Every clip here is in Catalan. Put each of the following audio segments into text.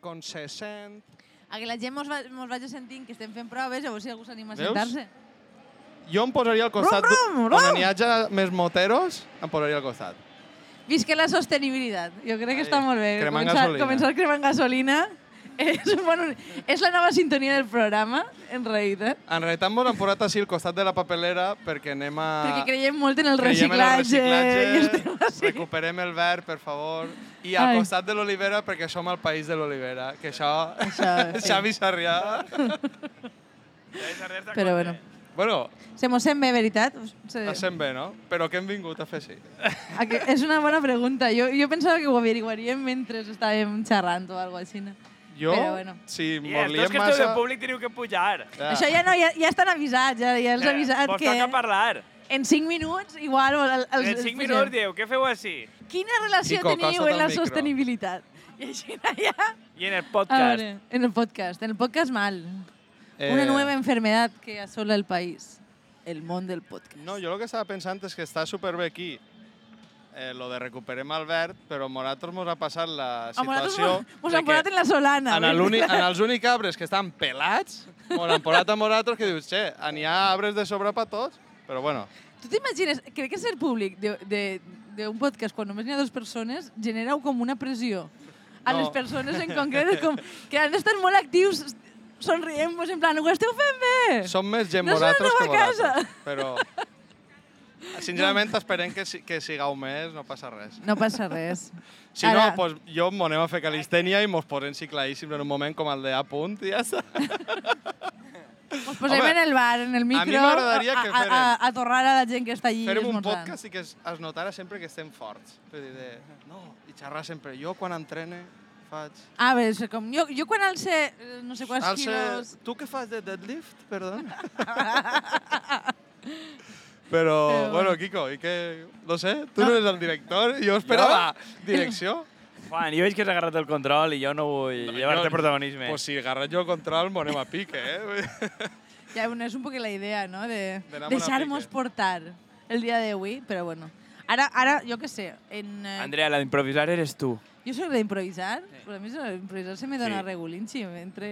con se sent. A que la gent mos, va, mos vagi sentint que estem fent proves, veure si algú s'anima a Veus? sentar-se. Jo em posaria al costat, Rum, rum, on rum. n'hi hagi més moteros, em posaria al costat. Visca la sostenibilitat. Jo crec que Ai, està molt bé. cremant començar, gasolina. començar cremant gasolina és, bueno, és la nova sintonia del programa, en realitat. En realitat ens hem posat així al costat de la papelera perquè anem a... Perquè creiem molt en el creiem en el reciclatge. reciclatge, recuperem el verd, per favor. I al Ai. costat de l'olivera perquè som el país de l'olivera, que això... Això, sí. Xavi Sarrià... Però bueno. Bueno, Se mos sent bé, veritat? Se... es sent bé, no? Però què hem vingut a fer que- És una bona pregunta. Jo, jo pensava que ho averiguaríem mentre estàvem xerrant o alguna cosa així. Jo, Però bueno. si els que esteu massa... de públic teniu que pujar. Ja. Això ja no, ja, ja estan avisats, ja, ja els he avisat Vos que toca parlar. en 5 minuts igual el, els, En 5 minuts dieu, què feu així? Quina relació Quico, teniu en la micro. sostenibilitat? I així ja... I en el podcast. veure, en el podcast. En el podcast mal. Eh, Una nueva enfermedad que asola el país. El món del podcast. No, jo el que estava pensant és que està superbé aquí eh, lo de recuperem el verd, però a nosaltres mos ha passat la A nosaltres situació mos, mos de han posat en la solana. en, dir. l'uni- en els únics arbres que estan pelats, mos han posat a nosaltres que dius, che, n'hi ha arbres de sobre per tots, però bueno, Tu t'imagines, crec que ser públic d'un podcast quan només n'hi ha dues persones genera com una pressió a No. les persones en concret, com que han d'estar molt actius somrient-vos en plan, ho esteu fent bé! som més gent No vosaltres que vosaltres. Però, sincerament, esperem que, si- que sigueu més, no passa res. No passa res. Si Ara- no, pues, jo m'ho anem a fer calistènia i mos posem ciclaíssims en un moment com el de A punt i ja està. Us posem Home, en el bar, en el micro, mi m'agradaria a, que a, a, a torrar a la gent que està allí Farem un podcast i que es, es notara sempre que estem forts. A dir, de, no, i xerrar sempre. Jo, quan entrene, faig... A veure, és com, jo, jo quan alce eh, no sé quants Alce, quilos... tu què fas de deadlift, perdó? Però, Però bueno, Kiko, i que... No sé, tu no eres el director, jo esperava direcció. Juan, jo veig que has agarrat el control i jo no vull llevar-te protagonisme. Pues si agarrat jo el control, m'ho anem a pique, eh? Ja, bueno, és un poc la idea, no?, de a deixar-nos portar el dia d'avui, però bueno. Ara, ara, jo què sé, en, eh, Andrea, la d'improvisar eres tu. jo soc d'improvisar, però a mi improvisar se me dona Sí. regulinxi, entre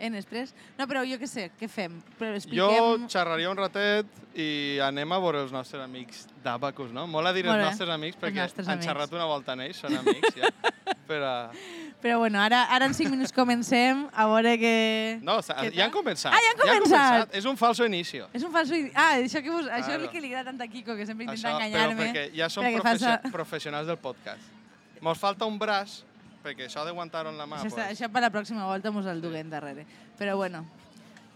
en estrès. No, però jo què sé, què fem? Però Jo expliquem... xerraria un ratet i anem a veure els nostres amics d'Abacus, no? Mola dir els nostres amics perquè nostres han amics. xerrat una volta en ells, són amics ja. Però... Però bueno, ara, ara en 5 minuts comencem, a veure que... No, o sea, Què ja han començat. Ah, ja han començat. És un falso inicio. És un falso... idi- Ah, això, que vos, això Claro. és el que li agrada tant a Kiko, que sempre intenta Això, però enganyar-me. perquè ja som professio faça- professionals del podcast. Mos falta un braç, perquè això d'aguantar-ho en la mà, Això, està, pues, això per la pròxima volta mos el duguem darrere. Però bueno,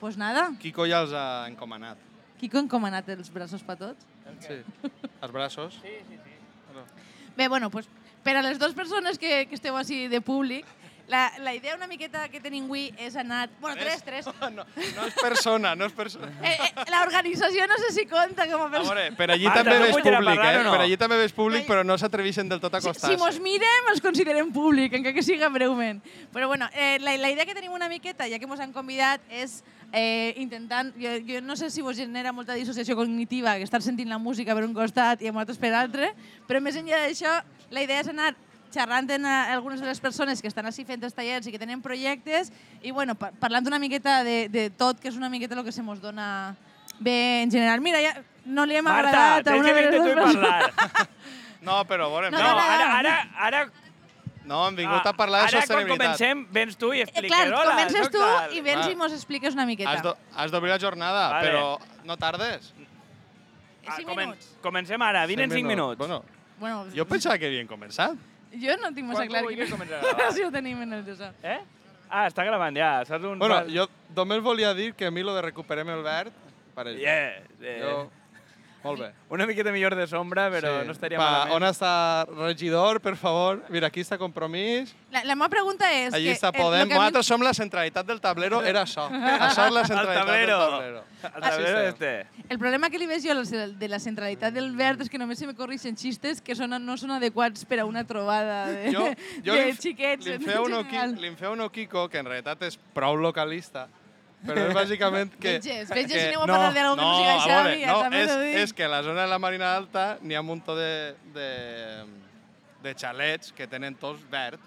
pues nada, Kiko ja els ha encomanat. Kiko ha encomanat els braços per tots. Sí. Els braços. Bé, bueno, pues, per a les dues persones que, que esteu així de públic, la, la idea una miqueta que tenim avui és anar... Bueno, tres, tres. No, no és persona, no és persona. Eh, eh, L'organització no sé si compta com a A persona. veure, per allí Marta, també no ves a públic, parlar eh? no? Per allí també ves públic, però no s'atreveixen del tot a Si, acostar-se. si mos mirem, els considerem públic, encara que siga breument. Però bueno, eh, la, la idea que tenim una miqueta, ja que mos han convidat, és eh, intentant... Jo, jo no sé si vos genera molta dissociació cognitiva que estar sentint la música per un costat i a nosaltres per l'altre, però més enllà d'això, la idea és anar xerrant amb eh, algunes de les persones que estan així fent els tallers i que tenen projectes i bueno, par parlant una miqueta de, de tot, que és una miqueta el que se mos dona bé en general. Mira, ja no li hem Marta, agradat a tens una que de les dues i persones. parlar. No, però veurem. No, No, ara, ara, ara, no, hem vingut a parlar de ara quan sostenibilitat. comencem, vens tu i Eh, expliques. clar, Hola, comences tu i vens Va. i mos expliques una miqueta. Has d'o- Has d'obrir la jornada, Vale. però no tardes. Ah, Cinc comen- minuts. Comencem ara, vine en 5 minuts. Bueno, Bueno, jo pensava que havien començat. Jo no tinc massa Quan clar vulguis quina començar a gravar. si ho tenim en el d'això. Eh? Ah, està gravant ja, saps un... Bueno, jo només volia dir que a mi lo de recuperem el verd, pareix. Yeah, eh, Jo... Molt bé. Una miqueta millor de sombra, però Sí. no estaria Va, malament. On està regidor, per favor? Mira, aquí està compromís. La, la meva pregunta és... Allí que, està eh, Podem. que mi- Nosaltres som la centralitat del tablero, era això. Això és la El centralitat tablero. del tablero. El tablero este. El problema que li veig jo de la centralitat del verd és que només se me corrixen xistes que són, no són adequats per a una trobada de, Jo, jo de li, xiquets. li, feu un li feu un Kiko, que en realitat és prou localista, però és bàsicament que... Veges, veges que, si aneu a parlar que no siga a Xavi, veure, ja no, també és, és que a la zona de la Marina Alta n'hi ha un muntó de, de, de xalets que tenen tots verd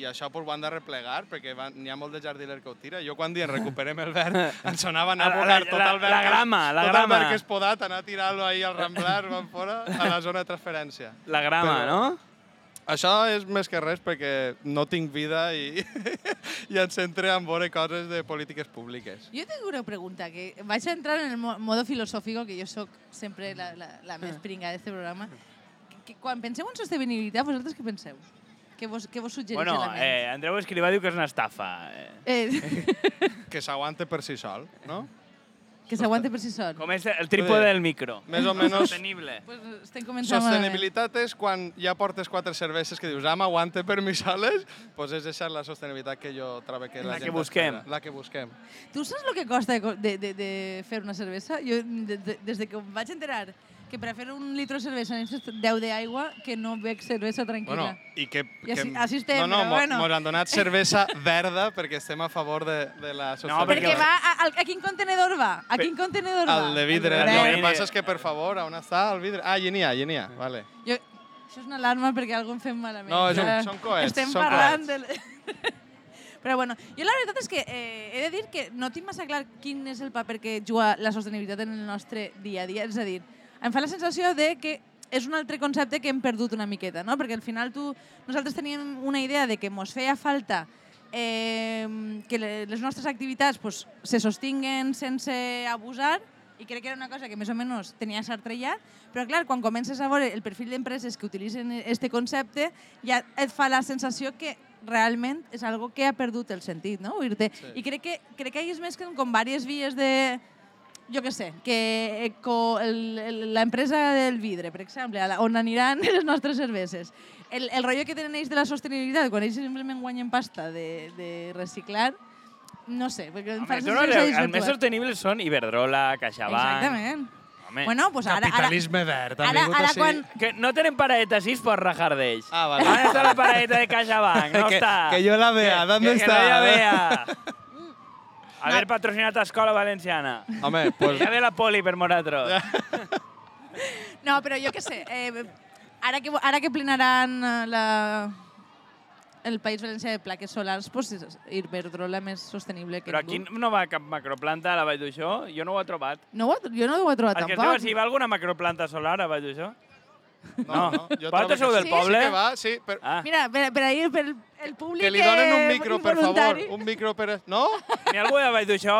i això pues, ho han de replegar perquè n'hi ha molt de jardiler que ho tira. Jo quan dient recuperem el verd, em sonava anar a la- tot el verd. la que- grama, la tot grama. el verd que és podat, anar a tirar-lo ahí al Ramblar, van fora, a la zona de transferència. La grama, Però- no? Això és més que res perquè no tinc vida i, i em centre en veure coses de polítiques públiques. Jo tinc una pregunta, que vaig a entrar en el mo- modo filosòfico, que jo sóc sempre la, la, la més pringa d'aquest programa. Que, que quan penseu en sostenibilitat, vosaltres què penseu? Què vos, què vos suggereix Bueno, la ment? eh, Andreu Escrivà diu que és una estafa. Eh. Eh, Que s'aguante per si sol, no? Que s'aguante per si sol. Com és el trípode del micro. Més o menys Sostenible. Pues estem començant Sostenibilitat és quan ja portes quatre cerveses que dius, ah, m'aguante per mi soles, doncs és això la sostenibilitat que jo trobo que la, La que gent busquem. espera. La que busquem. Tu saps el que costa de, de, de, de fer una cervesa? Jo, de, de, des de que em vaig enterar que fer un litro de cervesa necessites 10 d'aigua, que no bec cervesa tranquil·la. Bueno, i que... I així- que així estem, no, no, però bueno. mos han donat cervesa verda perquè estem a favor de, de la sostenibilitat. Perquè perquè- va... A, a, a quin contenedor va? A quin contenedor va? El de vidre. El de que passa és que, per favor, on està el vidre? Ah, hi n'hi ha, hi n'hi ha. Vale. Jo, això és una alarma perquè algú em fem malament. No, és un- són coets, Estem són parlant de... Però bueno, jo la veritat és que eh, he de dir que no tinc massa clar quin és el paper que juga la sostenibilitat en el nostre dia a dia. És a dir, em fa la sensació de que és un altre concepte que hem perdut una miqueta, no? Perquè al final tu, nosaltres teníem una idea de que ens feia falta eh, que le- les nostres activitats pues, se sostinguen sense abusar i crec que era una cosa que més o menys tenia cert trellat, però clar, quan comences a veure el perfil d'empreses que utilitzen este concepte, ja et fa la sensació que realment és algo que ha perdut el sentit, no? Sí. I crec que, crec que hi és més que com diverses vies de, jo què sé, que eco, el, el, l'empresa del vidre, per exemple, la, on aniran les nostres cerveses, el, el rotllo que tenen ells de la sostenibilitat, quan ells simplement guanyen pasta de, de reciclar, no sé, perquè em fa la no, que els s'ha més sostenibles són Iberdrola, CaixaBank... Exactament. Home, Bueno, pues ara, ara, Capitalisme verd. han ara, ara així. quan, que no tenen paradeta així per rajar d'ells. Ah, vale. On està la paradeta de CaixaBank? No que, està. que yo la vea, ¿dónde que, está? Que no hi vea. Haver patrocinat Escola Valenciana. Home, pues, Ja ve la poli per nosaltres. No, però jo què sé, eh, ara, que, ara que plenaran eh, la, el País Valencià de plaques solars, pues, és Iberdrola més sostenible que Però aquí ningú. no va cap macroplanta a la Vall d'Uixó? Jo no ho he trobat. No ho, ha- jo no ho he trobat Perquè es tampoc. si va alguna macroplanta solar a Vall d'Uixó? no, no. Vosaltres Jo trobo que sou del sí. poble? Sí que va, sí, per, Ah, Mira, per, per ahir, per el públic... que li donen un micro, per favor. Un micro per... No? n'hi ha algú de Vall d'Uixó?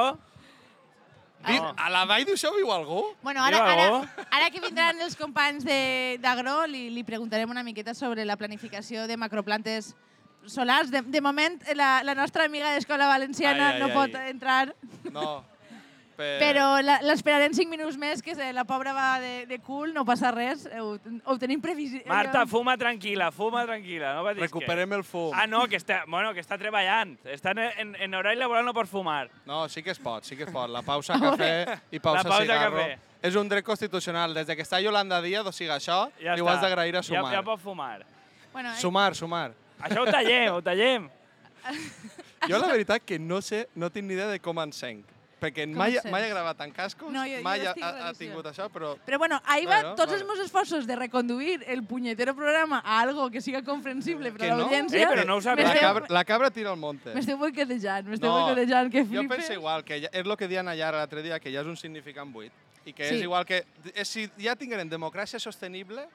Di- A la Vall d'Uixó viu algú? Bueno, ara, ara, ara que vindran els companys de- d'Agro, li, li preguntarem una miqueta sobre la planificació de macroplantes solars. De, de moment, la, la nostra amiga d'Escola Valenciana Ai, ai, no ai. pot entrar, No. Per... però la- l'esperarem cinc minuts més, que se- la pobra va de, de cul, no passa res, ho, ho tenim previst. Marta, fuma tranquil·la, fuma tranquil·la, no patis Recuperem el fum. Ah, no, que està, bueno, que està treballant. Està en, en, en horari laboral, no pots fumar. No, sí que es pot, sí que es pot. La pausa cafè i pausa, La pausa cigarro. cafè. És un dret constitucional. Des de que està Yolanda Díaz, o sigui, això, Ja li ho has d'agrair a Sumar. Ja, ja pots fumar. Bueno, eh, Sumar, sumar. Això ho tallem, ho tallem. Jo la veritat que no sé, no tinc ni idea de com encenc. Perquè mai, encencs? mai he gravat en cascos, No, jo- jo mai ha, estic ha, ha tingut això, però... Però bueno, ahí va Bueno, tots vale. els meus esforços de reconduir el punyetero programa a algo que siga comprensible per a no? l'audiència. Eh, però no ho sabia. La cabra, la cabra tira al monte. M'esteu boicotejant, m'esteu No, boicotejant, que Jo flipes. penso igual, que ja, és el que diuen allà l'altre dia, que ja és un significant buit. I que Sí. és igual que... És, si ja tingueren democràcia sostenible,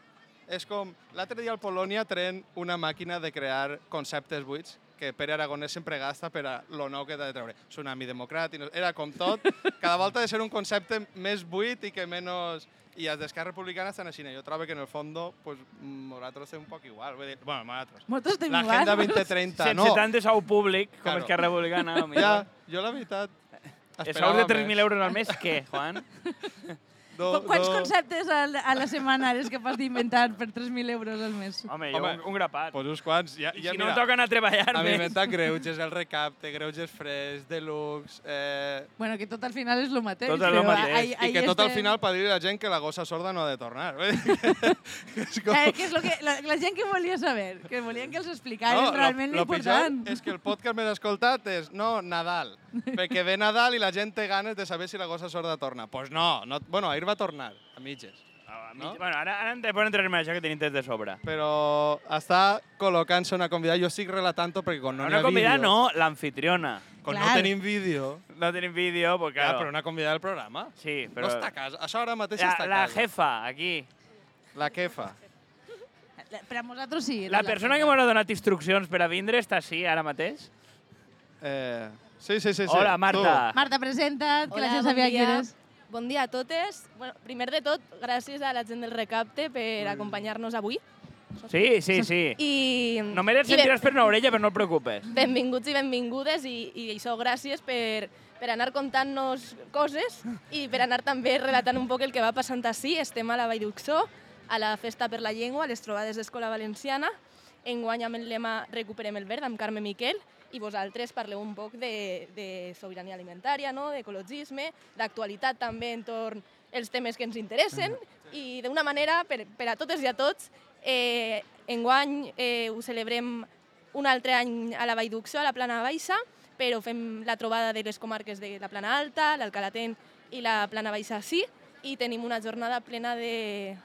és com... L'altre dia al Polònia tren una màquina de crear conceptes buits que Pere Aragonès sempre gasta per a lo nou que t'ha de treure. Tsunami democràtic... No, era com tot. Cada volta ha de ser un concepte més buit i que menys... I els d'Esquerra Republicana estan així. Jo trobo que en el fondo, pues, nosaltres estem un poc igual. Vull dir, bueno, nosaltres. Moltes estem L'Agenda igual. 2030, Sense no. tant de sou públic, com Claro. és que Republicana. No, Ja, jo la veritat... Esperava sous de més. 3.000 euros al mes, què, Juan? Qu- Quants do- conceptes a la, a la setmana eres capaç d'inventar per 3.000 euros al mes? Home, jo Home, un, un grapat. Pues uns quants. Ja, I ja, si no mira, anar a treballar a mi més. m'inventa greuges, el recapte, greuges fres, deluxe... Eh, Bueno, que tot al final és el mateix. Tot és lo però mateix. ahí- I ahí que tot al estem- final per dir a la gent que la gossa sorda no ha de tornar. És com... Eh, que és lo que, la, la gent que volia saber, que volien que els explicares No, realment lo, lo pitjor l'important. és que el podcast més escoltat és no, Nadal, perquè ve Nadal i la gent té ganes de saber si la gossa sorda torna. Doncs pues no, no, bueno, ahir va tornar, a mitges. Ah, No? mig- Bueno, ara, ara ens poden entrar en això que tenim temps de sobre. Però està col·locant-se una convidada. Jo estic relatant-ho perquè quan no n'hi una ha convidada vídeo... no, l'anfitriona. Quan Clar. no tenim vídeo... No tenim vídeo, pues Claro. claro. però una convidada del programa. Sí, Però... No està a casa. Això ara mateix la, està a la casa. jefa, aquí. La quefa. Per a nosaltres sí. La persona que m'ha donat instruccions per a vindre està així ara mateix? Eh... Sí, sí, sí. sí. Hola, Marta. Marta, presenta't, que la Hola, gent bon sabia qui dia. eres. Bon dia a totes. Bueno, primer de tot, gràcies a la gent del Recapte per acompanyar-nos avui. Sí, sí, sí. I, Només et i ben- sentiràs per una orella, però no et preocupes. benvinguts i benvingudes i, i això gràcies per, per anar contant-nos coses i per anar també relatant un poc el que va passant així. Estem a la Vall d'Uxó, a la Festa per la Llengua, a les trobades d'Escola Valenciana. Enguany amb el lema Recuperem el verd, amb Carme Miquel, i vosaltres parleu un poc de, de sobirania alimentària, no? d'ecologisme, d'actualitat també entorn els temes que ens interessen i d'una manera, per, per a totes i a tots, eh, enguany eh, ho celebrem un altre any a la Vall d'Uxó, a la Plana Baixa, però fem la trobada de les comarques de la Plana Alta, l'Alcalatent i la Plana Baixa sí, i tenim una jornada plena de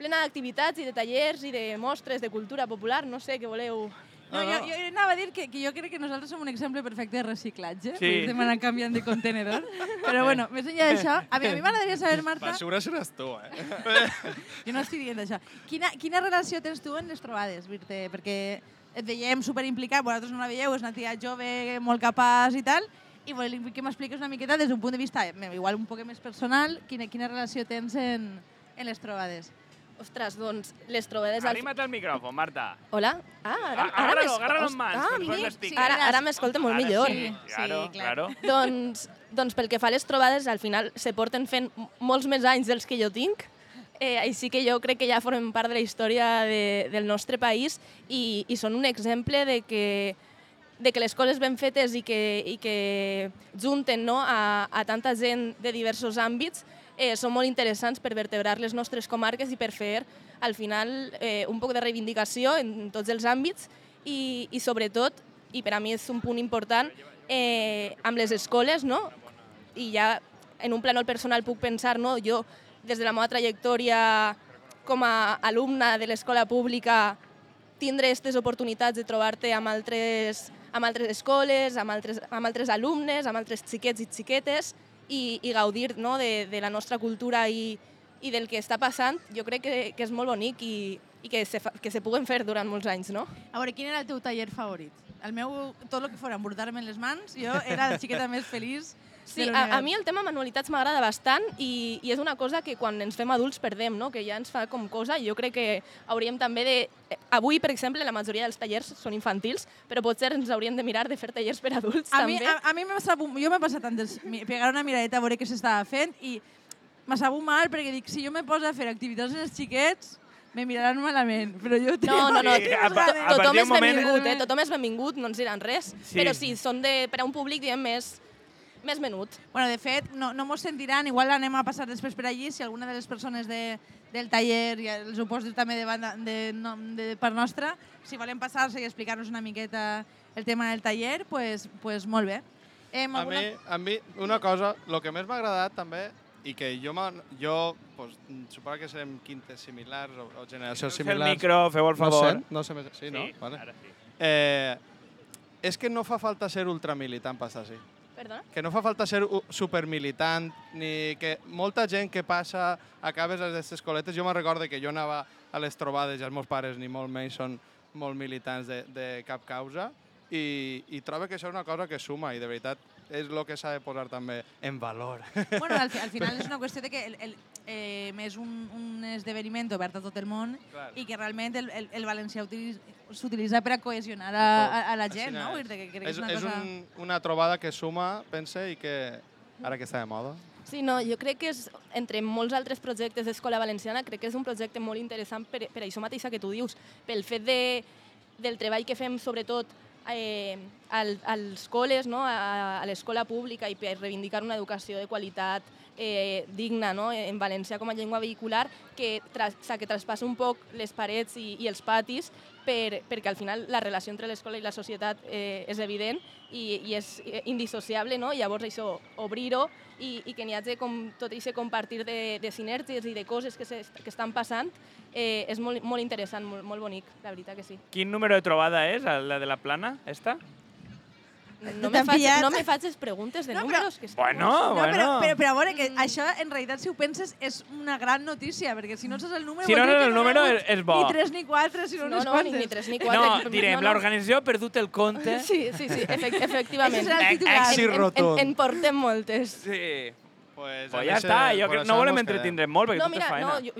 plena d'activitats i de tallers i de mostres de cultura popular, no sé què voleu... No, No, jo, no. jo anava a dir que, que jo crec que nosaltres som un exemple perfecte de reciclatge. Sí. Estem anant canviant de contenedor. Però bueno, més enllà d'això, a mi, a mi m'agradaria saber, Marta, segura seràs tu, eh? jo no estic dient això, quina, quina relació tens tu en les trobades, Virte? Perquè et veiem superimplicat, vosaltres no la veieu, és una tia jove, molt capaç i tal, i volem que m'expliques una miqueta des d'un punt de vista eh, igual un poc més personal, quina, quina relació tens en, en les trobades. Ostres, doncs, les trobades... al- Arrima't al micròfon, Marta. Hola? Ah, ara, Ah, ara agárralo, agárralo en mans, Ah, mira, estic. ara, ara m'escolta molt Ara millor. Sí, Sí, claro, clar. claro. Doncs, doncs pel que fa a les trobades, al final se porten fent molts més anys dels que jo tinc, eh, així que jo crec que ja formen part de la història de, del nostre país i, i són un exemple de que, de que les coses ben fetes i que, i que junten no, a, a tanta gent de diversos àmbits eh, són molt interessants per vertebrar les nostres comarques i per fer, al final, eh, un poc de reivindicació en tots els àmbits i, i sobretot, i per a mi és un punt important, eh, amb les escoles, no? I ja en un plànol personal puc pensar, no? Jo, des de la meva trajectòria com a alumna de l'escola pública, tindre aquestes oportunitats de trobar-te amb altres, amb altres escoles, amb altres, amb altres alumnes, amb altres xiquets i xiquetes, i, i gaudir no? de, de la nostra cultura i, i del que està passant, jo crec que, que és molt bonic i, i que, se, fa- que se puguen fer durant molts anys, no? A veure, quin era el teu taller favorit? El meu, tot el que fora embordar-me les mans, jo era la xiqueta més feliç Sí, a, a mi el tema manualitats m'agrada bastant i, i és una cosa que quan ens fem adults perdem, no? que ja ens fa com cosa i jo crec que hauríem també de... eh, Avui, per exemple, la majoria dels tallers són infantils, però potser ens hauríem de mirar de fer tallers per adults A mi, també. a, a mi m'ha passat, jo m'he passat tant de pegar una miradeta a veure què s'estava fent i m'ha sabut mal perquè dic, si jo me poso a fer activitats amb els xiquets, me miraran malament, però jo... No, no, no, Sí, a pa- a tothom és benvingut, eh? tothom és benvingut, no ens diran res, Sí. però sí, són de, per a un públic diguem, més, més menut. Bueno, de fet, no, no mos sentiran, igual anem a passar després per allí, si alguna de les persones de, del taller, i els ho poso també de, banda, de, no, de part nostra, si volen passar-se i explicar-nos una miqueta el tema del taller, pues, pues molt bé. Eh, A mi, a mi, una cosa, el que més m'ha agradat també, i que jo, jo pues, suposo que serem quintes similars o, o generacions Feu el similars. micro, feu el No favor. sent? No sé més... Sí, no? Vale. ara sí. Eh, és que no fa falta ser ultramilitant per estar així. Perdona? Que no fa falta ser supermilitant, ni que molta gent que passa, acabes a aquestes escoletes, jo me'n recordo que jo anava a les trobades i els meus pares ni molt menys són molt militants de, de cap causa i, i trobo que això és una cosa que suma i de veritat és el que s'ha de posar també en valor. Bueno, al, al final és una qüestió de que el, el, eh, és un, un esdeveniment obert a tot el món Clar. i que realment el, el, el valencià s'utilitza per a cohesionar a, a, a la gent, no? Dir que crec que és, és una és cosa... un, una trobada que suma, pense, i que ara que està de moda. Sí, no, jo crec que és, entre molts altres projectes d'Escola Valenciana, crec que és un projecte molt interessant per, per això mateixa que tu dius, pel fet de, del treball que fem, sobretot, eh, al, als col·les, no? a, a l'escola pública i per reivindicar una educació de qualitat eh, digna no? en valencià com a llengua vehicular que, sea, que traspassa un poc les parets i, i els patis per, perquè al final la relació entre l'escola i la societat eh, és evident i, i és indissociable, no? llavors això, obrir-ho i, i que n'hi hagi com, tot aquest compartir de, de sinergies i de coses que, se, que estan passant eh, és molt, molt interessant, molt, molt bonic, la veritat que sí. Quin número de trobada és, la de la plana, esta? No me, faig, no me faig preguntes de No, però- números. Que és que Bueno, No, bueno. però, però, però a veure, que Mm. això en realitat, si ho penses, és una gran notícia, perquè si no saps el número... Si no saps que el número, hagut és bo. Ni 3 ni 4, sinó No, unes no, ni, ni tres ni quatre. No, que- direm, no, no. l'organització ha perdut el compte. Sí, sí, sí, efect, efectivament. Ese serà el titular. Èxit En, en, rotund. en portem moltes. Sí. Pues, Pues ja està, jo això no volem entretindre molt, perquè No, tu mira, feina. no, jo,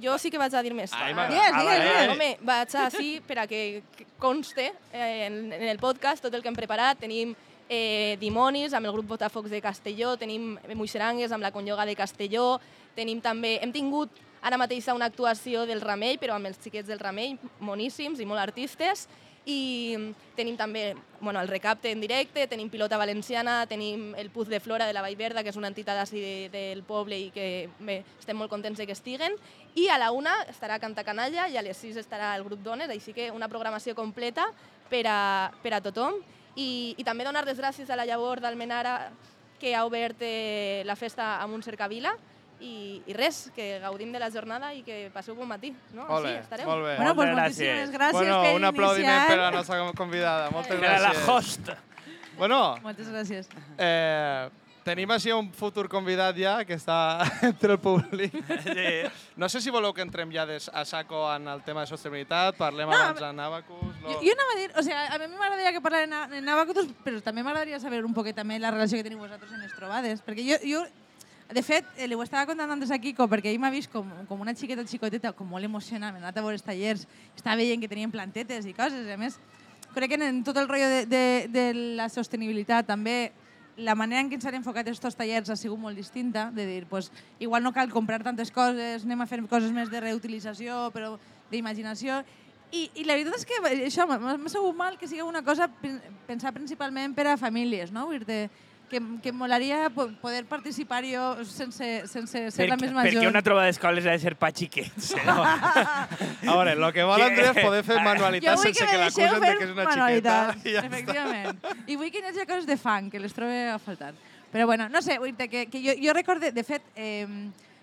jo sí que vaig a dir més. Ai, Va. va, Digues, Ah, digues. Home, vaig així per a que que conste eh, en, en el podcast tot el que hem preparat. Tenim eh, Dimonis amb el grup Botafocs de Castelló, tenim Moixerangues amb la Conyoga de Castelló, tenim també... Hem tingut ara mateix una actuació del Ramell, però amb els xiquets del Ramell, moníssims i molt artistes, i tenim també bueno, el recapte en directe, tenim Pilota Valenciana, tenim el Puz de Flora de la Vallverda, que és una entitat així de, del poble i que bé, estem molt contents de que estiguen. I a la una estarà Canta Canalla i a les sis estarà el grup Dones, així que una programació completa per a, per a tothom. I, I també donar les gràcies a la Llavor d'Almenara que ha obert eh, la festa amb un cercavila i, i res, que gaudim de la jornada i que passeu bon matí. No? Ole, Així estareu. molt bé. Bueno, pues Moltes moltíssimes gràcies. gràcies bueno, per un aplaudiment iniciar. per a la nostra convidada. Moltes Per a la gràcies. host. Bueno, Moltes gràcies. eh, tenim així un futur convidat ja que està entre el públic. Sí. No sé si voleu que entrem ja des, a saco en el tema de sostenibilitat, parlem No, abans en Abacus... Jo, jo anava a dir, o sigui, a mi m'agradaria que parlem en, en Abacutus, però també m'agradaria saber un poquet també la relació que teniu vosaltres en les trobades, perquè jo, jo de fet, eh, li ho estava contant antes a Kiko, perquè ell m'ha vist com, com una xiqueta xicoteta, com molt emocionada, m'he anat a veure els tallers, estava veient que tenien plantetes i coses, i a més, crec que en tot el rotllo de, de, de la sostenibilitat també la manera en què ens han enfocat aquests tallers ha sigut molt distinta, de dir, pues, igual no cal comprar tantes coses, anem a fer coses més de reutilització, però d'imaginació, i, I la veritat és que això m'ha m'ha sabut mal que sigui una cosa pen- pensar principalment per a famílies, no? Vull dir que, que em molaria po- poder participar jo sense, sense ser la Perquè, més major. perquè una trobada d'escoles ha de ser pa xiquets. No? A veure, el que vol Andrés és poder fer jo manualitats sense que que l'acusen de que és una xiqueta. I ja està. efectivament. I vull que hi hagi coses de fan, que les trobe a faltar. Però bueno, no sé, vull dir que, que jo, jo recorde, de fet, eh,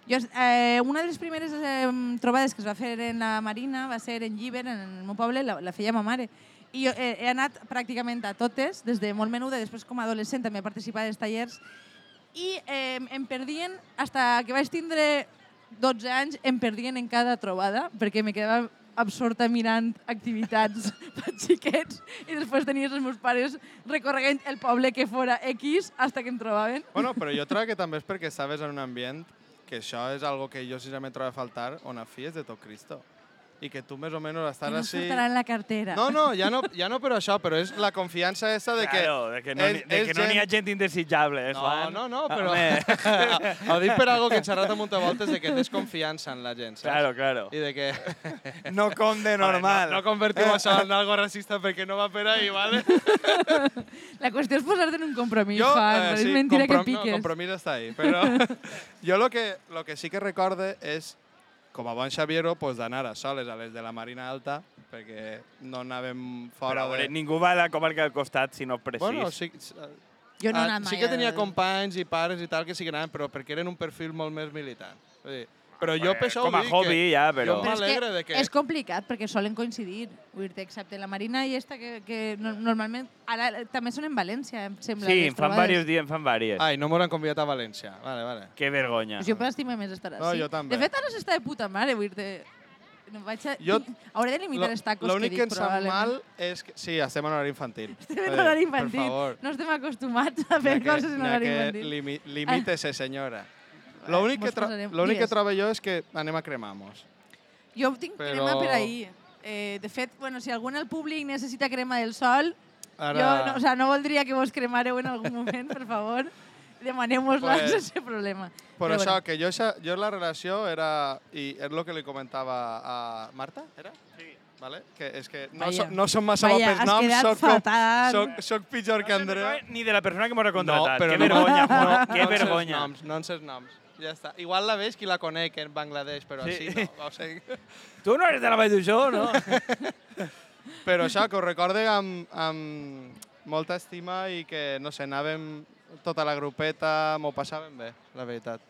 jo, eh, una de les primeres eh, trobades que es va fer en la Marina va ser en Lliber, en el meu poble, la, la feia ma mare. I jo eh, he anat pràcticament a totes, des de molt menuda, després com a adolescent també he participat als tallers, i eh, em perdien, hasta que vaig tindre 12 anys, em perdien en cada trobada, perquè me quedava absorta mirant activitats per xiquets i després tenies els meus pares recorregant el poble que fora X hasta que em trobaven. Bueno, però jo trobo que també és perquè estaves en un ambient que això és algo que jo sincerament trobo a faltar, on a fi és de tot Cristo. I que tu més o menys Que estàs no així... en la cartera. No, no, ja no, ja no per això, però és la confiança esta de que... Claro, de que no, és- ni- de és que no n'hi ha gent- gent indesitjable, eh, No, Juan? no, no, però... Home, Ho dic per algo que hem xerrat a muntah voltes de que tens confiança en la gent, saps? claro, claro. I de que... No com de Vale, no, no convertim això en algo racista perquè no va per ahí, ¿vale? La qüestió és posar-te en un compromís, Jo, Juan. eh, és sí, mentira comprom- que piques. No, compromís està ahí, però jo lo que, lo que sí que recorde és, com a bon Xaviero, pues, d'anar a soles a les de la Marina Alta, perquè no anàvem Però, fora veure, de... ningú va a la comarca del costat si no precís. Bueno, sí, Jo no he ah, anat mai. sí que tenia companys i pares i tal que sí que anaven, però perquè eren un perfil molt més militant. Vull dir, però jo per això com ho a dic hobby, que ja, però- Jo Però és m'alegre que de que... és complicat perquè solen coincidir, vull dir excepte la Marina i esta que, que no- normalment... Ara també són en València, em sembla. Sí, les em fan trobades. diversos dies, em fan diverses. Ai, no m'ho han convidat a València. Vale, vale. Que vergonya. Pues jo m'estima més estar No, així. jo també. De fet, ara s'està de puta mare, vull dir no vaig a... Jo- Hauré de limitar els tacos que L'únic dic, que ens sap probablement. mal és que... Sí, estem en horari infantil. Estem en horari Per infantil. favor. No estem acostumats a fer coses en horari que infantil. Limi, limítese, senyora. L'únic que, tra que jo és que anem a cremar-nos. Jo tinc Però- crema per ahir. Eh, de fet, bueno, si algú en el públic necessita crema del sol, Ara... jo no, o sea, no voldria que vos cremareu en algun moment, per favor. Demanem-vos-la Pues- sense problema. Per Però això, bueno. que jo, jo la relació era... I és el que li comentava a Marta, era? Sí. vale? que és que no, Vaya. so, no som massa bo Vaya, pels noms, soc, com, soc, soc pitjor que Andrea. Ni de la persona que m'ha contratat. però que no- vergonya, no, Juan. no que vergonya. Noms, no en ses noms. Ja està. Igual la veig qui la conec en Bangladesh, però Sí. així no. O sigui, Tu no eres de la Vall d'Uixó, no? però això, que ho recorde amb, amb molta estima i que, no sé, anàvem tota la grupeta, m'ho passàvem bé, la veritat.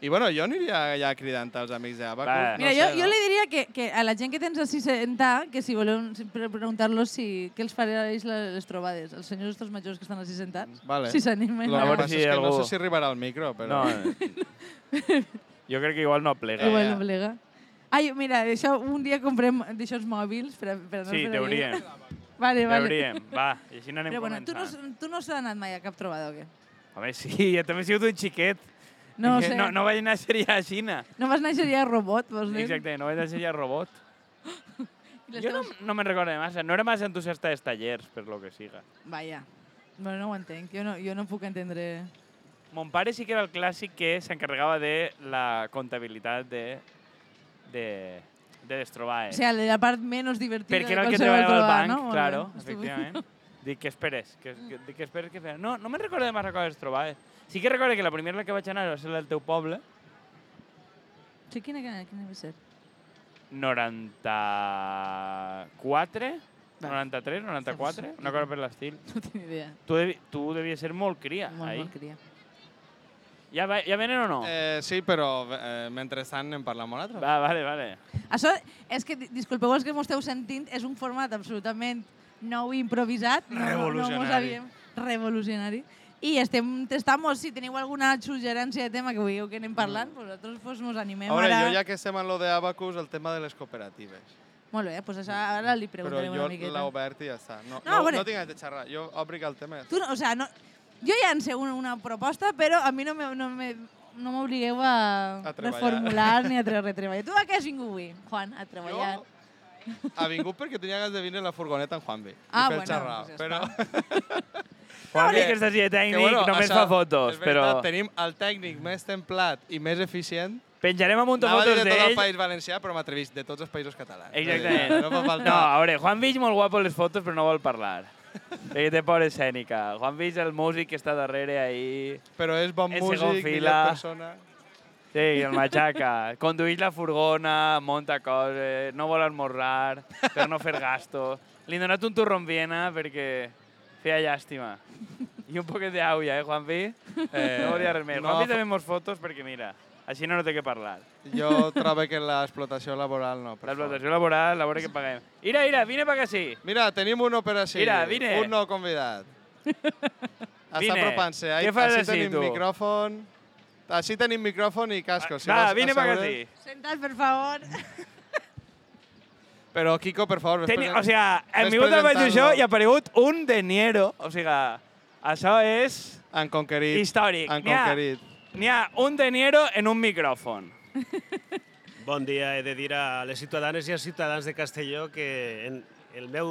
I bueno, jo aniria ja cridant als amics d'Abacus. Va. No Mira, sé, jo, no? jo li diria que, que a la gent que tens així sentar, que si voleu preguntar-los si, què els fareix la- les trobades, els senyors estos majors que estan així sentats, Vale. si s'animen. Lo A que veure passa si és que no algú- sé si arribarà al micro, però... No. eh. Jo crec que igual no plega. Igual ja. no plega. Ai, mira, això, un dia comprem d'aixòs mòbils per, a- per anar Sí, per deuríem. Vale, vale. Deuríem. Va, i així n'anem Però bueno, tu no, començant. tu no s'ha anat mai a cap trobada o què? Home, sí, jo també he sigut un xiquet. No sé. No, no vaig néixer ja a Xina. No vas néixer ja robot, vols dir? Exacte, no vaig néixer ja robot. Jo no, no me'n recordo massa. No era massa entusiasta dels tallers, per lo que siga. Vaja. Bueno, no ho entenc. Jo no, jo no puc entendre... Mon pare sí que era el clàssic que s'encarregava de la comptabilitat de, de, de les O trobades. sigui, la part menys divertida Perquè era de el que treballava al banc, no? Claro, efectivament. Dic, què esperes? Que, que, dic, què esperes que fes? No, no me'n recordo de massa coses trobades. Sí que recordo que la primera que vaig anar va ser la del teu poble, Sí, quina, quina, quina va ser? 94, Va. 93, 94, una cosa per l'estil. No tinc idea. Tu, devi, tu devies ser molt cria, Molt, ahí. molt cria. Ja, va, ja venen o no? Eh, sí, però eh, mentrestant en parlem un altre. Va, vale, vale. Això és que, di- disculpeu els que m'ho esteu sentint, és un format absolutament nou i improvisat. No, No Revolucionari. mos havíem... Revolucionari. I estem testant si teniu alguna suggerència de tema que vulgueu que anem parlant, pues nosaltres pues, mos animem A veure, ara. jo ja que estem en lo de Abacus, el tema de les cooperatives. Molt bé, pues això ara li Però preguntarem jo una miqueta. l'he obert i ja està. No, No, no, no tinc ganes de xerrar. Jo obric el tema. Tu, no, o sea, no, jo ja en sé una, una proposta, però a mi no me, no me, no m'obligueu a, A treballar. reformular ni a tre retreballar. Tu a què has vingut avui, Juan? A treballar. Jo ha vingut perquè tenia ganes de vindre la furgoneta en Juanvi. Ah, i fer bueno, xerrar. pues ja però, Juan, que- estàs de tècnic, només això fa fotos, veritat, però Tenim el tècnic més templat i més eficient. penjarem un munt de Anava a dir fotos de tot el d'ell. País Valencià, però m'atrevís de tots els països catalans. Exactament. No fa falta... No, a veure, Juan Vich molt guapo en les fotos, però no vol parlar. Perquè té por escènica. Juan Vich, el músic que està darrere ahí... Però és bon músic, millor persona. Sí, el matxaca. Condueix la furgona, monta coses, no vol esmorzar, per no fer gasto. Li han donat un turró en Viena perquè feia llàstima. I un poquet d'aulla, eh, Juanpi? Eh, no volia res més. no, Juanpi també mos fotos perquè, mira, així no, no té que parlar. Jo trobo que l'explotació laboral no. per L'explotació laboral, la veure que paguem. Ira, ira, vine pa que sí. Mira, tenim un operació. Mira, vine. Un nou convidat. Està Vine. apropant-se. Què fas així, tenim tu? micròfon. Així tenim micròfon i cascos. Si Va, vine asseure- sí. Sentat, per favor. Però, Kiko, per favor, ves Teni, o sigui, hem vingut al Baix d'Uixó i ha aparegut un de Niero. O sigui, això és Han conquerit. històric. Han N'hi ha, conquerit. n'hi ha un de Niero en un micròfon. Bon dia. He de dir a les ciutadanes i als ciutadans de Castelló que en el meu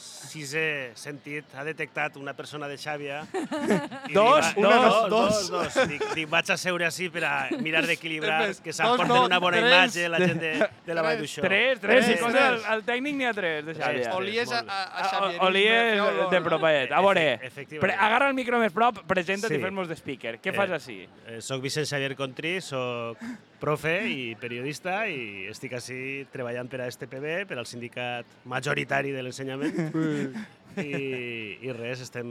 sisè sentit ha detectat una persona de Xàbia. I Dos, dic, dos, dos, dos. dos, dos. Dic, dic, vaig a seure així per a mirar d'equilibrar, que dos s'aporten no, una bona tres. imatge la gent de, de la Vall d'Uixó. Tres, tres, Tres, tres. el, el tècnic n'hi ha tres, de Xàbia. Tres. Olies a, a, a olor, de propet. A veure, Efe- efectivament. pre- agarra el micro més prop, presenta't Sí. i fes-nos de speaker. Què Eh, fas així? Eh, soc Vicent Xavier Contrí, soc profe i periodista i estic així treballant per a STPB, per al sindicat majoritari de l'ensenyament. I, I res, estem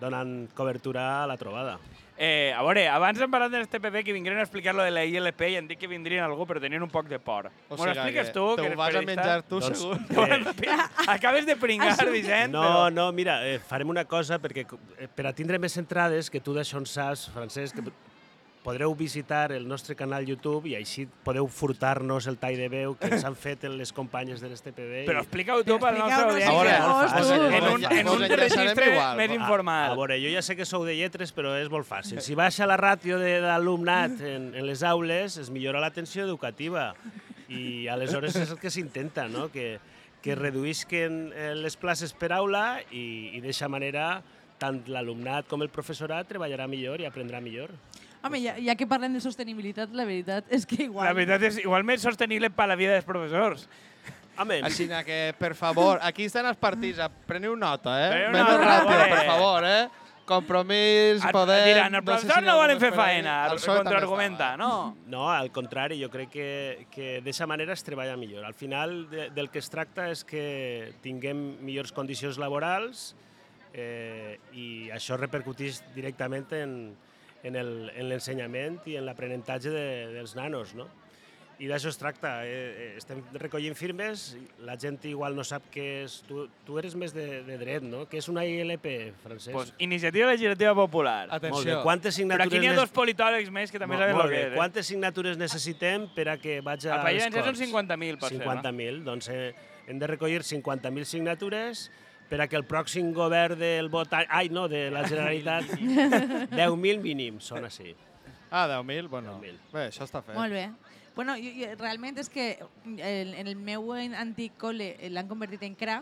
donant cobertura a la trobada. Eh, a veure, abans hem parlat de l'STPB que vingueren a explicar lo de la ILP i em dit que vindrien algú, però tenien un poc de por. O M'ho sigui expliques que tu, que Te ho vas a menjar tu, Doncs, segur. eh, Acabes de pringar, Vicent. No, però... no, mira, eh, farem una cosa perquè eh, per a tindre més entrades, que tu d'això en saps, Francesc, que podreu visitar el nostre canal YouTube i així podeu furtar-nos el tall de veu que ens han fet les companyes de l'STPB. Però explica-ho tu per la nostra audiència. A veure, Fos, molt tu. fàcil, En un, en un registre igual. més informal. a veure, jo ja sé que sou de lletres, però és molt fàcil. Si baixa la ràtio de l'alumnat en, en les aules, es millora l'atenció educativa. I aleshores és el que s'intenta, no? que, que reduïsquen eh, les places per aula i, i d'aquesta manera tant l'alumnat com el professorat treballarà millor i aprendrà millor. Home, ja, ja que parlem de sostenibilitat, la veritat és que igual... La veritat és igualment sostenible per la vida dels professors. Amén. Així que, per favor, aquí estan els partits, preniu nota, eh? Preneu Menys nota, ràtio, vale. per favor, eh? Compromís, Et- poder... Diran, els no sé si no volen fer faena, El també contraargumenta, no? No, al contrari, jo crec que, que d'aquesta manera es treballa millor. Al final de, del que es tracta és que tinguem millors condicions laborals eh, i això repercuteix directament en, en el- en l'ensenyament i en l'aprenentatge de, dels nanos, no? I d'això es tracta. Eh, eh, estem recollint firmes, la gent igual no sap què és... Tu, tu eres més de, de dret, no? Què és una ILP, Francesc? Pues, Iniciativa Legislativa Popular. Molt bé. Atenció. Quantes Però signatures... aquí n'hi ha dos politòlegs més que també Molt- saben molt el que és. Eh? Quantes signatures necessitem per a que vaig a A País Valencià són Corts? 50.000, pot ser, no? 50.000, doncs eh, hem de recollir 50.000 signatures per a que el pròxim govern del vot... Ai, no, de la Generalitat, 10.000 mínim, són així. Ah, 10.000? Bueno, 10.000. bé, això està fet. Molt bé. Bueno, jo, jo, realment és que el, en el meu antic col·le eh, l'han convertit en CRA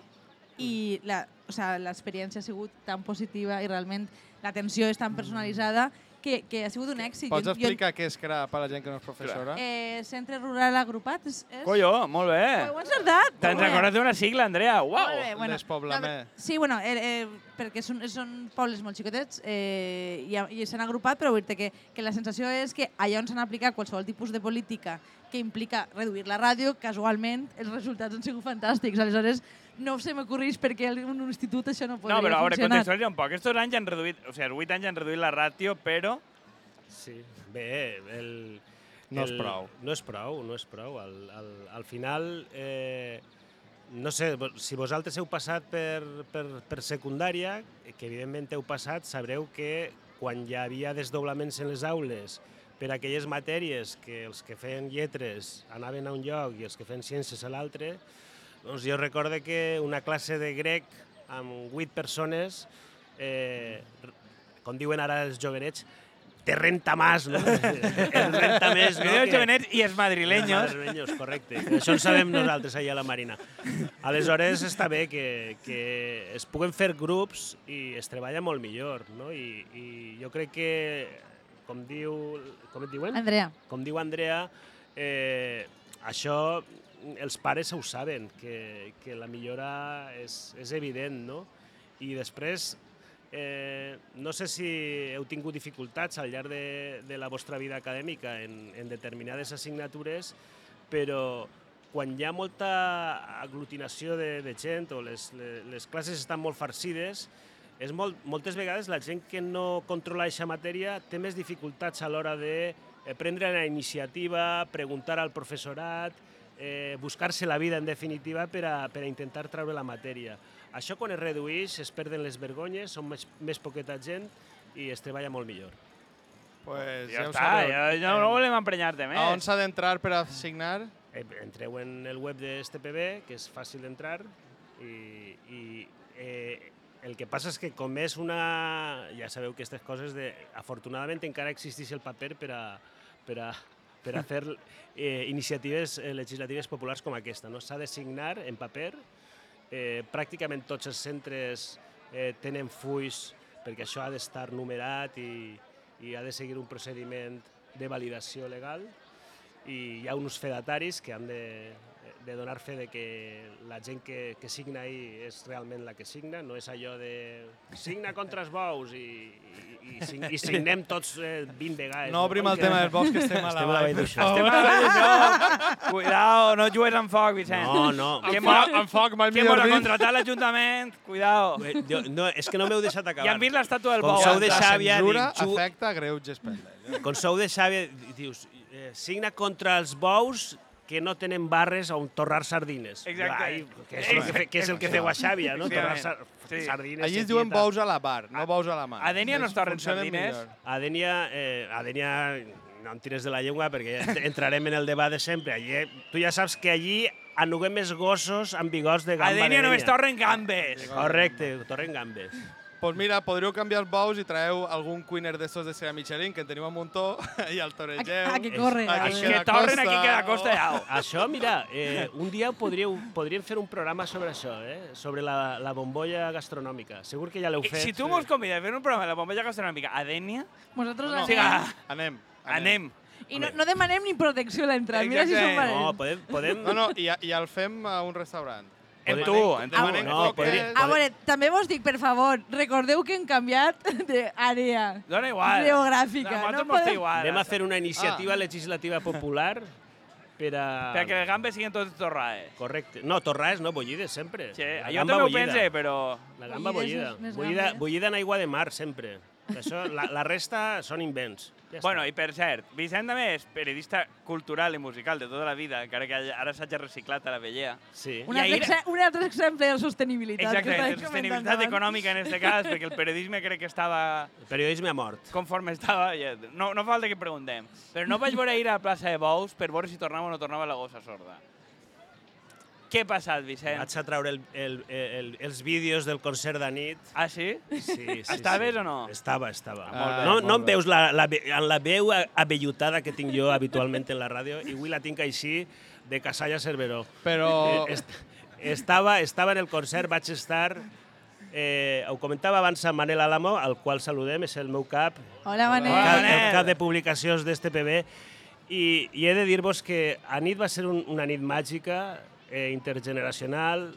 i la- o sea, l'experiència ha sigut tan positiva i realment l'atenció és tan personalitzada que, que ha sigut un èxit. Pots Jo- jo- explicar què és CRA per a la gent que no és professora? Eh, Centre Rural Agrupat és... és... Collo, molt bé. Ho heu encertat! Te'n recordes d'una sigla, Andrea? Uau! Molt bé, bueno, Despoblament. no, sí, bueno, eh, eh, perquè són, són pobles molt xicotets eh, i, i s'han agrupat, però vull dir que, que la sensació és que allà on s'han aplicat qualsevol tipus de política que implica reduir la ràdio, casualment els resultats han sigut fantàstics. Aleshores, no se m'ocorreix perquè en un institut això no podria No, però a veure, funcionar. contextualitza un poc. Estos anys han reduït, o sigui, els 8 anys han reduït la ràtio, però Sí, bé, el... No és el- prou. No és prou, no és prou. Al, al, al final, eh, no sé, si vosaltres heu passat per, per, per secundària, que evidentment heu passat, sabreu que quan hi havia desdoblaments en les aules per aquelles matèries que els que feien lletres anaven a un lloc i els que feien ciències a l'altre, doncs jo recorde que una classe de grec amb vuit persones, eh, com diuen ara els jovenets, te renta más, no? El renta més, no? els que- jovenets i els madrileños. els madrileños, correcte. Això en sabem nosaltres allà a la Marina. Aleshores està bé que, que es puguen fer grups i es treballa molt millor, no? I, i jo crec que, com diu... Com et diuen? Andrea, Com diu Andrea, eh, això els pares ho saben, que, que la millora és, és evident, no? I després, eh, no sé si heu tingut dificultats al llarg de, de la vostra vida acadèmica en, en determinades assignatures, però quan hi ha molta aglutinació de, de gent o les, les, les classes estan molt farcides, és molt, moltes vegades la gent que no controla aquesta matèria té més dificultats a l'hora de eh, prendre la iniciativa, preguntar al professorat, eh, buscar-se la vida en definitiva per a, per a intentar treure la matèria. Això quan es redueix es perden les vergonyes, són més, més poqueta gent i es treballa molt millor. Pues Ja, ja està, sabeu. ja, no, no volem emprenyar-te més. A on s'ha d'entrar per a signar? Eh, entreu en el web de STPB, que és fàcil d'entrar, i, i eh, el que passa és que com és una... Ja sabeu que aquestes coses, de, afortunadament encara existeix el paper per a, per a, per a fer eh, iniciatives eh, legislatives populars com aquesta. No? S'ha de signar en paper, eh, pràcticament tots els centres eh, tenen fulls perquè això ha d'estar numerat i, i ha de seguir un procediment de validació legal i hi ha uns fedataris que han de, de donar fe de que la gent que, que signa ahí és realment la que signa, no és allò de signa contra els bous i, i, i, sign- i signem tots eh, 20 vegades. No obrim el Que- tema dels bous, que estem a la Estem a la vall. vall d'Uixó. Cuidao, no jugues amb foc, Vicent. No, no. Que foc, amb foc, mai que millor dit. contratat l'Ajuntament. Cuidao. Jo, no, és que no m'heu deixat acabar. I han vist l'estàtua del Com bou. sou de La Xàbia, censura dic, afecta greuges pendents. Com sou de di- dius, eh, signa contra els bous que no tenen barres on torrar sardines. Exacte. Ai, que, és el que, fe- que és el que feu a Xàbia, no? Torrar sar Sí. sardines. Allí es diuen tieta. bous a la bar, no bous a la mà. a Dènia no es torren sardines. A Dènia, eh, a Dènia no em tires de la llengua perquè entrarem en el debat de sempre. Allí, tu ja saps que allí anuguem més gossos amb bigots de A gamba Dènia de només torren gambes. Correcte, torren gambes. Pues mira, podríeu canviar els bous i traeu algun cuiner d'estos de Sera Michelin, que en teniu un muntó, i el torregeu. Aquí a queda veure. Que torren costa. aquí que la costa ja. Això, mira, eh, un dia podríeu, podríem fer un programa sobre això, eh? sobre la, la bombolla gastronòmica. Segur que ja l'heu I fet. Si tu mos convides a fer un programa de la bombolla gastronòmica a Dènia, Nosaltres No, anem. Siga. Anem. anem. I no, no demanem ni protecció a l'entrada. Mira si som valents. No, podem... podem... No, no, i, i el fem a un restaurant. En tu, en tu. No, podria- A veure, també vos dic, per favor, recordeu que hem canviat d'àrea Dona igual. geogràfica. No té podem... igual. Anem a fer una iniciativa legislativa popular per a... Perquè les gambes siguin totes torrades. Correcte. No, torrades no, bullides sempre. Sí, La jo també ho pense, però... La gamba bullida. bullida en aigua de mar, sempre. Això, la, la resta són invents. Ja està. Bueno, i per cert, Vicent també és periodista cultural i musical de tota la vida, encara que ara s'hagi reciclat a la vellea. Sí. Un altre, ahir- un altre exemple de sostenibilitat. Exacte, que de sostenibilitat econòmica en este cas, perquè el periodisme crec que estava El periodisme ha mort. conforme estava. ja- No, no falta que preguntem. Però no vaig voler ir a la plaça de Bous per veure si tornava o no tornava la gossa sorda. Què ha passat, Vicent? Vaig a treure el, el, el, els vídeos del concert de nit. Ah, sí? Sí, sí, Estaves sí. o no? Estava, estava. Ah, molt bé, no, molt no em veus la, la, en la veu a- avellutada que tinc jo habitualment en la ràdio i avui la tinc així de Casalla Cerveró. Però... Eh, est estava, estava en el concert, vaig estar... Eh, ho comentava abans a Manel Alamo, al qual saludem, és el meu cap, Hola, el Manel. cap, Manel. el cap de publicacions d'este PB, i, i he de dir-vos que a nit va ser un, una nit màgica, eh, intergeneracional,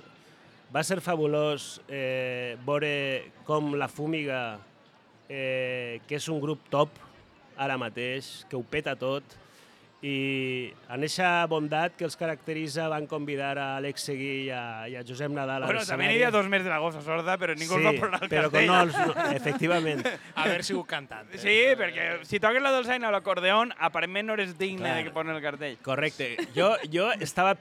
va ser fabulós eh, veure com la Fúmiga, eh, que és un grup top ara mateix, que ho peta tot, i en eixa bondat que els caracteritza van convidar a Àlex Seguí i a, i a Josep Nadal a Bueno, també n'hi havia dos més de la gossa sorda, però ningú els va posar al però que cartell. no, els, no, efectivament. Haver sigut cantant. eh? Sí, perquè si toques la dolçaina o l'acordeon, aparentment no eres digne Clar. de que posen el cartell. Correcte. Jo, jo estava...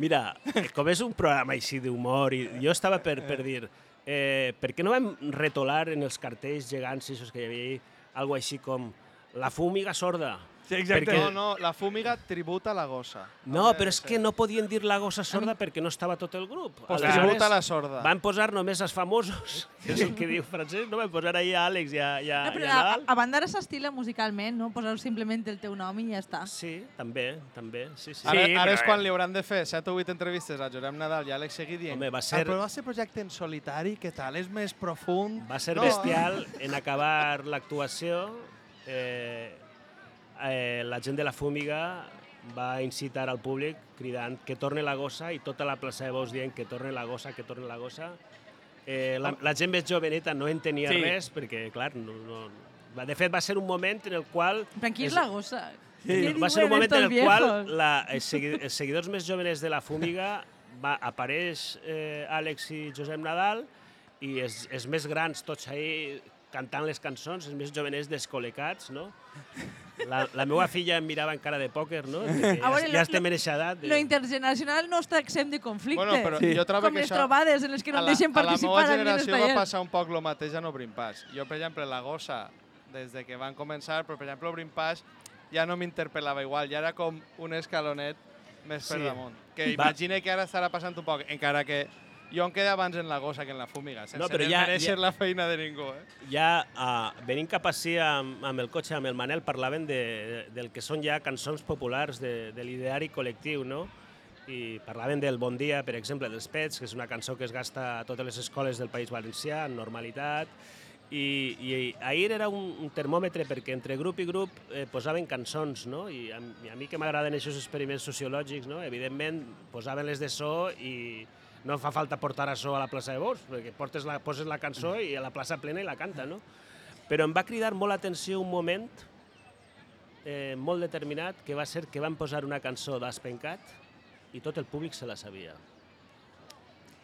Mira, com és un programa així d'humor, i jo estava per, per dir, eh, per què no vam retolar en els cartells gegants que hi havia algo així com la fúmiga sorda? Sí, exacte. Perquè- No, no, la fúmiga tributa la gossa. No, però és que no podien dir la gossa sorda perquè no estava tot el grup. Pues Aleshores, tributa la sorda. Van posar només els famosos, que és el que diu francès, no van posar ahí a Àlex i a, i a, No, i però a a, Nadal. a banda ara s'estila musicalment, no? Posar simplement el teu nom i ja està. Sí, també, també, sí, sí. Ara, Sí, ara però- és quan li hauran de fer 7 o 8 entrevistes a Josep Nadal i a Àlex Seguí dient Home, va "Ah, ser- però va ser projecte en solitari, què tal? És més profund? Va ser No, bestial en acabar l'actuació. Eh, eh, la gent de la Fúmiga va incitar al públic cridant que torne la gossa i tota la plaça de Bous dient que torne la gossa, que torne la gossa. Eh, la, la gent més joveneta no entenia Sí. res perquè, clar, no, no, va- de fet va ser un moment en el qual... Però qui és És- la gossa? Sí, va ser un moment en el qual la, els, segui, els seguidors més joves de la Fúmiga va, apareix eh, Àlex i Josep Nadal i els, els més grans tots ahí cantant les cançons, els més jovenets descol·lecats, no? La, la meva filla em mirava en cara de pòquer, no? Perquè A ja, veure, ja lo- estem en eixa edat. De... Lo intergeneracional no està exempt de conflicte. Bueno, però sí. jo trobo Com que les això... trobades en les que no la, deixen a la participar meva generació va passar un poc el mateix en Obrim Pas. Jo, per exemple, la gossa, des de que van començar, però per exemple, Obrim Pas ja no m'interpel·lava igual, ja era com un escalonet més per Sí. damunt. Que Va. imagine que ara estarà passant un poc, encara que jo em queda abans en la gossa que en la fúmiga, sense No, però ja- mereixer ja- la feina de ningú. Eh? ja uh, venint cap ací amb, amb el cotxe, amb el Manel, parlaven de, del que són ja cançons populars de, de l'ideari col·lectiu, no? I parlaven del Bon Dia, per exemple, dels Pets, que és una cançó que es gasta a totes les escoles del País Valencià, en normalitat, i, i ahir era un, un termòmetre perquè entre grup i grup eh, posaven cançons, no? I a, i a mi que m'agraden aquests experiments sociològics, no? Evidentment, posaven les de so i no fa falta portar a so a la plaça de Bous, perquè portes la, poses la cançó i a la plaça plena i la canta, no? Però em va cridar molt l'atenció un moment eh, molt determinat, que va ser que van posar una cançó d'Aspencat i tot el públic se la sabia.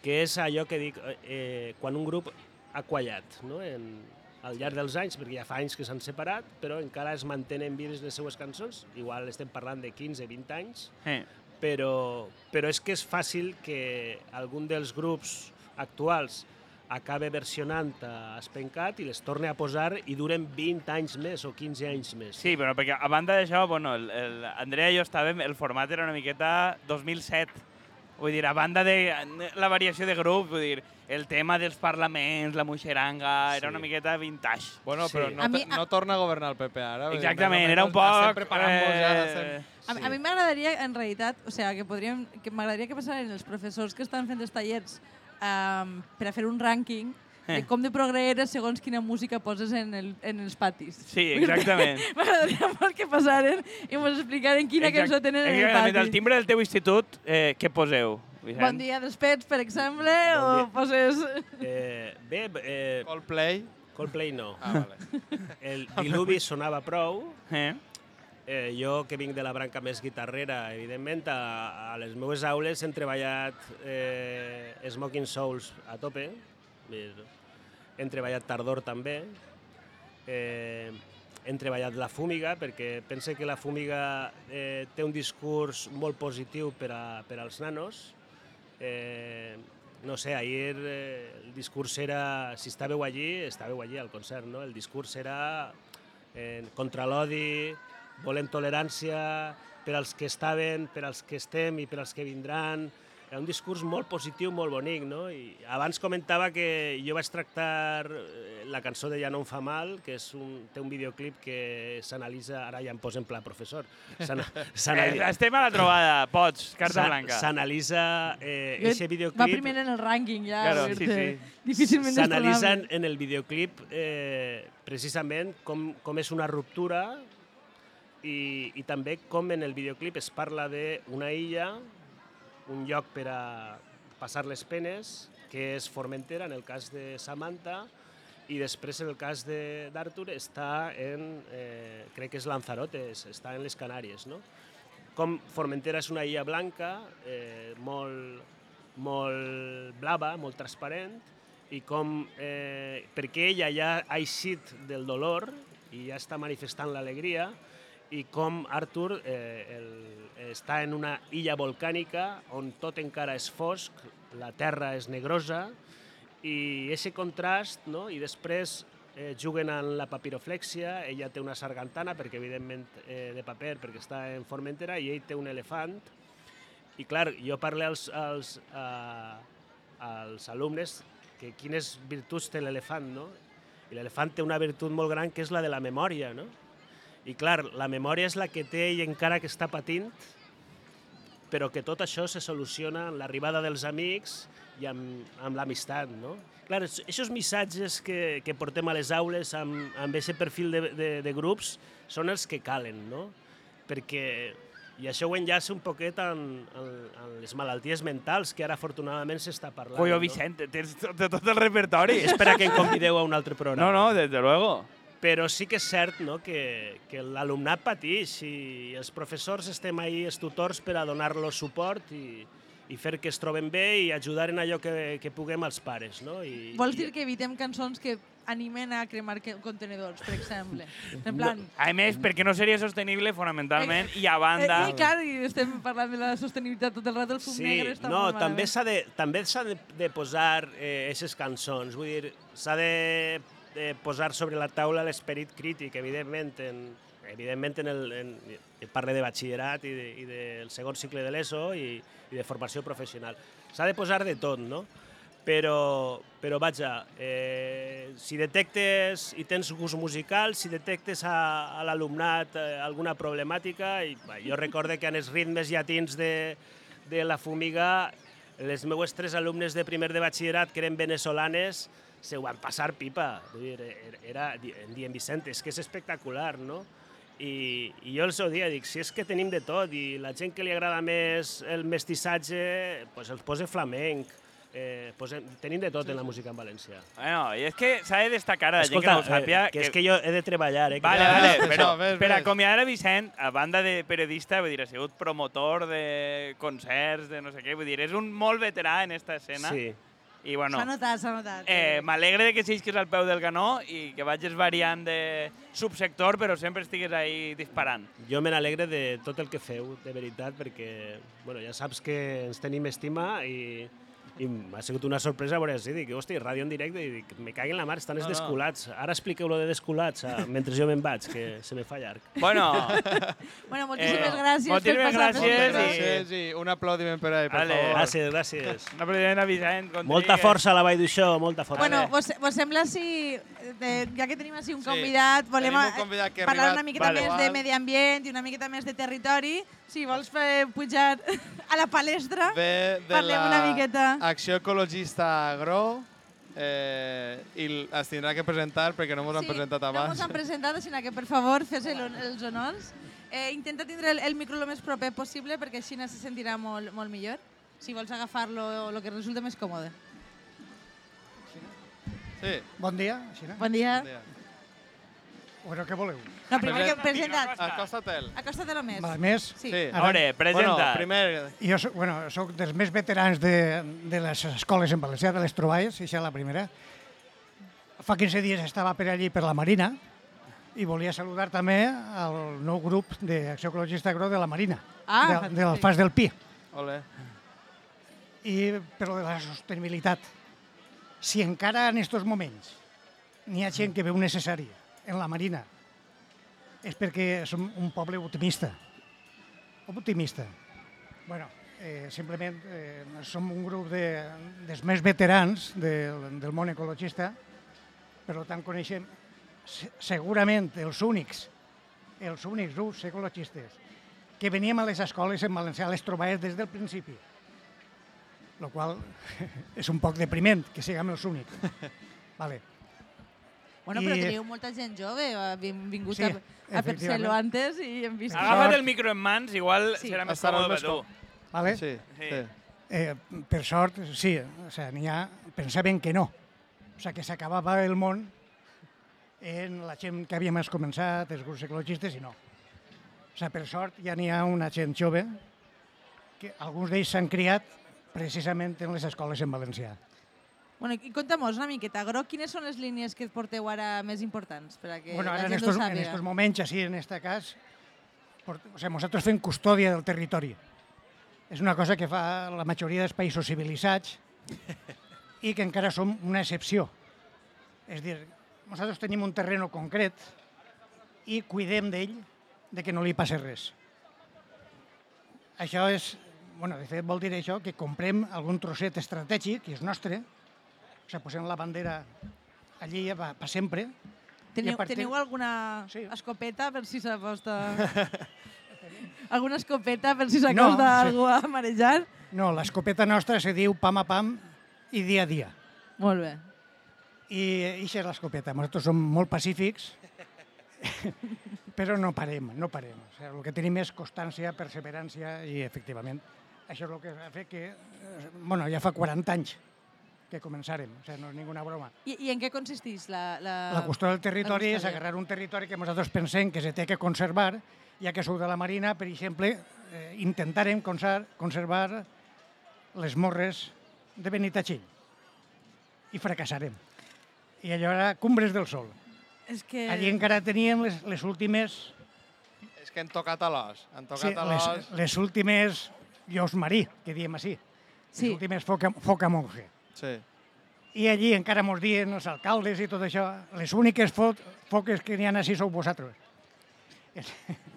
Que és allò que dic, eh, quan un grup ha quallat, no? En, al llarg dels anys, perquè ja fa anys que s'han separat, però encara es mantenen vives les seues cançons, igual estem parlant de 15-20 anys, Eh. Però, però és que és fàcil que algun dels grups actuals acabe versionant a Espencat i les torne a posar i duren 20 anys més o 15 anys més. Sí, però perquè a banda d'això, bueno, el, el Andrea i jo estàvem, el format era una miqueta 2007. Vull dir, a banda de la variació de grup, vull dir, el tema dels parlaments, la muixeranga, era Sí. una miqueta vintage. Bueno, Sí. però no, A mi- te- no torna a governar el PP ara. dir, Exactament, o era un poc... Estem preparant-nos ja. eh, Estem... A, a mi m'agradaria, en realitat, o sigui, que podríem, que m'agradaria que passaren els professors que estan fent els tallers um, per a fer un rànquing de com de progre eres segons quina música poses en, el, en els patis. Sí, exactament. M'agradaria molt que passaren i mos explicaren quina Exact- cançó tenen en el exactament. pati. Al timbre del teu institut, eh, què poseu? Vicent? Bon dia dels pets, per exemple, Bon o dia. poses... Eh, bé, eh, Coldplay. Coldplay no. Ah, vale. El diluvi sonava prou. Eh? Eh, jo, que vinc de la branca més guitarrera, evidentment, a, a les meves aules hem treballat eh, Smoking Souls a tope. Hem treballat Tardor també. Eh, hem treballat la Fúmiga, perquè pense que la Fúmiga eh, té un discurs molt positiu per, a, per als nanos. Eh, no sé, ahir eh, el discurs era, si estàveu allí, estàveu allí al concert, no? El discurs era eh, contra l'odi, volem tolerància per als que estaven, per als que estem i per als que vindran. Era un discurs molt positiu, molt bonic, no? I abans comentava que jo vaig tractar eh, la cançó de Ja no em fa mal, que és un, té un videoclip que s'analitza, ara ja em poso en pla professor, Eh, s'analitza estem a la trobada, pots, carta blanca. S'analitza eh, Jo- eixe Va videoclip... primer en el rànquing, ja. Claro, sí, sí. Difícilment S'analitzen destronable. en el videoclip eh, precisament com, com és una ruptura i, i també com en el videoclip es parla d'una illa, un lloc per a passar les penes, que és Formentera, en el cas de Samantha, i després en el cas d'Arthur està en, eh, crec que és Lanzarote, està en les Canàries, no? Com Formentera és una illa blanca, eh, molt, molt blava, molt transparent, i com eh, perquè ella ja ha eixit del dolor i ja està manifestant l'alegria, i com Arthur eh, el, està en una illa volcànica on tot encara és fosc, la terra és negrosa, i aquest contrast, no? i després eh, juguen en la papiroflèxia, ella té una sargantana, perquè evidentment eh, de paper, perquè està en Formentera, i ell té un elefant, i clar, jo parlo als, als, uh, als alumnes que quines virtuts té l'elefant, no? I l'elefant té una virtut molt gran que és la de la memòria, no? I clar, la memòria és la que té ell encara que està patint, però que tot això se soluciona amb l'arribada dels amics i amb, amb l'amistat, no? Clar, aquests missatges que, que portem a les aules amb, amb aquest perfil de, de, de grups són els que calen, no? Perquè i això ho enllaça un poquet amb, amb, amb les malalties mentals, que ara afortunadament s'està parlant. Coño, no? Vicent, tens tot, tot el repertori. Espera que em convideu a un altre programa. No, no, desde luego. Però sí que és cert no, que, que l'alumnat pateix i els professors estem ahí, els tutors, per a donar-los suport i, i fer que es troben bé i ajudar en allò que, que puguem als pares. No? I, Vols i, dir que evitem cançons que animen a cremar contenedors, per exemple? En plan... A més, perquè no seria sostenible fonamentalment i a banda... Eh, I clar, i estem parlant de la sostenibilitat tot el rato, el fum Sí, negre està no, molt també malament. s'ha de, també s'ha de, de posar aquestes eh, cançons, vull dir, s'ha de, de posar sobre la taula l'esperit crític, evidentment, en, evidentment en el, en, parle de batxillerat i, de, i del segon cicle de l'ESO i, i de formació professional. S'ha de posar de tot, no? Però, però vaja, eh, si detectes i tens gust musical, si detectes a, a l'alumnat eh, alguna problemàtica, i, va, jo recorde que en els ritmes llatins de, de la fumiga, les meues tres alumnes de primer de batxillerat, que eren venezolanes, se ho van passar pipa. Vull dir, era, era, em diuen, Vicent, és que és espectacular, no? I, i jo els ho dia, dic, si és que tenim de tot, i la gent que li agrada més el mestissatge, pues els posa flamenc, eh, posem, tenim de tot en la música en valencià. Bueno, i és que s'ha de destacar a la gent que no ho sàpia... eh, que, és que jo he de treballar, eh? que Vale, no- vale, Això, però ves, per acomiadar a Vicent, a banda de periodista, vull dir, ha sigut promotor de concerts, de no sé què, vull dir, és un molt veterà en esta escena. Sí. I bueno, S'ha notat, s'ha notat. eh, m'alegre de que siguis al peu del canó i que vagis variant de subsector, però sempre estigues ahí disparant. Jo me n'alegre de tot el que feu, de veritat, perquè bueno, ja saps que ens tenim estima i, i m'ha sigut una sorpresa veure així, dic, hosti, ràdio en directe, i dic, me caguen la mar, estan els No, no. desculats. Ara expliqueu lo de desculats, eh, mentre jo me'n vaig, que se me fa llarg. Bueno, Bueno, moltíssimes Eh, gràcies moltíssimes gràcies i-. Gràcies i un aplaudiment per ahí, per Ale. favor. Gràcies, gràcies. un aplaudiment a Vicent. Contrí, Molta força a la Vall d'Uixó, molta força. Bueno, vos, vos sembla si, eh, ja que tenim així un Sí, convidat, volem un convidat parlar arribat una miqueta Vale. més de medi ambient i una miqueta més de territori. Si vols fer pujar a la palestra, Ve de Parlem la una miqueta. Acció Ecologista Agro eh, i es tindrà que presentar perquè no ens han presentat No abans. ens han presentat, sinó que, per favor, fes el, els honors. Eh, intenta tindre el, el micro el més proper possible perquè així se sentirà molt, molt millor. Si vols agafar-lo, el que resulta més còmode. Sí. Bon dia, Xina. Bon dia. bon dia. Bueno, què voleu? No, primer que presenta't. Acosta-te'l. Acosta-te-lo més. Val, més? Sí. Sí. Ara- Ore, presenta. Bueno, primer, Jo soc, bueno, soc dels més veterans de, de les escoles en valencià, de les troballes, això és la primera. Fa 15 dies estava per allí, per la Marina, i volia saludar també al nou grup d'Acció Ecologista Agro de la Marina, Ah, de, de l'Alfàs del Pi, ole. i per lo de la sostenibilitat. Si encara en aquests moments n'hi ha gent que veu necessari en la Marina, és perquè som un poble optimista. Optimista. bueno, eh, simplement eh, som un grup de, dels més veterans del, del món ecologista, per tant coneixem se- segurament els únics, els únics grups ecologistes que veníem a les escoles en valencià les trobades des del principi lo qual és un poc depriment que siguem els únics. vale. Bueno, però I- teniu molta gent jove, hem vingut Sí, a, a fer-se-lo antes i hem vist... Agafa't el micro en mans, igual Sí. serà més còmode més per tu. Vale? Sí, Sí. sí. Eh, per sort, sí, o sea, n'hi ha, pensaven que no. O sea, que s'acabava el món en la gent que havíem començat, els grups ecologistes, i no. O sea, per sort ja n'hi ha una gent jove que alguns d'ells s'han criat precisament en les escoles en valencià. Bueno, i conta'm-nos una miqueta, Gro, quines són les línies que porteu ara més importants? Per a que bueno, ara en estos, en estos moments, així en este cas, port- o sea, nosaltres fem custòdia del territori. És una cosa que fa la majoria dels països civilitzats i que encara som una excepció. És dir, nosaltres tenim un terreno concret i cuidem d'ell de que no li passi res. Això és, bueno, de fet vol dir això que comprem algun trosset estratègic, que és nostre, o sigui, posem la bandera allí per, per sempre, Teniu, partir- teniu alguna Sí. escopeta per si s'acosta... alguna escopeta per si s'acosta No, sí. algú a marejar? No, l'escopeta nostra se diu pam a pam i dia a dia. Molt bé. I això és l'escopeta. Nosaltres som molt pacífics, però no parem, no parem. O sigui, el que tenim és constància, perseverància i, efectivament, això és el que ha fet que... eh, Bueno, ja fa 40 anys que començarem, o sigui, no és ninguna broma. I, i en què consisteix la... La, La qüestió del territori és agarrar un territori que nosaltres pensem que se té que conservar, ja que sou de la Marina, per exemple, eh, intentarem conser conservar les morres de Benitatxell. I fracassarem. I allò era Cumbres del Sol. És que... Allí encara teníem les, les últimes, És que han tocat a l'os. Han sí, tocat a les, l'os. les últimes llos marí, que diem així. Sí. Les últimes foca, foca monje. Sí. I allí encara mos diuen els alcaldes i tot això, les úniques fo foques que n'hi ha així sou vosaltres.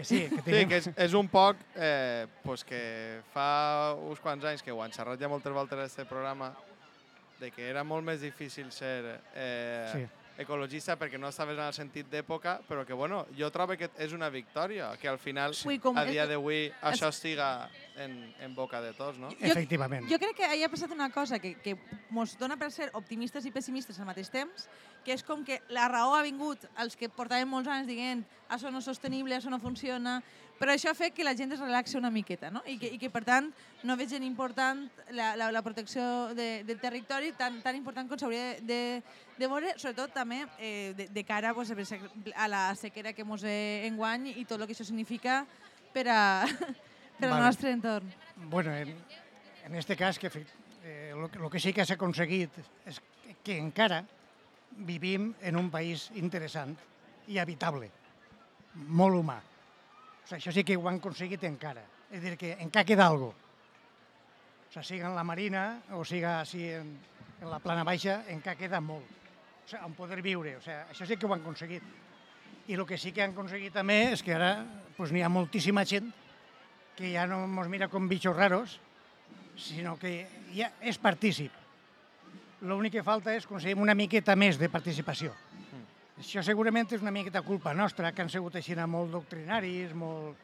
Que sí, que Sí, tenim... que és, és un poc eh, pues que fa uns quants anys que ho han xerrat ja moltes voltes en aquest programa de que era molt més difícil ser eh, Sí. Ecologista perquè no estaves en el sentit d'època, però que bueno, jo trobo que és una victòria, que al final, Ui, com- a dia d'avui, això estiga en, en boca de tots, no? Jo- Efectivament. Jo crec que hi ha passat una cosa que, que mos dona per ser optimistes i pessimistes al mateix temps, que és com que la raó ha vingut als que portaven molts anys dient això no és sostenible, això no funciona, però això ha fet que la gent es relaxi una miqueta, no? I que, i que per tant, no vegin important la, la, la protecció de, del territori tan, tan important com s'hauria de, de, de veure, sobretot també eh, de, de cara pues, a la sequera que mos enguany i tot el que això significa per, a, per al Vale. nostre entorn. Bueno, en, en este cas, que eh, lo, que- lo que sí que s'ha aconseguit és que, que encara vivim en un país interessant i habitable, molt humà. Sigui, això sí que ho han aconseguit encara. És a dir, que encara queda alguna cosa. O sigui, siga en la Marina o siga així en, en la plana baixa, encara queda molt. O sigui, on poder viure. O sigui, això sí que ho han aconseguit. I el que sí que han aconseguit també és que ara pues, n'hi ha moltíssima gent que ja no ens mira com bitxos raros, sinó que ja és partícip. L'únic que falta és aconseguir una miqueta més de participació. Això segurament és una miqueta culpa nostra, que han sigut així molt doctrinaris, molt...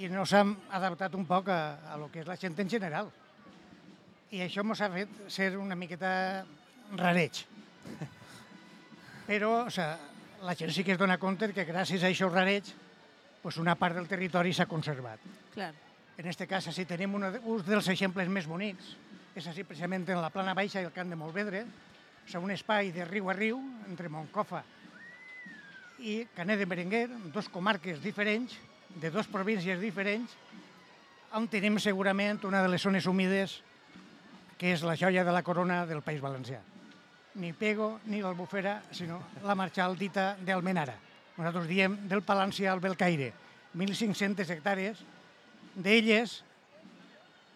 i no s'han adaptat un poc a, a lo que és la gent en general. I això ens ha fet ser una miqueta rareig. Però o sea, la gent sí que es dona compte que gràcies a això rareig pues una part del territori s'ha conservat. Clar. En aquest cas, si tenim un, un dels exemples més bonics, és així precisament en la plana baixa i el camp de Molvedre, o sigui, un espai de riu a riu entre Moncofa i Canet de Berenguer, dos comarques diferents, de dues províncies diferents, on tenim segurament una de les zones humides que és la joia de la corona del País Valencià. Ni Pego ni l'Albufera, sinó la marxal dita d'Almenara. Nosaltres diem del Palancià al Belcaire, 1.500 hectàrees, d'elles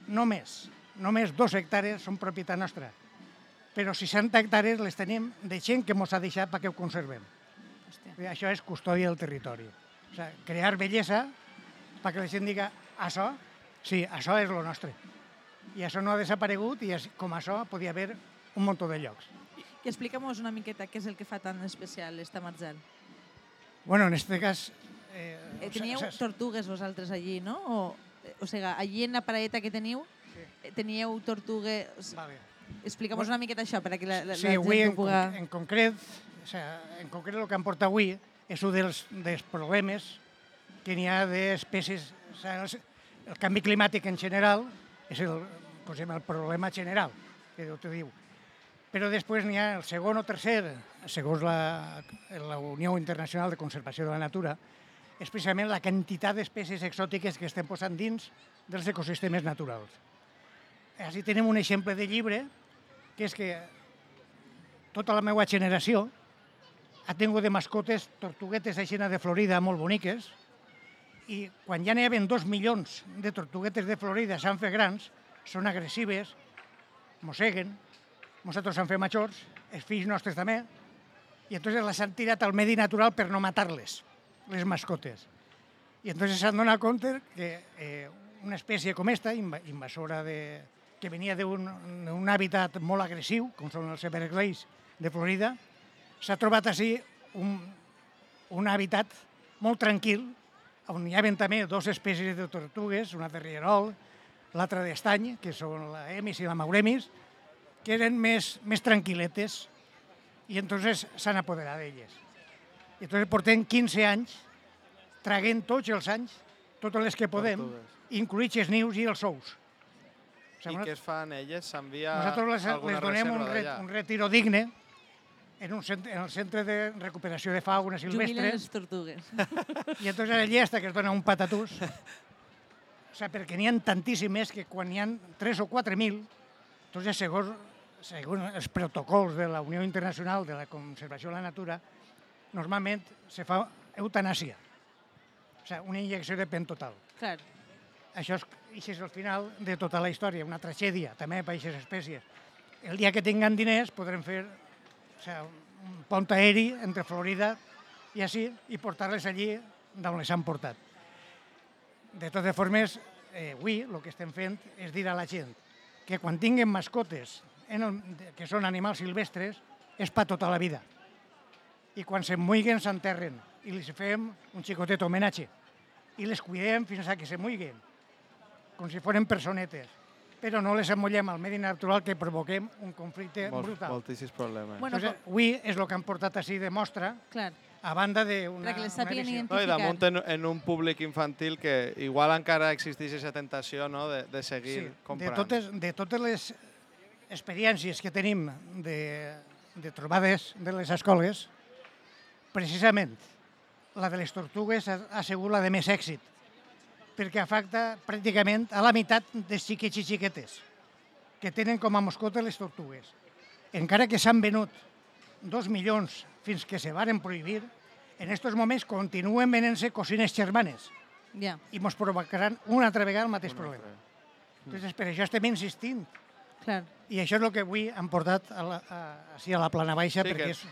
només, només dos hectàrees són propietat nostra, però 60 hectàrees les tenim de gent que mos ha deixat perquè ho conservem. Hòstia. Això és custòdia del territori. O sigui, crear bellesa perquè la gent diga això, sí, això és lo nostre. I això no ha desaparegut i com això podia haver un munt de llocs. I explica'm-nos una miqueta què és el que fa tan especial esta marxal. Bueno, en este cas... Eh, Eh, teníeu sa- sa- tortugues vosaltres allí, no? O, eh, o sigui, allí en la paradeta que teniu, eh, teníeu tortugues... Vale. Explica'm una miqueta això, perquè la, la, Sí, la avui gent en, ho puga... en concret, o sea, en concret el que em porta avui és un dels, dels problemes que n'hi ha d'espècies... O sea, el, canvi climàtic en general és el, posem, el problema general, que Déu te diu. Però després n'hi ha el segon o tercer, segons la, la Unió Internacional de Conservació de la Natura, és precisament la quantitat d'espècies exòtiques que estem posant dins dels ecosistemes naturals. Així tenim un exemple de llibre, que és que tota la meva generació ha tingut de mascotes tortuguetes aixina de Florida molt boniques. I quan ja n'hi havia dos milions de tortuguetes de Florida s'han fet grans, són agressives, mosseguen, nosaltres s'han fet majors, els fills nostres també, i entonces les han tirat al medi natural per no matar-les, les mascotes. I entonces s'han donat compte que eh, una espècie com esta, inva- invasora de, que venia d'un un hàbitat molt agressiu, com són els Everglades de Florida, s'ha trobat així un, un hàbitat molt tranquil, on hi havia també dues espècies de tortugues, una de rierol, l'altra d'estany, que són la Emis i la Mauremis, que eren més, més tranquil·letes i entonces s'han apoderat d'elles. I entonces portem 15 anys traguent tots els anys, totes les que podem, incluïts els nius i els ous. O I sigui, què es fan elles? S'envia nosaltres les, donem un, re, un retiro digne en, un centre, en el centre de recuperació de fauna Jubilen silvestre les tortugues. i entonces allà està que es dona un patatús. O sigui, perquè n'hi ha tantíssimes que quan n'hi ha 3 o 4 mil, entonces segons, segons els protocols de la Unió Internacional de la Conservació de la Natura, normalment se fa eutanàsia. O sigui, una injecció de pen total. Clar. Això és, això és el final de tota la història, una tragèdia també per aquestes espècies. El dia que tinguin diners podrem fer o sigui, un pont aeri entre Florida i així i portar-les allí d'on les han portat. De totes formes, eh, avui el que estem fent és dir a la gent que quan tinguin mascotes en el, que són animals silvestres és per tota la vida. I quan se'n muiguen s'enterren i els fem un xicotet homenatge i les cuidem fins a que se muiguen, com si foren personetes, però no les amollem al medi natural que provoquem un conflicte Molt, brutal. moltíssims problemes. Bueno, Entonces, avui és el que han portat així de mostra, Clar. a banda d'una... Perquè les una sàpiguen identificar. No, I damunt en, en un públic infantil que igual encara existeix aquesta tentació no? de, de seguir de comprant. totes, de totes les experiències que tenim de, de trobades de les escoles, precisament la de les tortugues ha, ha sigut la de més èxit, perquè afecta pràcticament a la meitat dels xiquets i xiquetes que tenen com a mascota les tortugues. Encara que s'han venut dos milions fins que se varen prohibir, en aquests moments continuen venent-se cosines germanes Ja. i ens provocaran una altra vegada el mateix problema. Entonces, per això estem insistint. Clar. I això és el que avui han portat a la, a, així a la plana baixa, Sí, perquè que- és,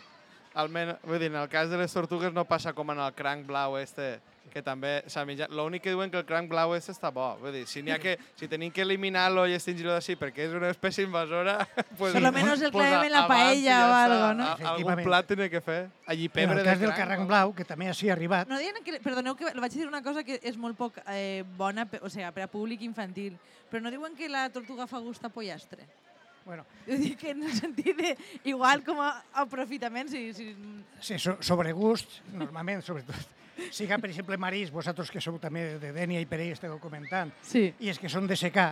Almenys, vull dir, en el cas de les tortugues no passa com en el cranc blau este, que també s'ha menjat. L'únic que diuen que el cranc blau este està bo. Vull dir, si n'hi ha que, si tenim que eliminar-lo i extingir-lo d'ací perquè és una espècie invasora, pues, Por lo menos el pues clavem en la paella o algo, no? A- Algun plat tiene que fer. Allí en pebre el cas de del carranc no? blau, que també així ha arribat, No diuen que, perdoneu que vaig dir una cosa que és molt poc eh, bona, o sigui, per a públic infantil, però no diuen que la tortuga fa gust a pollastre? Bueno, Ho dic en el sentit de, igual com a aprofitament, si, si... sí, so, sobre gust, normalment, sobretot, siga, per exemple, Marís, vosaltres que sou també de Dènia i Perell esteu comentant, Sí. i és que són de secar,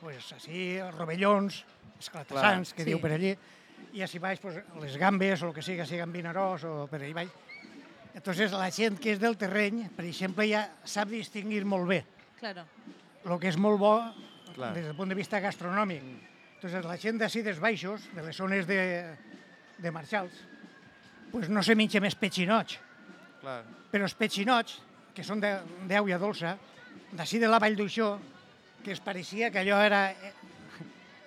pues, així, rovellons, esclatassants, que sí. diu per allí, i així baix pues, les gambes o el que siga, siguin vinaròs o per allà baix. Entonces, la gent que és del terreny, per exemple, ja sap distingir molt bé Claro. el que és molt bo Clar. des del punt de vista gastronòmic. Entonces, la gent d'ací dels baixos, de les zones de, de marxals, pues no se menja més peixinots, Clar. però els peixinots, que són de- d'aigua dolça, d'ací de la Vall d'Uixó, que es pareixia que allò era... eh,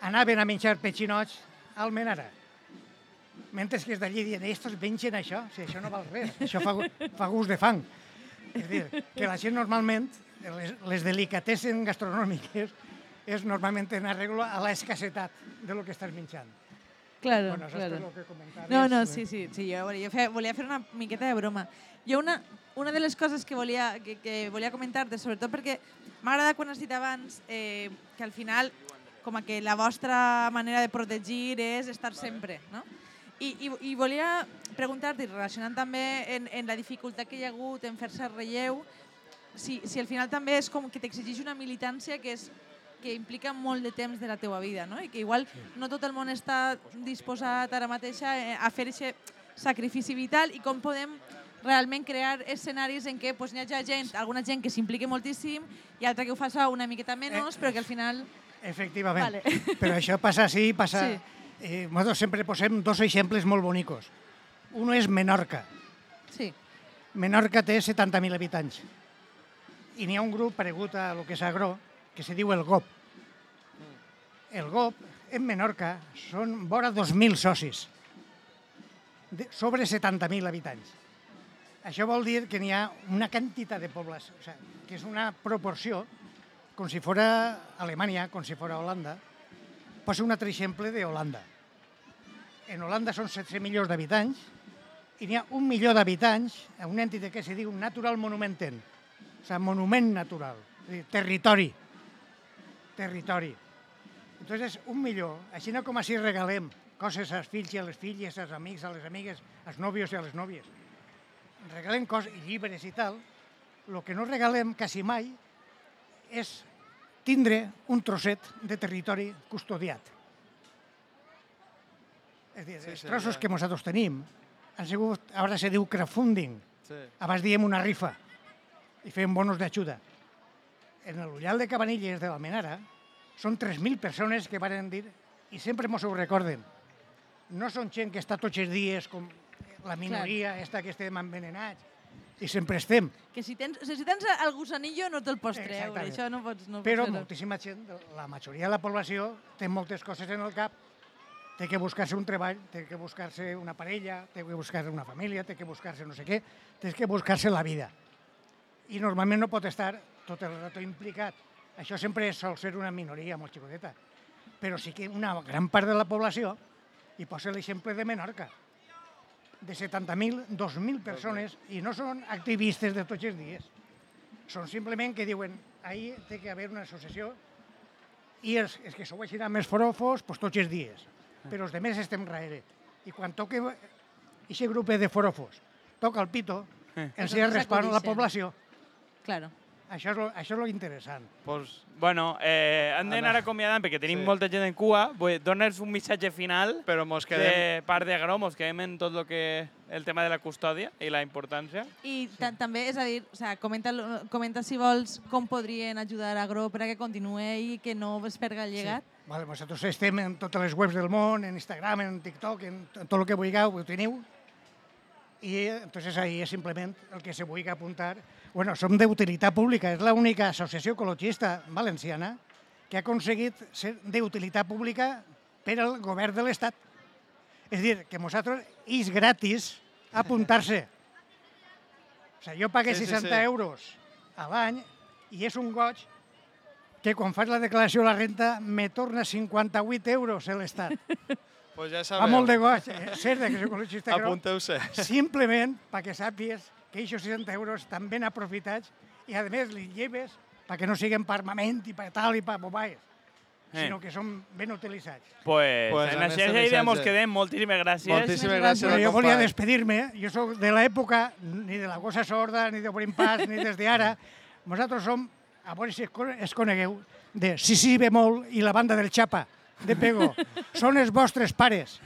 anaven a menjar peixinots al Menara. Mentre que els d'allí diuen, estos mengen això, si això no val res, això fa, fa gust de fang. És dir, que la gent normalment, les, les delicatessen gastronòmiques, és normalment en arreglo a l'escassetat de lo que estàs menjant. Claro, bueno, claro. que. No, no, sí, sí, sí jo, volia, jo fe, volia fer una miqueta de broma. Jo una, una de les coses que volia, que, que volia comentar-te, sobretot perquè m'ha agradat quan has dit abans eh, que al final com a que la vostra manera de protegir és estar sempre, no? I, i, i volia preguntar-te, relacionant també en, en la dificultat que hi ha hagut en fer-se relleu, si, si al final també és com que t'exigeix una militància que és que implica molt de temps de la teua vida, no? I que igual no tot el món està disposat ara mateix a eh, a fer aquest sacrifici vital i com podem realment crear escenaris en què pues, hi hagi gent, alguna gent que s'impliqui moltíssim i altra que ho faça una miqueta menys, però que al final... Efectivament. Vale. Però això passa així, passa... Sí. Sí. Eh, nosaltres sempre posem dos exemples molt bonicos. Uno és Menorca. Sí, Menorca té 70.000 habitants. I n'hi ha un grup paregut a lo que és Agró, que se diu el GOP. El GOP, en Menorca, són vora 2.000 socis, sobre 70.000 habitants. Això vol dir que n'hi ha una quantitat de pobles, o sigui, que és una proporció, com si fora Alemanya, com si fora Holanda. Poso un altre exemple de Holanda. En Holanda són 16 milions d'habitants i n'hi ha un milió d'habitants a una entitat que se diu Natural Monumenten, o sigui, monument natural, territori. Territori. Entonces, un milió, així no com així regalem coses als fills i a les filles, als amics, a les amigues, als nòvios i a les nòvies. Regalem coses, llibres i tal. El que no regalem quasi mai és tindre un trosset de territori custodiat. És a dir, Sí, els sí, trossos ja. que nosaltres tenim han sigut, ara se diu crowdfunding, Sí. abans diem una rifa i fem bonos d'ajuda. En l'Ullal de Cabanilles de l'Almenara són 3.000 persones que varen dir, i sempre mos ho recorden, no són gent que està tots els dies com la minoria, esta que estem envenenats, i sempre estem. que si tens, si tens el gusanillo no te'l pots treure, Exactament. això no pots... No Però pots moltíssima gent, la majoria de la població, té moltes coses en el cap, té que buscar-se un treball, té que buscar-se una parella, té que buscar-se una família, té que buscar-se no sé què, té que buscar-se la vida. I normalment no pot estar tot el rato implicat. Això sempre sol ser una minoria molt xicoteta. Però sí que una gran part de la població, i posa l'exemple de Menorca, de 70.000, 2.000 persones, i no són activistes de tots els dies. Són simplement que diuen, ahir té que haver una associació i els, els que sou així més forofos, doncs tots els dies. Però els demés estem darrere. I quan toque aquest grup de forofos, toca el pito, ens hi Doncs respon la població. Claro. Això és lo, això és lo interessant. Pues, Bueno, eh, hem d'anar acomiadant perquè tenim Sí. molta gent en cua. Dona'ns un missatge final però mos quedem... de part de Agró, mos quedem en tot lo que, el tema de la custòdia i la importància. I ta- també, és a dir, o sea, comenta, comenta si vols com podrien ajudar a Agro per a que continuï i que no es perga el llegat. Sí. Vale, vosaltres estem en totes les webs del món, en Instagram, en TikTok, en t- tot el que vulgueu, ho teniu. I entonces ahí és simplement el que se vulgui apuntar. Bueno, som d'utilitat pública, és l'única associació ecologista valenciana que ha aconseguit ser d'utilitat pública per al govern de l'Estat. És a dir, que nosaltres és gratis apuntar-se. O sigui, jo pagué Sí, sí, 60 sí. euros a l'any i és un goig que quan fas la declaració de la renta me torna 58 euros a l'Estat. Pues ja sabeu. molt de goig, eh? ser de que soc ecologista, però Apunteu-se. simplement perquè sàpies que aquests 60 euros estan ben aprofitats i a més li lleves perquè no siguin per armament i per tal i per bobaes. Eh. sinó que són ben utilitzats. Pues, Pues en amb aquesta idea mos missatge. quedem. Moltíssimes gràcies. Moltíssimes gràcies. Però jo volia despedir-me. Jo sóc de l'època ni de la gossa sorda, ni de Borin Pas, ni des d'ara. Nosaltres som, a veure si es con- es conegueu, de Sissi Bemol i la banda del Xapa, de Pego. Són els vostres pares.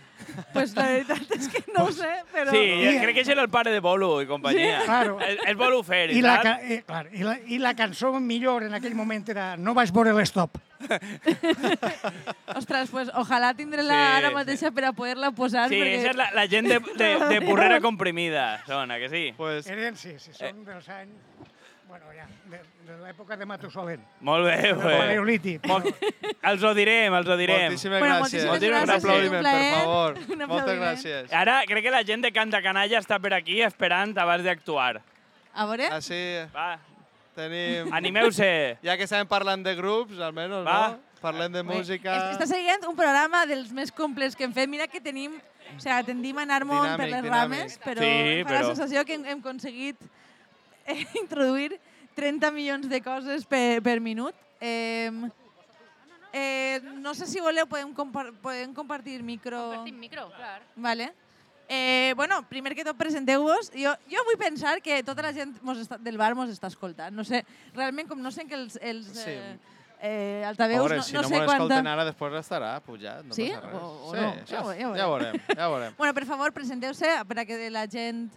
Pues la veritat és que no ho sé, però... Sí, I- crec que és el pare de Bolu i companyia. Sí, claro. És, és Bolu Fer, I la, eh, clar, i, la, I la cançó millor en aquell moment era No vaig veure l'estop. Ostres, pues ojalà tindré-la Sí, ara sí. mateixa per a poder-la posar. Sí, perquè... és la, la gent de, de, de porrera comprimida, sona, que sí? Pues, Eren, sí, sí, són dels anys... Bueno, ja, de, de l'època de Matusalén. Molt bé, paleolític. Molt... Els ho direm, els ho direm. moltíssimes Bueno, gràcies. moltíssimes gràcies, Un aplaudiment, un per plaer. favor. Moltes gràcies. Ara crec que la gent de Canta Canalla està per aquí esperant abans d'actuar. A veure? Així Va, tenim... animeu-se. Ja que estem parlant de grups, almenys, Va. no? Parlem de música... Es- Està seguint un programa dels més complets que hem fet. Mira que tenim... O sigui, tendim a anar molt per Dinàmic, les dinàmic. rames, però Sí, fa la però- sensació que hem, hem aconseguit eh, introduir 30 milions de coses per, per minut. Eh, eh, no sé si voleu, podem, compar podem compartir micro... Compartim micro, clar. Vale. Eh, bueno, primer que tot presenteu-vos. Jo, jo vull pensar que tota la gent mos està, del bar mos està escoltant. No sé, realment, com no sé que els, els Sí. eh, eh, altaveus, veure, no, si no, no, sé quanta... ara, després estarà pujat, no Sí? passa res. O- o sí, no? Ja ho- ja ho ja ho veurem, ja ho veurem. Bueno, per favor, presenteu-se per a que la gent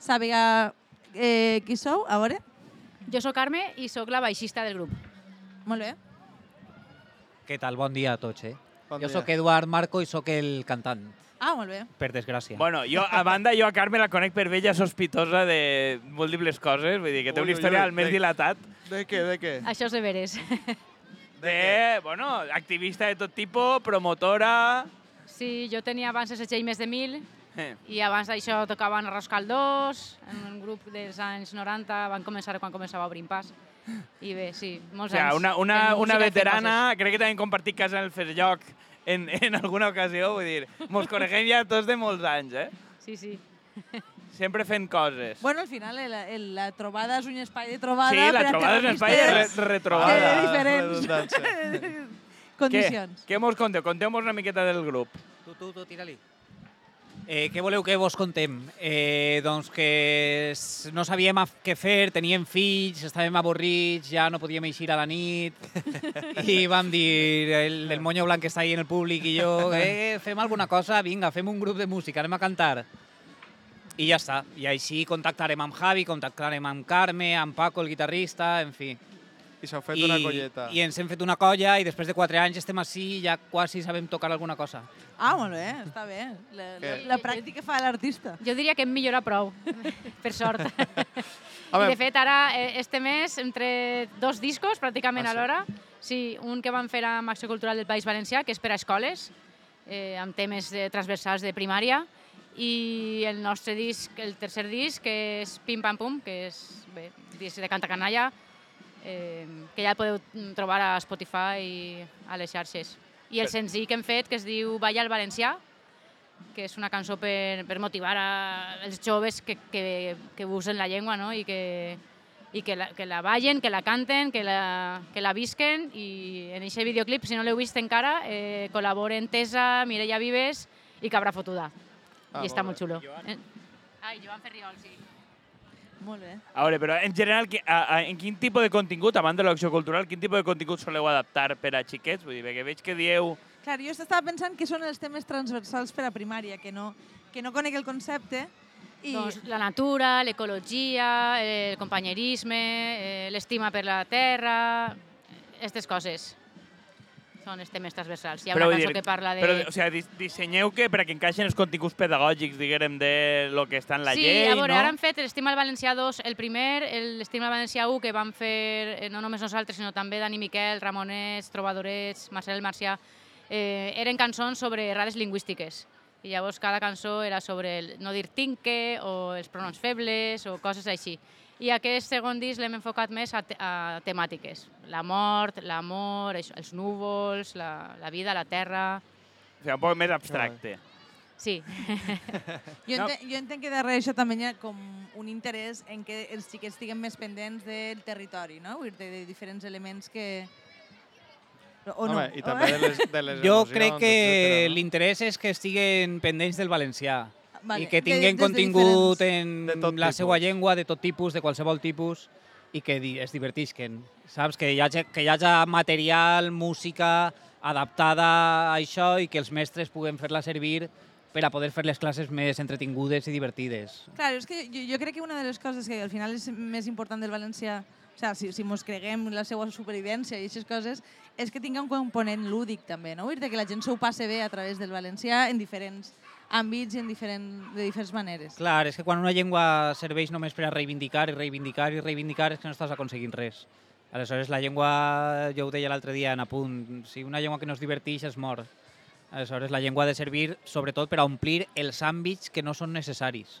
sàpiga eh, qui sou. A veure. Jo sóc Carme i sóc la baixista del grup. Molt bé. Què tal? Bon dia a tots, eh? Bon jo dia. sóc Eduard Marco i sóc el cantant, Ah, molt bé. per desgràcia. Bueno, jo, a banda, jo a Carme la conec per vella sospitosa de múltiples coses, vull dir que té Ui, una ui, història ui, al més de- dilatat. De què, de què? Això és de veres. De, bueno, activista de tot tipus, promotora... Sí, jo tenia abans el segell més de mil Eh. i abans d'això tocaven Arròs Caldós, en un grup dels anys 90, van començar quan començava a obrir pas. I bé, sí, O molts sea, anys. una, una, una veterana, crec que també hem compartit casa en el Ferlloc en, en alguna ocasió, vull dir, mos coneixem ja tots de molts anys, eh? Sí, sí. Sempre fent coses. Bueno, al final el, el, la trobada és un espai de trobada. sí, la a trobada és un espai de re, retrobada. Eh, diferents. Condicions. Què, què mos conteu? Conteu-nos una miqueta del grup. Tu, tu, tu, tira-li. Eh, què voleu que vos contem? Eh, doncs que no sabíem què fer, teníem fills, estàvem avorrits, ja no podíem eixir a la nit i vam dir, el, el monyo blanc que està ahí en el públic i jo, eh, fem alguna cosa, vinga, fem un grup de música, anem a cantar. I ja està. I així contactarem amb Javi, contactarem amb Carme, amb Paco, el guitarrista, en fi. I s'ha fet una colleta. I ens hem fet una colla i després de quatre anys estem així i ja quasi sabem tocar alguna cosa. Ah, molt bé, està bé. La, la, la pràctica fa l'artista. Jo diria que hem millorat prou, per sort. A I de fet, ara, eh, este mes, entre dos discos, pràcticament Ah, sí? alhora, sí, un que vam fer amb Acció Cultural del País Valencià, que és per a escoles, eh, amb temes de, transversals de primària, i el nostre disc, el tercer disc, que és Pim Pam Pum, que és bé, disc de Canta Canalla, eh, que ja el podeu trobar a Spotify i a les xarxes. I el senzill que hem fet, que es diu Balla al Valencià, que és una cançó per, per motivar a els joves que, que, que usen la llengua no? i, que, i que, la, que la ballen, que la canten, que la, que la visquen i en aquest videoclip, si no l'heu vist encara, eh, col·laboren Tesa, Mireia Vives i Cabra Fotuda. Ah, I està molt molt xulo. Eh? Ai, Joan Ferriol, sí. Molt bé. A veure, però en general, a, a, en quin tipus de contingut, a banda de l'acció cultural, quin tipus de contingut soleu adaptar per a xiquets? Vull dir, perquè veig que dieu... Clar, jo estava pensant que són els temes transversals per a primària, que no, que no conec el concepte. I... Doncs la natura, l'ecologia, el companyerisme, eh, l'estima per la terra, aquestes coses són els temes transversals. Hi ha una vull cançó dir, que parla de... Però, o sigui, dis- dissenyeu que perquè encaixen els continguts pedagògics, diguem, de lo que està en la sí, llei, a veure, no? ara hem fet l'Estima al Valencià 2, el primer, l'Estima al Valencià 1, que vam fer eh, no només nosaltres, sinó també Dani Miquel, Ramonets, Trobadorets, Marcel Marcià, eh, eren cançons sobre errades lingüístiques. I llavors cada cançó era sobre el no dir tinque o els pronoms febles o coses així. I aquest segon disc l'hem enfocat més a, te a temàtiques. La mort, l'amor, els núvols, la, la vida, la terra... O sigui, un poc més abstracte. Sí, Jo, entenc, jo entenc que darrere això també hi ha com un interès en que els xiquets estiguin més pendents del territori, no? Vull dir, de, de diferents elements que... O no? Home, i també de les, de les Jo emocions, crec que no? l'interès és que estiguen pendents del valencià Vale, i que tinguin de contingut diferents- en De tot la seva llengua, de tot tipus, de qualsevol tipus, i que di- es divertisquen. Saps? Que hi hagi, que hi hagi material, música adaptada a això i que els mestres puguen fer-la servir per a poder fer les classes més entretingudes i divertides. Claro, és que jo, jo crec que una de les coses que al final és més important del valencià, o sea, si, si mos creguem la seva supervivència i aquestes coses, és que tinga un component lúdic també, no? Vull dir que la gent s'ho passe bé a través del valencià en diferents àmbits i en diferent, de diferents maneres. Clar, és que quan una llengua serveix només per a reivindicar i reivindicar i reivindicar és que no estàs aconseguint res. Aleshores, la llengua, jo ho deia l'altre dia en apunt, si una llengua que no es diverteix es mor. Aleshores, la llengua ha de servir sobretot per a omplir els àmbits que no són necessaris.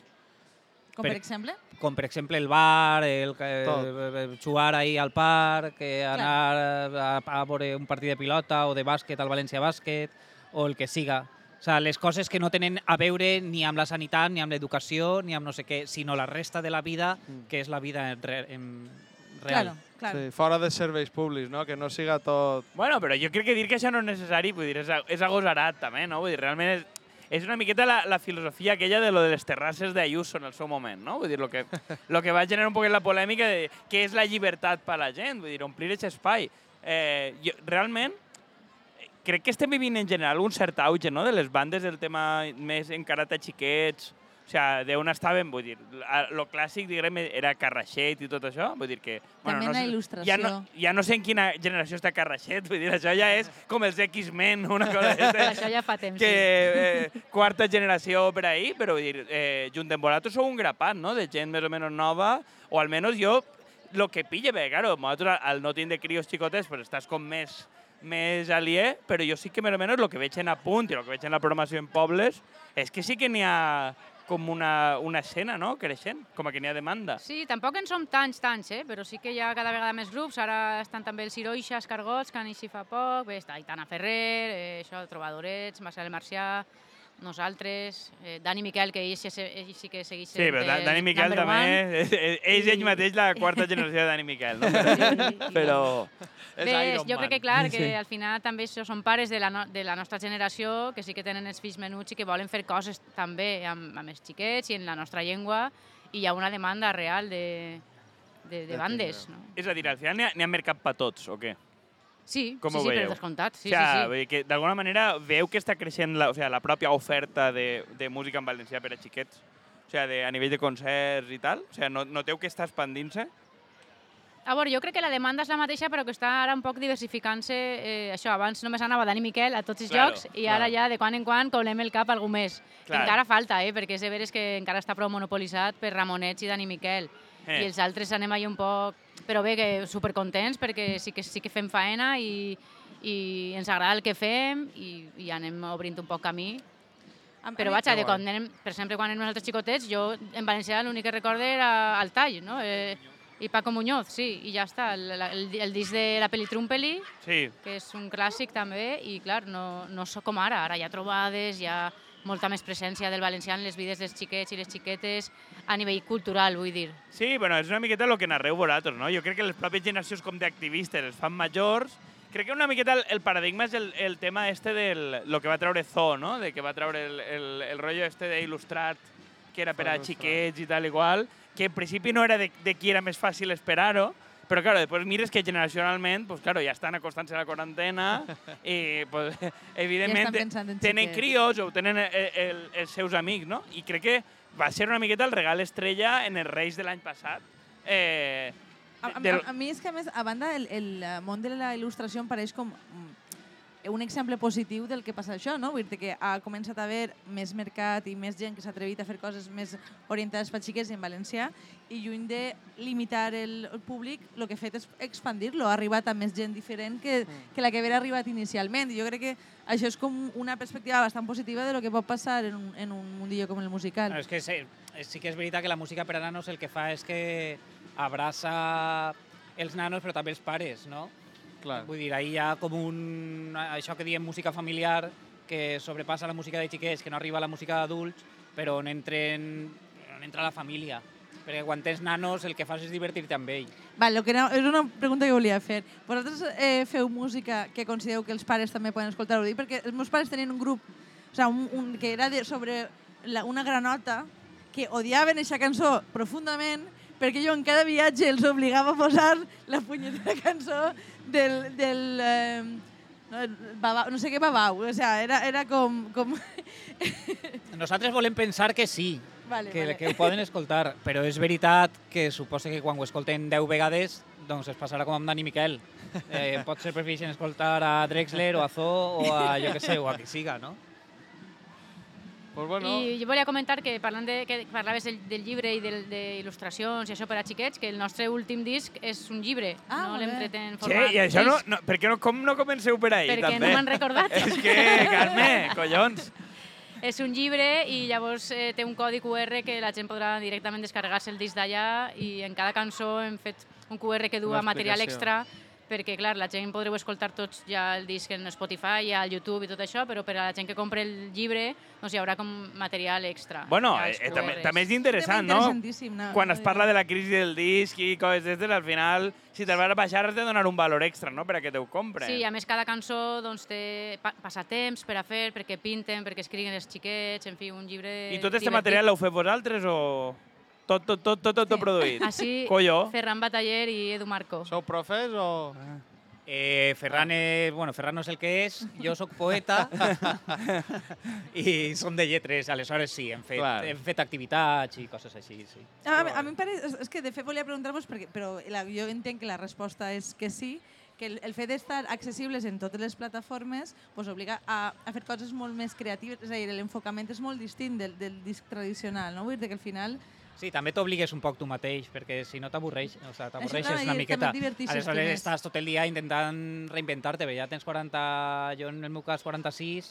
Com per- per exemple? Com per exemple el bar, el, el, el jugar ahí al parc, eh, anar a, a veure un partit de pilota o de bàsquet al València Bàsquet, o el que siga. O sigui, les coses que no tenen a veure ni amb la sanitat, ni amb l'educació, ni amb no sé què, sinó la resta de la vida, que és la vida en, re, en real. Claro, claro. Sí, fora de serveis públics, no? Que no siga tot... Bueno, però jo crec que dir que això no és necessari, vull dir, és, és agosarat també, no? Vull dir, realment és, és una miqueta la, la filosofia aquella de lo de les terrasses d'Ayuso en el seu moment, no? Vull dir, lo que, lo que va generar un poc la polèmica de què és la llibertat per a la gent, vull dir, omplir aquest espai. Eh, jo, realment, crec que estem vivint en general un cert auge, no?, de les bandes del tema més encarat a xiquets, o sigui, d'on estaven, vull dir, lo clàssic, diguem, era Carraixet i tot això, vull dir que... També no la sé- il·lustració. Ja no, ja no sé en quina generació està Carraixet, vull dir, això ja és com els X-Men, una cosa d'aquestes Això ja fa temps, que sí. eh, quarta generació per ahí, però vull dir, eh, junt amb vosaltres sou un grapat, no?, de gent més o menys nova, o almenys jo, lo que pille bé, claro, vosaltres al no tindre crios xicotes, pues estàs com més més alié, però jo sí que més o menys el que veig en apunt i el que veig en la programació en pobles és que sí que n'hi ha com una, una escena, no?, creixent, com a que n'hi ha demanda. Sí, tampoc en som tants, tants, eh? però sí que hi ha cada vegada més grups. Ara estan també els Ciroixa, Escargots, que han fa poc, bé, està Aitana Ferrer, eh, això, Trobadorets, Marcel Marcià, nosaltres, eh, Dani Miquel, que ell, sí- ell sí que segueix Sí, però Da- Dani Miquel també, és, és ell mateix la quarta generació de Dani Miquel, no? Però, però És Bé, Iron jo Man. crec que clar, que al final també són pares de la, no, de la nostra generació que sí que tenen els fills menuts i que volen fer coses també amb, amb els xiquets i en la nostra llengua i hi ha una demanda real de, de, de bandes. No? És a dir, al final n'hi ha, ha mercat per tots, o què? Sí, Com sí, ho sí, per veieu? descomptat. Sí, o sigui, sí, sí. vull dir que d'alguna manera veu que està creixent la, o sigui, la pròpia oferta de, de música en valencià per a xiquets? O sigui, de, a nivell de concerts i tal? O sigui, no, noteu que està expandint-se? A veure, jo crec que la demanda és la mateixa, però que està ara un poc diversificant-se. Eh, això, abans només anava Dani Miquel a tots els Claro, jocs i ara claro. ja de quan en quan colem el cap a algú més. Que Clar. encara falta, eh, perquè és de veres que encara està prou monopolitzat per Ramonets i Dani Miquel. Eh. I els altres anem ahí un poc... Però bé, que supercontents perquè sí que, sí que fem faena i, i ens agrada el que fem i, i anem obrint un poc camí. A- a Però vaja, de quan anem, per exemple, quan érem nosaltres xicotets, jo en valencià l'únic que recorde era el tall, no? Eh, I Paco Muñoz, sí, i ja està. El, el, el disc de la peli Trumpeli, Sí. que és un clàssic també, i clar, no, no so com ara. Ara hi ha trobades, hi ha molta més presència del valencià en les vides dels xiquets i les xiquetes a nivell cultural, vull dir. Sí, bueno, és una miqueta el que narreu vosaltres, no? Jo crec que les pròpies generacions com d'activistes es fan majors. Crec que una miqueta el, el paradigma és el, el tema este del lo que va treure Zo, no? De que va treure el, el, el rotllo este d'il·lustrat, que era per a xiquets i tal igual, que en principi no era de, de qui era més fàcil esperar-ho, però claro, després mires que generacionalment, pues claro, ja estan acostant-se a la quarantena i pues, evidentment en tenen crios o tenen el, el, els seus amics, no? I crec que va ser una miqueta el regal estrella en els Reis de l'any passat. Eh, A, a, a, a mi és que, a més, a banda, el, el eh, món de la il·lustració em pareix com mm, un exemple positiu del que passa això, no? Vull dir que ha començat a haver més mercat i més gent que s'ha atrevit a fer coses més orientades per xiques en valencià i lluny de limitar el, el públic, el que ha fet és expandir-lo, ha arribat a més gent diferent que, que la que havia arribat inicialment. I jo crec que això és com una perspectiva bastant positiva de lo que pot passar en un, en un mundillo com el musical. No, és que sí, sí que és veritat que la música per a nanos el que fa és que abraça els nanos però també els pares, no? Clar. Vull dir, ahir hi ha com un... això que diem música familiar que sobrepassa la música de xiquets, que no arriba a la música d'adults, però on, entren, on entra la família. Perquè quan tens nanos el que fas és divertir-te amb ell. Vale, lo que no, és una pregunta que volia fer. Vosaltres eh, feu música que considereu que els pares també poden escoltar-ho? Dic perquè els meus pares tenien un grup o sea, un, un, que era de, sobre la, una granota que odiaven aquesta cançó profundament perquè jo en cada viatge els obligava a posar la punyetera cançó del... del eh, no, babau, no sé què babau, o sea, era, era com... com... Nosaltres volem pensar que sí, Vale, que, vale. que ho poden escoltar, però és veritat que suposa que quan ho escolten 10 vegades doncs es passarà com amb Dani Miquel. Eh, potser prefereixen escoltar a Drexler o a Zo o a, jo que sé, o a qui siga, no? Pues bueno, I jo volia comentar que parlant de que parlaves del, del llibre i del- d'il·lustracions i això per a xiquets, que el nostre últim disc és un llibre, Ah, no bé. l'entretem en Sí, format i això no, no, per què no, com no comenceu per ahir, perquè també? no m'han recordat. És que, Carme, collons. És un llibre i llavors eh, té un codi QR que la gent podrà directament descarregar-se el disc d'allà i en cada cançó hem fet un QR que du material extra perquè, clar, la gent podreu escoltar tots ja el disc en Spotify, ja al YouTube i tot això, però per a la gent que compra el llibre doncs hi haurà com material extra. Bueno, Ja eh, eh, també, també és interessant, no? interessantíssim, no? Quan es parla de la crisi del disc i coses d'estes, al final, si te'l vas a baixar, has de donar un valor extra, no?, per a que te ho compren. Sí, a més cada cançó doncs, té pa passatemps per a fer, perquè pinten, perquè escriguen els xiquets, en fi, un llibre I tot este divertit. material l'heu fet vosaltres o tot, tot, tot, tot, tot Sí. produït? Així, Collo. Ferran Bataller i Edu Marco. sou profes o...? Eh, Ferran, és, bueno, Ferran no és el que és, jo sóc poeta i som de lletres, aleshores sí, hem fet, Clar. hem fet activitats i coses així, sí. A, mi- a mi em pare, és, que de fet volia preguntar-vos, perquè, però la, jo entenc que la resposta és que sí, que el, el fet d'estar accessibles en totes les plataformes pues, obliga a, a fer coses molt més creatives, és a dir, l'enfocament és molt distint del, del disc tradicional, no? Vull dir que al final... Sí, també t'obligues un poc tu mateix, perquè si no t'avorreix, o sigui, t'avorreixes una miqueta. Aleshores estàs tot el dia intentant reinventar-te, bé, ja tens 40, jo en el meu cas 46,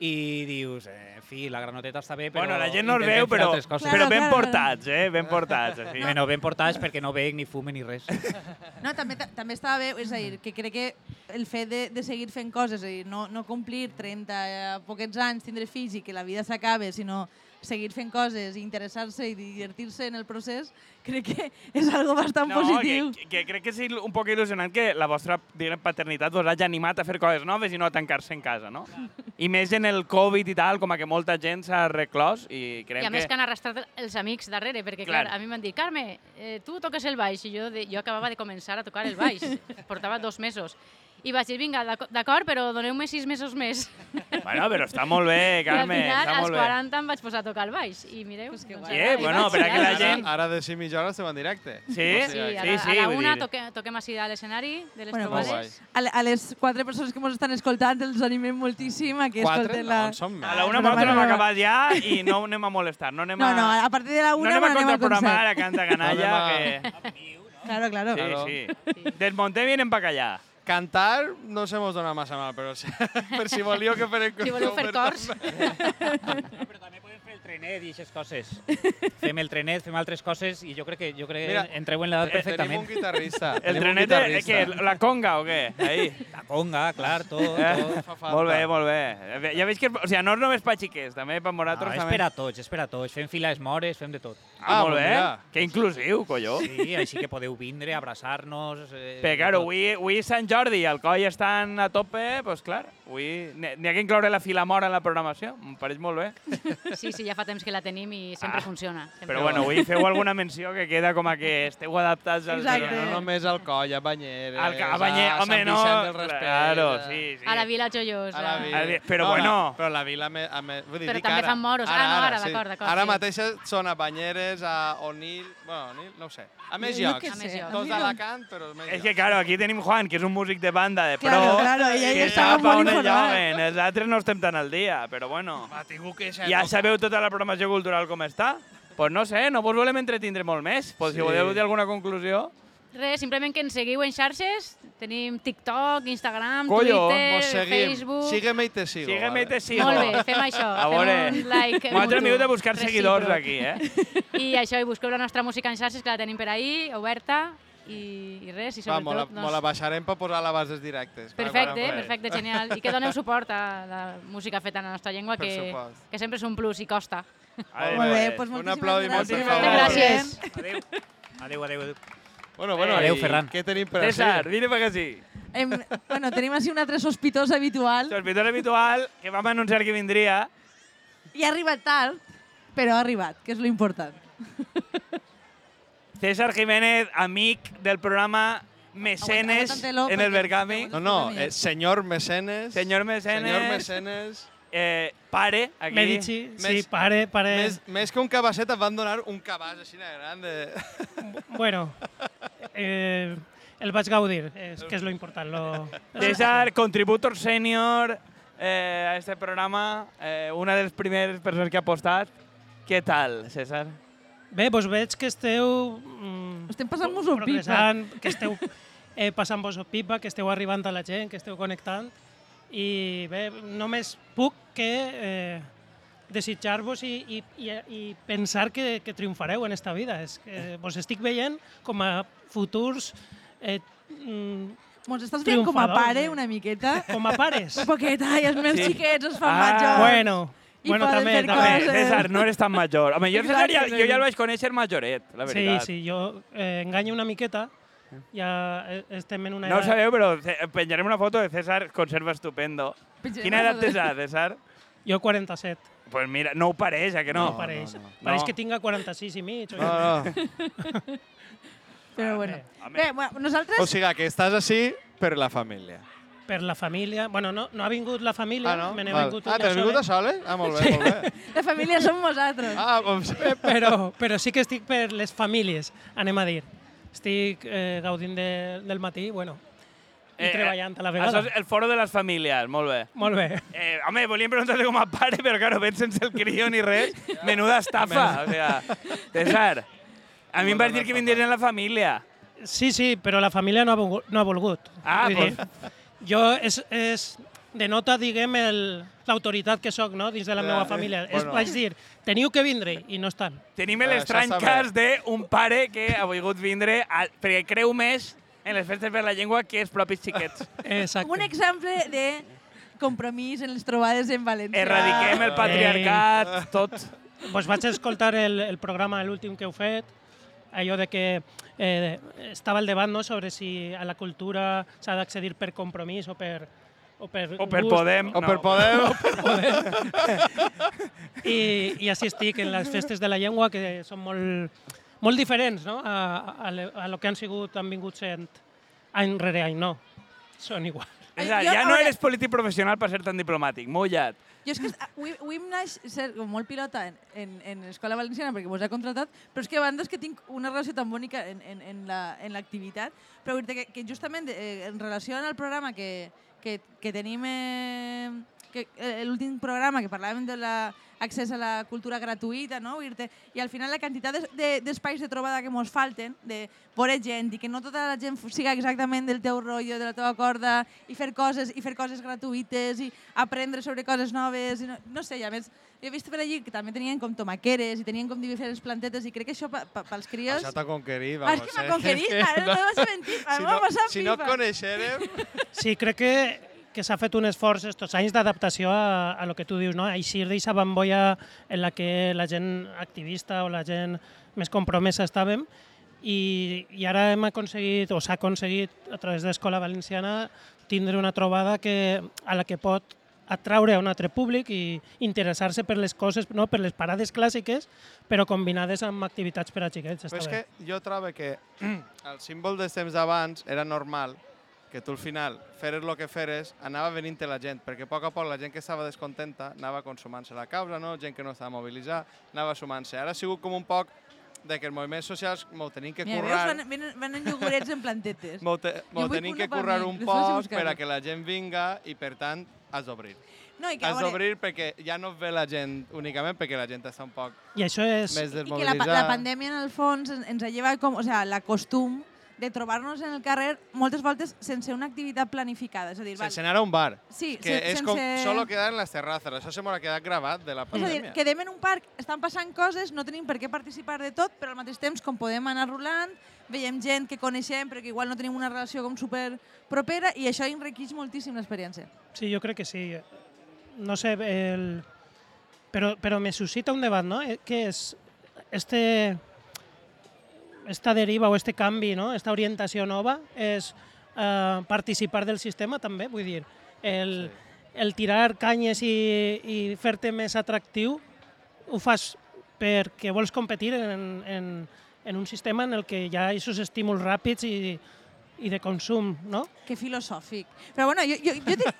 i dius, eh, en fi, la granoteta està bé, però... Bueno, la gent no el veu, però, però ben claro. portats, eh? Ben portats. Així. Bueno, ben portats perquè no bec ni fumen ni res. No, també, ta- també estava bé, és a dir, que crec que el fet de, de seguir fent coses, és a dir, no, no complir 30 eh, poquets anys, tindre fills i que la vida s'acabe, sinó seguir fent coses, i interessar-se i divertir-se en el procés, crec que és algo bastant No, positiu. que, que crec que és un poc il·lusionant que la vostra diguem, paternitat vos hagi animat a fer coses noves i no a tancar-se en casa, no? I més en el Covid i tal, com a que molta gent s'ha reclòs i creiem I a més que... que han arrastrat els amics darrere, perquè Clar. clar, a mi m'han dit, Carme, eh, tu toques el baix, i jo, de, jo acabava de començar a tocar el baix, portava dos mesos. I vaig dir, vinga, d'ac- d'acord, però doneu-me sis mesos més. Bueno, però està molt bé, Carme, I al final, està als molt bé. 40 em vaig posar a tocar el baix. I mireu, pues que doncs guai. Eh, bueno, vaig, per a que la ara- gent- Ara de 5 mitja hora estem en directe. Sí? Sí, a la, sí, a la vull una dir. toquem, toquem així a l'escenari de les Bueno, bueno, trobades. A, le- a les quatre persones que ens estan escoltant els animem moltíssim a que Quatre? escolten No, la... en som A més. la una nosaltres no, hem no, no. acabat ja i no anem a molestar. No anem No, a, no, a partir de la no una anem a anem al contraprogramar a. Canta Canalla, No que... Claro, claro. Sí, Claro. sí. Desmontem i anem pa callar. Cantar no se mos dona massa mal, però si, per si volíeu que farem Si voleu fer cors, Però també trenet i aquestes coses. Fem el trenet, fem altres coses i jo crec que, jo crec Mira, que entreu en l'edat Tenim perfectament. un guitarrista. El tenim un trenet, eh, què? La conga o què? Ahí. La conga, clar, tot. Eh? tot. Fa falta. Molt bé, molt bé. Ja veig que... O sigui, no és només pa xiquets, també per No, nosaltres és també. per a tots, és per a tots. Fem files mores, fem de tot. Ah, Ah, molt pues bé. mira. Que inclusiu, colló. Sí, així que podeu vindre, abraçar-nos... Eh, Però, claro, avui, avui és Sant Jordi i el coll estan a tope, doncs clar, avui n'hi ha que incloure la fila mora en la programació, em pareix molt bé. sí, sí, ja fa temps que la tenim i sempre Ah. funciona. Sempre. Però bueno, avui feu alguna menció que queda com a que esteu adaptats al... Exacte. Però no només al coll, a Banyeres, Al a Banyer- a home, Sant no, Vicent del Raspall, claro, sí, sí. A la Vila Joiosa. A la vila. A la vi- però no, bueno. La, però la vila... Me, a me, vull dir, Però també ara. fan moros. Ah, no, ara, d'acord, d'acord, Ara sí. mateix són a Banyeres, a Onil... Bueno, Onil, no ho sé. A més Jo- jo llocs. què A més llocs. Tots no- d'Alacant, però més És que, claro, aquí tenim Juan, que és un músic de banda de pro, Claro, claro, i ell que sap molt on informat. lloguen. Els altres no estem tan al dia, però bueno. Va, tinc que Ja sabeu tota la programació cultural com està? Pues no sé, no vos volem entretindre molt més. Pues si Sí. voleu dir alguna conclusió... Res, simplement que ens seguiu en xarxes. Tenim TikTok, Instagram, Collo, Twitter. Facebook... Sígueme i te sigo. Sígueme i te sigo. Molt bé, fem això. A veure, fem un like vingut a buscar seguidors aquí, eh? I això, i busqueu la nostra música en xarxes, que la tenim per ahir, oberta, i, i res, i Va, mo la, sobretot... mo la baixarem per posar a les directes. clar, Perfecte, quan- perfecte, genial. I que doneu suport a la música feta en la nostra llengua, Per que, que sempre és un plus i costa. Adéu. Molt bé, doncs Un moltíssimes aplaudiment, per gràcies. favor. Gràcies. Adéu. Adéu, adéu, adéu. Bueno, bueno, Adéu, Ferran. Què tenim per César, així? vine per aquí. Hem, bueno, tenim així un altre sospitós habitual Sospitós habitual, que vam anunciar que vindria. i ha arribat tard, però ha arribat, que és lo important. César Jiménez, amic del programa Mecenes Aguanta- en el Bergami. No, no, eh, senyor Mecenes. Senyor Mecenes. Senyor Mecenes. Eh, pare, aquí. Medici, sí, Més- pare, pare... Més, més que un cabasset et van donar un cabàs així de gran de... Bueno, eh, el vaig gaudir, és, que és lo important. Lo... César, contributor senior eh, a este programa, eh, una de les primeres persones que ha apostat. Què tal, César? Bé, doncs veig que esteu... Mm, Estem passant-nos-ho pipa. progressant, que esteu eh, passant-vos-ho pipa, que esteu arribant a la gent, que esteu connectant. I bé, només puc que eh, desitjar-vos i, i, i, i pensar que, que triomfareu en esta vida. És que vos estic veient com a futurs eh, mm, Mos estàs veient com a pare eh? una miqueta? com a pares. Un poquet, ai, els meus Sí. xiquets es fan Ah, majors. Bueno, I bueno poden també, fer també. Coses. César, no eres tan major. Home, jo, César, ja, jo ja el vaig conèixer majoret, la Sí, veritat. sí, jo eh, enganyo una miqueta. Ja eh, estem en una No ho edat... sabeu, però ce- penjarem una foto de César, conserva estupendo. Penjarem Quina edat tens, ara, César? Jo 47. Pues mira, no ho pareix, a que no? No, pareix. no. Pareix No. que tinga 46 i mig. O No, no. Però bueno. Bé, bueno, nosaltres... O sigui, que estàs així per la família. Per la família... Bueno, no, no ha vingut la família, Ah, no? me n'he vingut ah, t'has de vingut a sole, soles? Ah, molt bé, molt bé. La família som nosaltres. Ah, com però, però sí que estic per les famílies, anem a dir. Estic eh, gaudint de, del matí, bueno, i Eh, treballant a la Això vegada. és el foro de les famílies, molt bé. Molt bé. Eh, home, volíem preguntar-te com a pare, però claro, ven sense el crió ni res. Menuda estafa. O sea, César, a mi em vas dir que vindries en la família. Sí, sí, però la família no ha, volgut, no ha volgut. Ah, Vull pues- jo és, és denota, diguem, el- l'autoritat que sóc no? dins de la meva eh, família. És, bueno. vaig dir, teniu que vindre i no estan. Tenim l'estrany cas d'un pare que ha volgut vindre a, perquè creu més en les festes per la llengua que els propis xiquets. Exacte. Un exemple de compromís en les trobades en València. Erradiquem el patriarcat, tot. Pues vaig escoltar el, el programa, l'últim que heu fet, allò de que eh, estava el debat no, sobre si a la cultura s'ha d'accedir per compromís o per, o per, O per gust. Podem. O no. per poder... I, I així estic en les festes de la llengua, que són molt, molt diferents no? a, a, le- a lo que han sigut, han vingut sent any rere any, no. Són igual. O sea, Jo ja no eres polític professional per ser tan diplomàtic, mullat. Jo és que avui, avui em naix ser com molt pilota en, en, en l'escola valenciana perquè vos ha contratat, però és que a banda és que tinc una relació tan bonica en, en, en la- en l'activitat, però vull dir que, que justament eh, en relació amb el programa que, que, que tenim, eh, que, eh, l'últim programa que parlàvem de l'accés a la cultura gratuïta, no? I al final la quantitat de- de- d'espais de trobada que ens falten, de veure gent i que no tota la gent siga exactament del teu rotllo, de la teva corda, i fer coses i fer coses gratuïtes i aprendre sobre coses noves, i no, no sé, i a més, jo he vist per allí que també tenien com tomaqueres i tenien com diferents plantetes i crec que això pa, pa, pels crios... Això t'ha conquerit, Ah, vamos. és que m'ha eh? conquerit, És ara no vas a mentir, si no, si no pipa. et coneixerem... Sí, crec que, que s'ha fet un esforç estos anys d'adaptació a, a lo que tu dius, no? Així d'aquesta bambolla en la que la gent activista o la gent més compromesa estàvem i, i ara hem aconseguit, o s'ha aconseguit a través de l'Escola Valenciana tindre una trobada que, a la que pot atraure a un altre públic i interessar-se per les coses, no, per les parades clàssiques, però combinades amb activitats per a xiquets. Però Està és bé. que jo trobo que el símbol dels temps d'abans era normal que tu al final feres el que feres, anava venint la gent, perquè a poc a poc la gent que estava descontenta anava consumant-se la causa, no? gent que no estava mobilitzada, anava sumant-se. Ara ha sigut com un poc de que els moviments socials m'ho tenim que Mira, veus, currar, van, venen, venen iogurets en plantetes. m'ho te, tenim que currar mi, un poc per a que la gent vinga i, per tant, has d'obrir. No, i que, a Has veure, d'obrir perquè ja no ve la gent únicament perquè la gent està un poc I això és... més i que la, la pandèmia, en el fons, en- ens ha llevat com, o sea, la costum de trobar-nos en el carrer moltes voltes sense una activitat planificada. És a dir, val, Sense anar a un bar. Sí, que sen- és com sense- solo quedar en les terrazas. Això se m'ho ha quedat gravat de la És a dir, pandèmia. quedem en un parc, estan passant coses, no tenim per què participar de tot, però al mateix temps, com podem anar rolant, veiem gent que coneixem, però que igual no tenim una relació com super propera, i això enriqueix moltíssim l'experiència. Sí, jo crec que sí. No sé, el, pero, pero me suscita un debate, ¿no? Eh, ¿Qué es este, esta deriva o este canvi, no? esta orientació nova, és eh, participar del sistema també, vull dir, el, sí. el tirar canyes i, i fer-te més atractiu ho fas perquè vols competir en, en, en un sistema en el que hi ha aquests estímuls ràpids i, i de consum, no? Que filosòfic. Però bueno, jo, jo, jo, dir,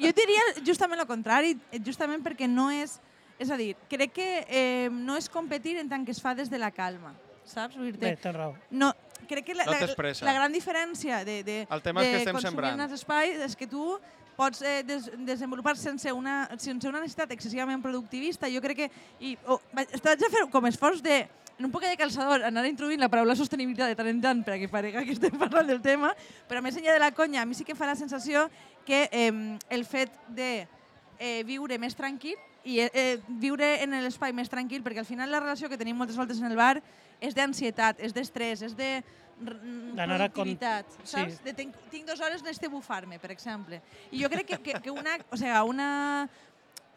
jo diria justament el contrari, justament perquè no és... És a dir, crec que eh, no és competir en tant que es fa des de la calma, saps? Vull Bé, dir tens raó. no, crec que la, No la, la gran diferència de, de, El tema és de que estem consumir sembrant. en els espais és que tu pots eh, des, desenvolupar sense una, sense una necessitat excessivament productivista. Jo crec que... I, oh, vaig, vaig a fer com esforç de en un poc de calçador, anar introduint la paraula sostenibilitat de tant en tant perquè parega que estem parlant del tema, però més enllà de la conya, a mi sí que fa la sensació que eh, el fet de eh, viure més tranquil i eh, eh, viure en l'espai més tranquil, perquè al final la relació que tenim moltes voltes en el bar és d'ansietat, és d'estrès, és de D'anar a con- productivitat, sí. saps? De tinc, tinc dues hores n'he de bufar-me, per exemple. I jo crec que, que, que una, o sigui, una,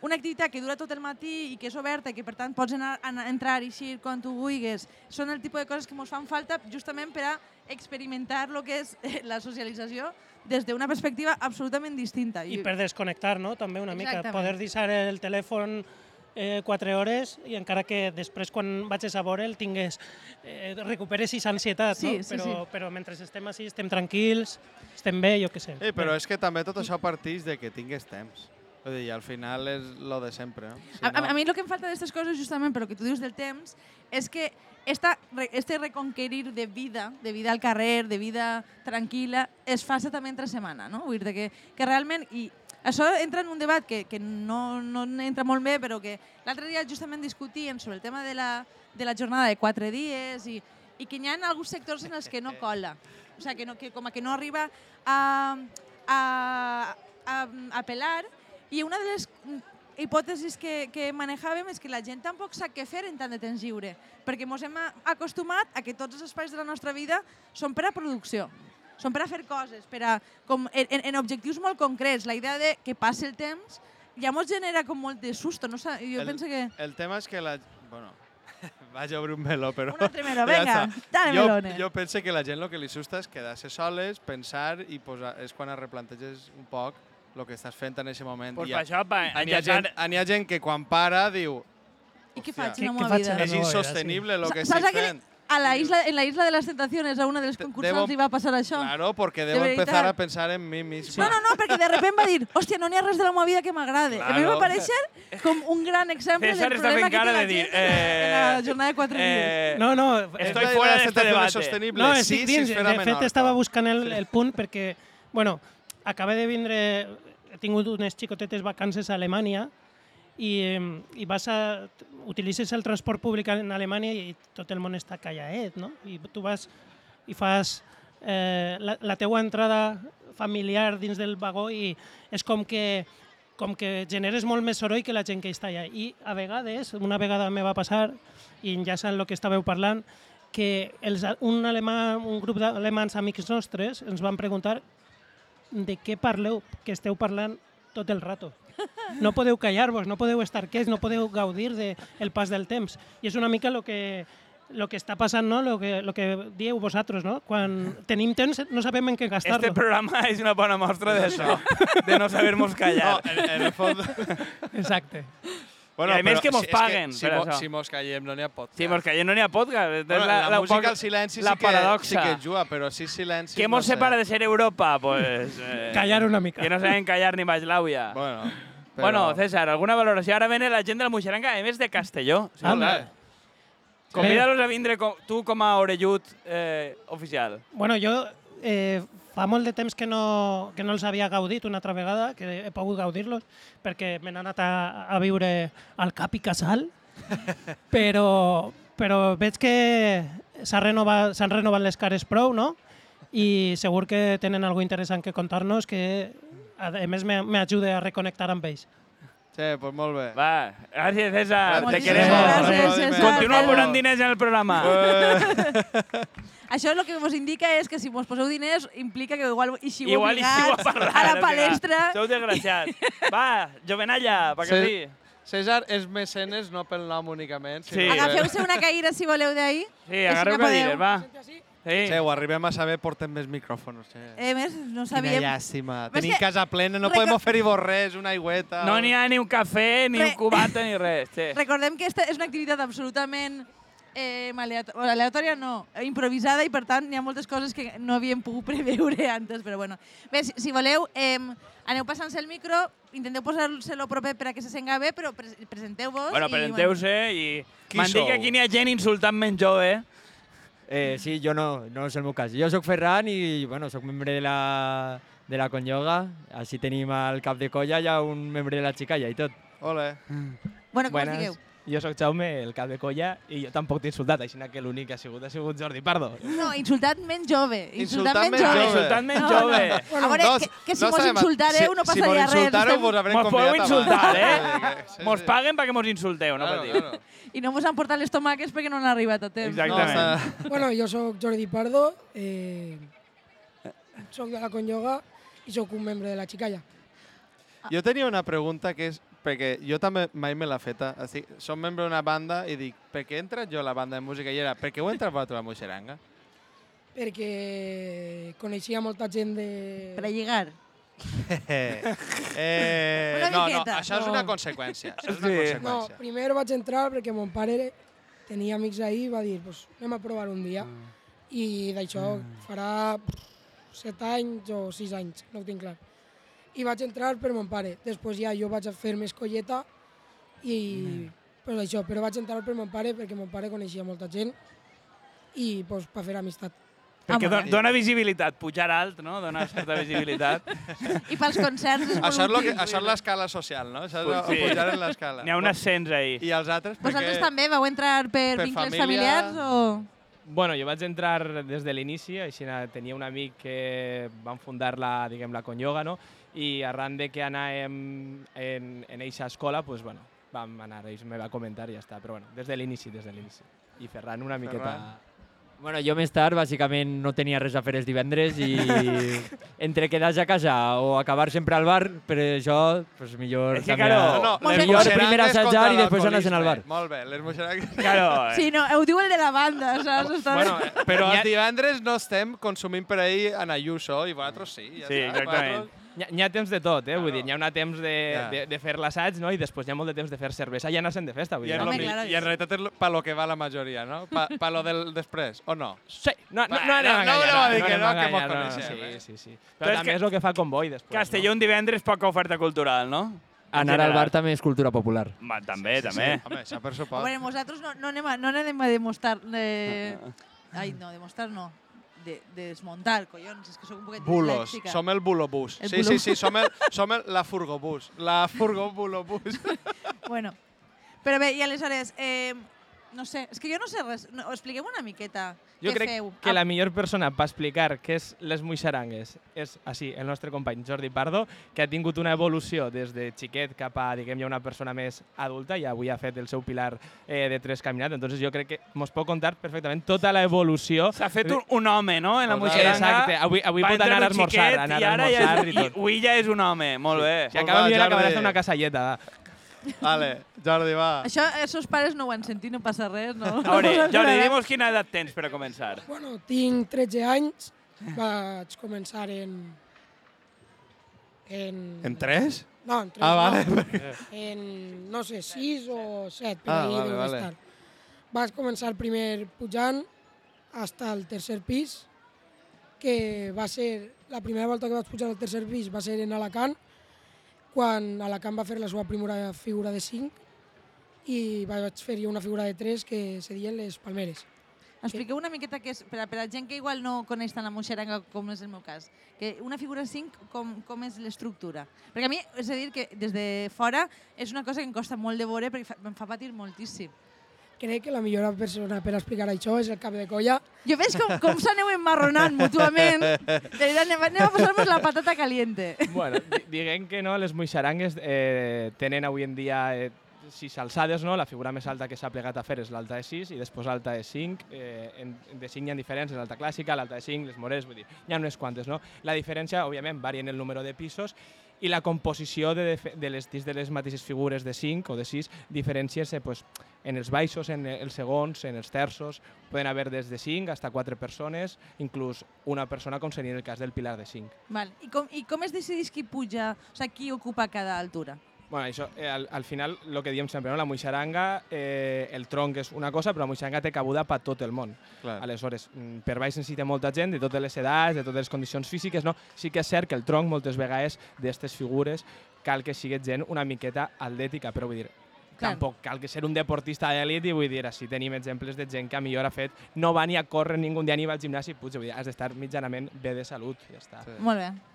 una activitat que dura tot el matí i que és oberta i que per tant pots anar, anar entrar i eixir quan tu vulguis, són el tipus de coses que ens fan falta justament per a experimentar el que és eh, la socialització des d'una perspectiva absolutament distinta. I per desconnectar, no? També una mica. Exactament. Poder deixar el telèfon eh, 4 hores i encara que després quan vagis a veure el tingués, eh, recuperes aquesta ansietat, Sí, no? sí, però, sí. però mentre estem així, estem tranquils, estem bé, jo què sé. Eh, però és que també tot això parteix de que tingues temps. Vull dir, al final és lo de sempre, no? Si A, a, no- a mi el que em falta d'aquestes coses, justament per lo que tu dius del temps, és que esta, este reconquerir de vida, de vida al carrer, de vida tranquil·la, es faça també entre setmana, no? Vull dir que, que realment... I això entra en un debat que, que no, no entra molt bé, però que l'altre dia justament discutien sobre el tema de la, de la jornada de quatre dies i, i que hi ha alguns sectors en els que no cola. O sigui, que, no, que com a que no arriba a, a, a, a pelar i una de les hipòtesis que, que manejàvem és que la gent tampoc sap què fer en tant de temps lliure, perquè ens hem acostumat a que tots els espais de la nostra vida són per a producció, són per a fer coses, per a, com, en, en- objectius molt concrets. La idea de que passi el temps ja ens genera com molt de susto. No? sé, Jo el, penso que... El tema és que la... Bueno, vaig a obrir un meló, però... Un altre meló, ja venga, està. dale jo, melones. Jo penso que la gent el que li susta és quedar-se soles, pensar i posar, és quan es replanteges un poc el que estàs fent en aquest moment. Pues I hi ha- això, pa, N'hi ha, gent, n'hi ha gent que quan para diu I què "Hòstia, faig meva faig vida? és insostenible el que estic fent. A la isla, en la isla de las tentaciones a una de les concursants debo- li va passar això. Claro, porque De debo veritat. empezar a pensar en mí mismo. No, no, no, perquè de repente va dir, hòstia, no n'hi ha res de la meva vida que m'agrade. A mi Claro. va parèixer com un gran exemple César del problema que té cara la de dir, gent en la eh, jornada de quatre dies. Eh, No, no, És Estoy de fuera las de este debate. sostenibles. No, sí, sí, dins. esfera de fet, estava buscant el, el punt perquè, bueno, acaba de vindre... He tingut unes xicotetes vacances a Alemanya i, i vas a, utilitzes el transport públic en Alemanya i tot el món està callaet, no? I tu vas i fas eh, la, la teua entrada familiar dins del vagó i és com que com que generes molt més soroll que la gent que està allà. I a vegades, una vegada me va passar, i enllaçant el que estàveu parlant, que els, un, alemà, un grup d'alemans amics nostres ens van preguntar de què parleu, que esteu parlant tot el rato. No podeu callar-vos, no podeu estar quiets, no podeu gaudir del el pas del temps. I és una mica el que, lo que està passant, no? lo, que, lo que dieu vosaltres. No? Quan tenim temps no sabem en què gastar-lo. Este programa és una bona mostra d'això, de no saber-nos No, callar. en, en el fons... Exacte. I a més que mos paguen si, per mo- això. si mos callem no n'hi ha podcast. Sí, perquè no n'hi ha podcast. Bueno, la, la, música al silenci la sí, que, paradoxa. sí que juga, però sí silenci... Què mos separa de ser Europa? Pues, eh, Callar una mica. Que no saben callar ni baix l'auia. Bueno, però... Bueno, César, alguna valoració? Ara viene la gent de la Moixeranga, a més de Castelló. Sí, Anda. Convida-los a vindre com, tu com a orellut eh, oficial. Bueno, jo eh, fa molt de temps que no, que no els havia gaudit una altra vegada, que he pogut gaudir-los, perquè me n'he anat a, a viure al Cap i Casal, però, però veig que s'han renovat, renovat les cares prou, no? I segur que tenen alguna interessant que contar-nos que, a a més, me- m'ajuda a reconnectar amb ells. Sí, pues molt bé. Va, gràcies, César. Te Moltíssimes queremos. gràcies, César. Continua posant diners en el programa. Això el que vos indica és que si vos poseu diners implica que igual eixiu Igual a obligats parlar. a la palestra. Sou desgraciats. Va, jovenalla, pa que sí. César és mecenes no pel nom únicament. Sí. Agafeu-se una caïra, si voleu, d'ahir. Sí, agarreu cadires, va. Sí. Sí, ho arribem a saber, portem més micròfons. Sí. Eh, més, no Quina sabíem... llàstima. Però Tenim que- casa plena, no Record- podem oferir-vos res, una aigüeta... No n'hi ha ni un cafè, ni Re- un cubata, ni res. Sí. Recordem que aquesta és una activitat absolutament eh, aleato- bueno, aleatòria, no, improvisada i per tant hi ha moltes coses que no havíem pogut preveure antes, però bueno. Bé, si, si voleu, eh, aneu passant-se el micro, intenteu posar-se-lo proper per a que se senga bé, però pre presenteu-vos. Bueno, i, presenteu-se i... Qui M'han dit que aquí n'hi ha gent insultant menys jove. Eh, sí, jo no, no és el meu cas. Jo sóc Ferran i bueno, sóc membre de la, de la Conyoga. Així tenim al cap de colla ha un membre de la xicalla i tot. Ole. Bueno, com us Buenas. digueu? Jo sóc Jaume, el cap de colla, i jo tampoc t'he insultat, així que l'únic que ha sigut ha sigut Jordi Pardo. No, insultat menys jove. Insultat, Insultat menys jove. jove. Insultant menys No, jove. no. A veure, que, que si no mos insultareu si- no Si passaria mos res. insultareu, estem- vos haurem Mos podeu convidat insultar, abans. eh? Sí, sí, Mos sí. paguen perquè mos insulteu, no patiu. claro. I no mos han portat les tomaques perquè no han arribat a temps. Exactament. No, Bueno, jo sóc Jordi Pardo, eh, sóc de la Conyoga i sóc un membre de la Xicalla. Jo tenia una pregunta que és, perquè jo també mai me l'ha feta. Estic, som membre d'una banda i dic, per què he entrat jo a la banda de música? I era, per què heu entrat vosaltres a la Moixeranga? perquè coneixia molta gent de... Per a lligar. eh, Una no, no, això és No. una conseqüència. Això és una Sí. No, conseqüència. primer vaig entrar perquè mon pare tenia amics ahir i va dir, pues, anem a provar un dia. I d'això farà set anys o sis anys, no ho tinc clar. I vaig entrar per mon pare. Després ja jo vaig a fer més colleta i pues això, però vaig entrar per mon pare perquè mon pare coneixia molta gent i pues, per fer amistat. Perquè Ah, do- molt dona visibilitat, pujar alt, no? Dona certa visibilitat. I pels concerts és Això és, lo que, això és l'escala social, no? Això és Sí. sí. pujar en l'escala. N'hi ha un ascens ahí. I els altres, Vosaltres també vau entrar per, Per vincles família. familiars o...? Bueno, jo vaig entrar des de l'inici, així tenia un amic que van fundar la, diguem, la Conyoga, no? I arran de que anàvem en, en eixa escola, pues, bueno, vam anar, ells me va comentar i ja està. Però bueno, des de l'inici, des de l'inici. I Ferran una miqueta... Ferran. Bueno, jo més tard, bàsicament, no tenia res a fer els divendres i entre quedar-se a casa o acabar sempre al bar, per això, pues, millor... És que, claro, No, no, millor primer assajar i després anar-se'n al bar. Molt bé, les moixerangues... Claro, eh. Sí, no, ho diu el de la banda, saps? Està... Bueno, Però N'hi ha- els divendres no estem consumint per ahir en Ayuso i vosaltres sí. Ja Sí, està. exactament. Vosaltres- Hi ha, hi ha temps de tot, eh? Vull dir, hi ha un temps de, Ja. de, de fer l'assaig, no? I després hi ha molt de temps de fer cervesa i anar-se'n de festa. Vull I, dir, Home, lo mi- claro que I en sí. realitat és pa lo que va la majoria, no? Pa, pa lo del després, o no? Sí, no, no, no, a no enganyar, voleu dir que no, que mos enganyar, coneixem, eh? Sí, sí, sí. Però també és el que fa Convoy després. Castelló un divendres, poca oferta cultural, no? Anar al bar també és cultura popular. Va, també, també. Home, això per supost. Bueno, nosaltres no, no, anem a, no anem a demostrar... De... Ai, no, demostrar no. De, de desmuntar, collons, és que sóc un poquet Bulos, dislèxica. som el bulobús. El Sí, bulo- sí, sí, som, el, som el, la furgobús. La furgo bulobús. Bueno, però bé, i aleshores, eh, no sé, és que jo no sé res, no, expliquem una miqueta Jo què crec feu. que la millor persona per explicar què és les muixarangues és, així, el nostre company Jordi Pardo, que ha tingut una evolució des de xiquet cap a, diguem, ja una persona més adulta i avui ha fet el seu pilar eh, de tres caminat. Entonces jo crec que mos pot contar perfectament tota l'evolució. S'ha fet un, un home, no?, en la Total. moixeranga. Exacte, avui, avui pot anar a un esmorzar, xiquet anar i a ara ja esmorzar és, i tot. i, avui ja és un home, molt bé. Si Molt acaba millor acabarà Jordi. fent una casalleta. va. Vale, Jordi, va. Això, els seus pares no ho han sentit, no passa res, no? A veure, Jordi, dimos quina edat tens per a començar. Bueno, tinc 13 anys, vaig començar en... En, En tres? No, en 3 Ah, vale. no. En, no sé, 6 o 7, per Ah, vale, vale. estar. Vaig començar primer pujant hasta el tercer pis, que va ser, la primera volta que vaig pujar al tercer pis va ser en Alacant, quan Alacant va fer la seva primera figura de 5 i vaig fer una figura de 3 que se diuen les palmeres. Expliqueu una miqueta que és, per a, per a gent que igual no coneix tant la moixeranga com és el meu cas, que una figura 5 com, com és l'estructura? Perquè a mi, és a dir, que des de fora és una cosa que em costa molt de veure perquè fa, em fa patir moltíssim. Crec que la millor persona per explicar això és el cap de colla. Jo veig com, com s'aneu emmarronant mútuament. De veritat, anem, a- anem a posar-nos la patata caliente. bueno, di- diguem que no, les muixarangues eh, tenen avui en dia eh, sis alçades, no? la figura més alta que s'ha plegat a fer és l'alta de 6 i després l'alta de 5. Eh, en, de 5 hi ha diferències, l'alta clàssica, l'alta de 5, les moreres, vull dir, hi ha unes quantes. No? La diferència, òbviament, varia en el número de pisos i la composició de, de les, de les mateixes figures de 5 o de 6 diferències pues, en els baixos, en els segons, en els terços, poden haver des de 5 fins a 4 persones, inclús una persona com seria en el cas del pilar de 5. Val. I, com, I com es decideix qui puja, o sigui, qui ocupa cada altura? Bueno, això, eh, al, al final, el que diem sempre, no? la moixaranga, eh, el tronc és una cosa, però la moixaranga té cabuda per tot el món. Clar. Aleshores, mm, per baix necessita molta gent de totes les edats, de totes les condicions físiques, no? Sí que és cert que el tronc, moltes vegades, d'aquestes figures, cal que sigui gent una miqueta atlètica, però vull dir, Clar. tampoc cal que ser un deportista d'elit i vull dir, així tenim exemples de gent que a millor ha fet, no va ni a córrer ningú dia ni va al gimnàs i puja, vull dir, has d'estar mitjanament bé de salut, ja està. Sí. Molt bé.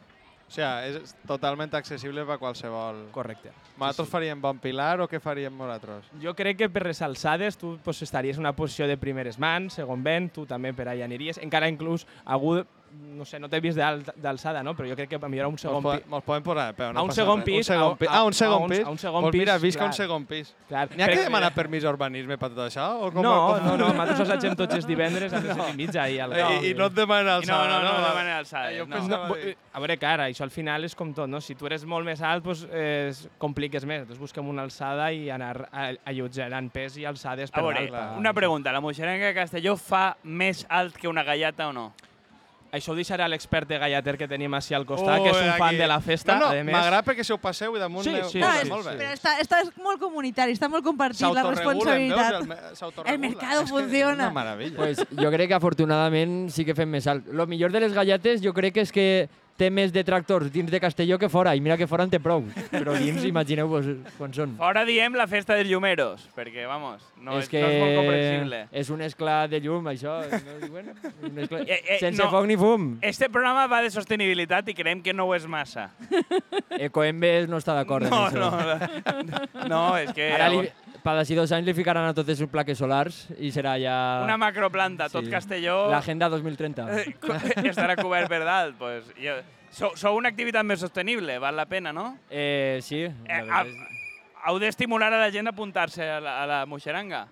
O sigui, és totalment accessible per qualsevol... Correcte. Nosaltres Sí, sí. faríem bon pilar o què faríem nosaltres? Jo crec que per les alçades tu pues, estaries en una posició de primeres mans, segon vent, tu també per allà aniries, encara inclús algú, no sé, no t'he vist d'alçada, no? però jo crec que millor a un segon pis. po mos podem posar, però no a un passa segon pis. Un segon pis. Ah, un segon pis. A un segon pues pis, mira, visca un clar. segon pis. Clar, N'hi ha que demanar permís a urbanisme per tot això? O com, no, com... no, no, nosaltres assagem tots els divendres a les set i mitja. I, al... I, I no et demana I no, alçada, no, no, no? demanen alçades, Jo no. No, dir- a veure, cara, això al final és com tot, no? Si tu eres molt més alt, doncs, eh, compliques més. Doncs busquem una alçada i anar a- allotjant pes i alçades A per veure, dalt. pa- una pregunta. La moixeranga de Castelló fa més alt que una gallata o no? Això ho deixarà l'expert de gallater que tenim així al costat, Ui, que és un fan aquí. de la festa. No, a no, m'agrada perquè si ho passeu i damunt Sí, sí, no, sí, és, molt bé. però està, està molt comunitari, està molt compartit la S'autoregulen, veus? El, responsabilitat. El mercado És que és funciona. Una meravella. Pues jo crec que afortunadament sí que fem més alt. Lo millor de les galletes jo crec que és que té més detractors dins de Castelló que fora, i mira que fora en té prou. Però dins, imagineu-vos quan són. Fora diem la festa dels llumeros, perquè, vamos, no és, que no és molt comprensible. és un esclat de llum, això. No diuen? Un esclat... Eh, eh, Sense no. foc ni fum. Este programa va de sostenibilitat i creiem que no ho és massa. Ecoembes no està d'acord No, amb no, això. no, no, és que... Ara, li, per d'ací dos anys li ficaran a totes les plaques solars i serà ja... Una macroplanta, tot Sí. Castelló... L'agenda 2030. eh, co- estarà cobert per dalt. Pues, jo, sou, sou una activitat més sostenible, val la pena, no? Eh, sí. Eh, a, és- heu d'estimular a la gent a apuntar-se a la, a la moixeranga.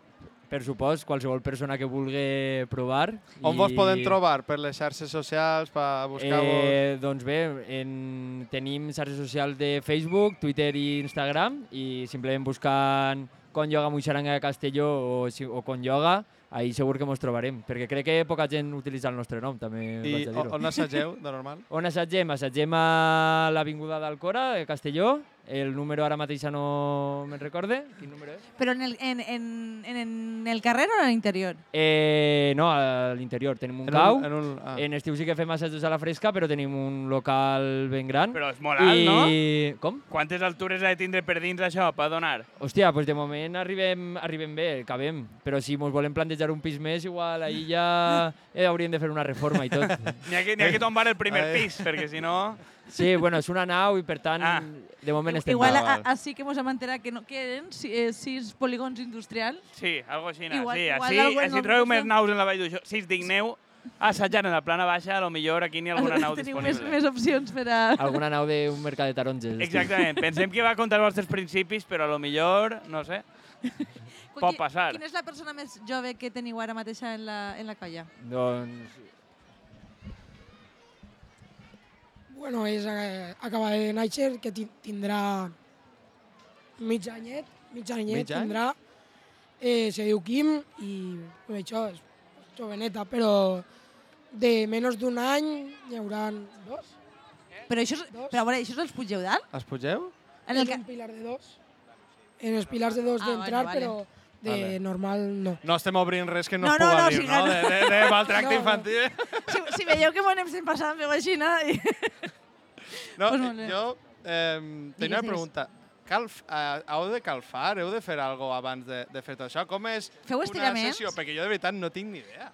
Per supost, qualsevol persona que vulgui provar. On vos i- poden trobar? Per les xarxes socials, per buscar-vos... Eh, doncs bé, en, tenim xarxes socials de Facebook, Twitter i Instagram i simplement buscant Con Yoga Moixaranga de Castelló o, si- o Con Yoga, ahí segur que mos trobarem, perquè crec que poca gent utilitza el nostre nom, també I vaig a dir-ho. on assageu, de normal? On assagem? Assagem a l'Avinguda d'Alcora, a Castelló. El número ara mateix no me'n recorde. Quin número és? Però en el, en, en, en, en el carrer o en l'interior? Eh, no, a l'interior. Tenim un En un- cau. en un- ah. En estiu sí que fem assajos a la fresca, però tenim un local ben gran. Però és molt alt, no? I... Com? Quantes altures ha de tindre per dins això, per donar? Hòstia, doncs de moment arribem, arribem bé, cabem. Però si mos volem plantejar un pis més, igual ahir ja eh, hauríem de fer una reforma i tot. N'hi ha, que- ha que tombar el primer Ai. pis, perquè si no... Sí, bueno, és una nau i per tant, Ah. de moment estem Igual a, a, així que ens hem enterat que, no, que eren si- eh, sis polígons industrials. Sí, algo així. Igual- sí, igual així, així el trobeu curso- més naus en la Vall d'Uixó. Si us digneu assajant en la plana baixa, a lo millor aquí n'hi ha alguna nau Teniu més, disponible. més opcions per a... Alguna nau d'un mercat de taronges. Exactament. Pensem que va contra els vostres principis, però a lo millor, no sé, pot passar. Quina és la persona més jove que teniu ara mateixa en la, en la colla? Doncs Bueno, és, eh, acaba de néixer, que ti- tindrà mig anyet, mig anyet Mig any? tindrà. Eh, se diu Kim i bueno, això és joveneta, però de menys d'un any hi haurà dos. Però això, és, però a veure, això és els Puigdeu dalt? Es pugeu? En el és un pilar de dos. En els pilars de dos Ah, d'entrar, vale, vale. però de Vale. normal no. No estem obrint res que no, No, es no, puga no, dir, sí, no? no. De, de, de maltracte No, no. infantil. Si, si veieu que m'ho anem sent passant, feu així, no? I... No, Pues molt bé. jo eh, tenia una pregunta. Cal, eh, heu de calfar? Heu de fer alguna cosa abans de, de fer tot això? Com és Feu una estiraments? sessió? Perquè jo de veritat no tinc ni idea.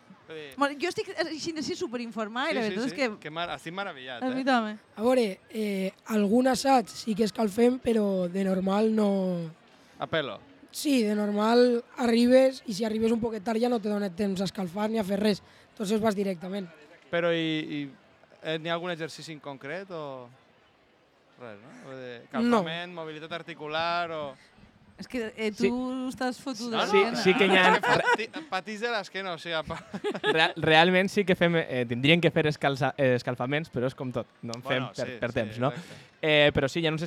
Bueno, jo estic així, així superinformada i la veritat és que... que mar estic meravellat. A mi Eh? també. A veure, eh, algun assaig sí que escalfem, però de normal no... A pelo. Sí, de normal arribes i si arribes un poquet tard ja no te dona temps a escalfar ni a fer res. Entonces vas directament. Però i, i eh, n'hi ha algun exercici en concret o...? Res, no? Vull dir, calfament, mobilitat articular o... És que eh, tu Sí. estàs fotut de No, sí, sí que hi ha- Pati- Patís de l'esquena, o sigui... Pa... Real, realment sí que fem, eh, tindrien que fer escalza, eh, escalfaments, però és com tot, no en fem Bueno, per, sí, per sí, temps, no? exacte. Eh, però sí, hi ha uns,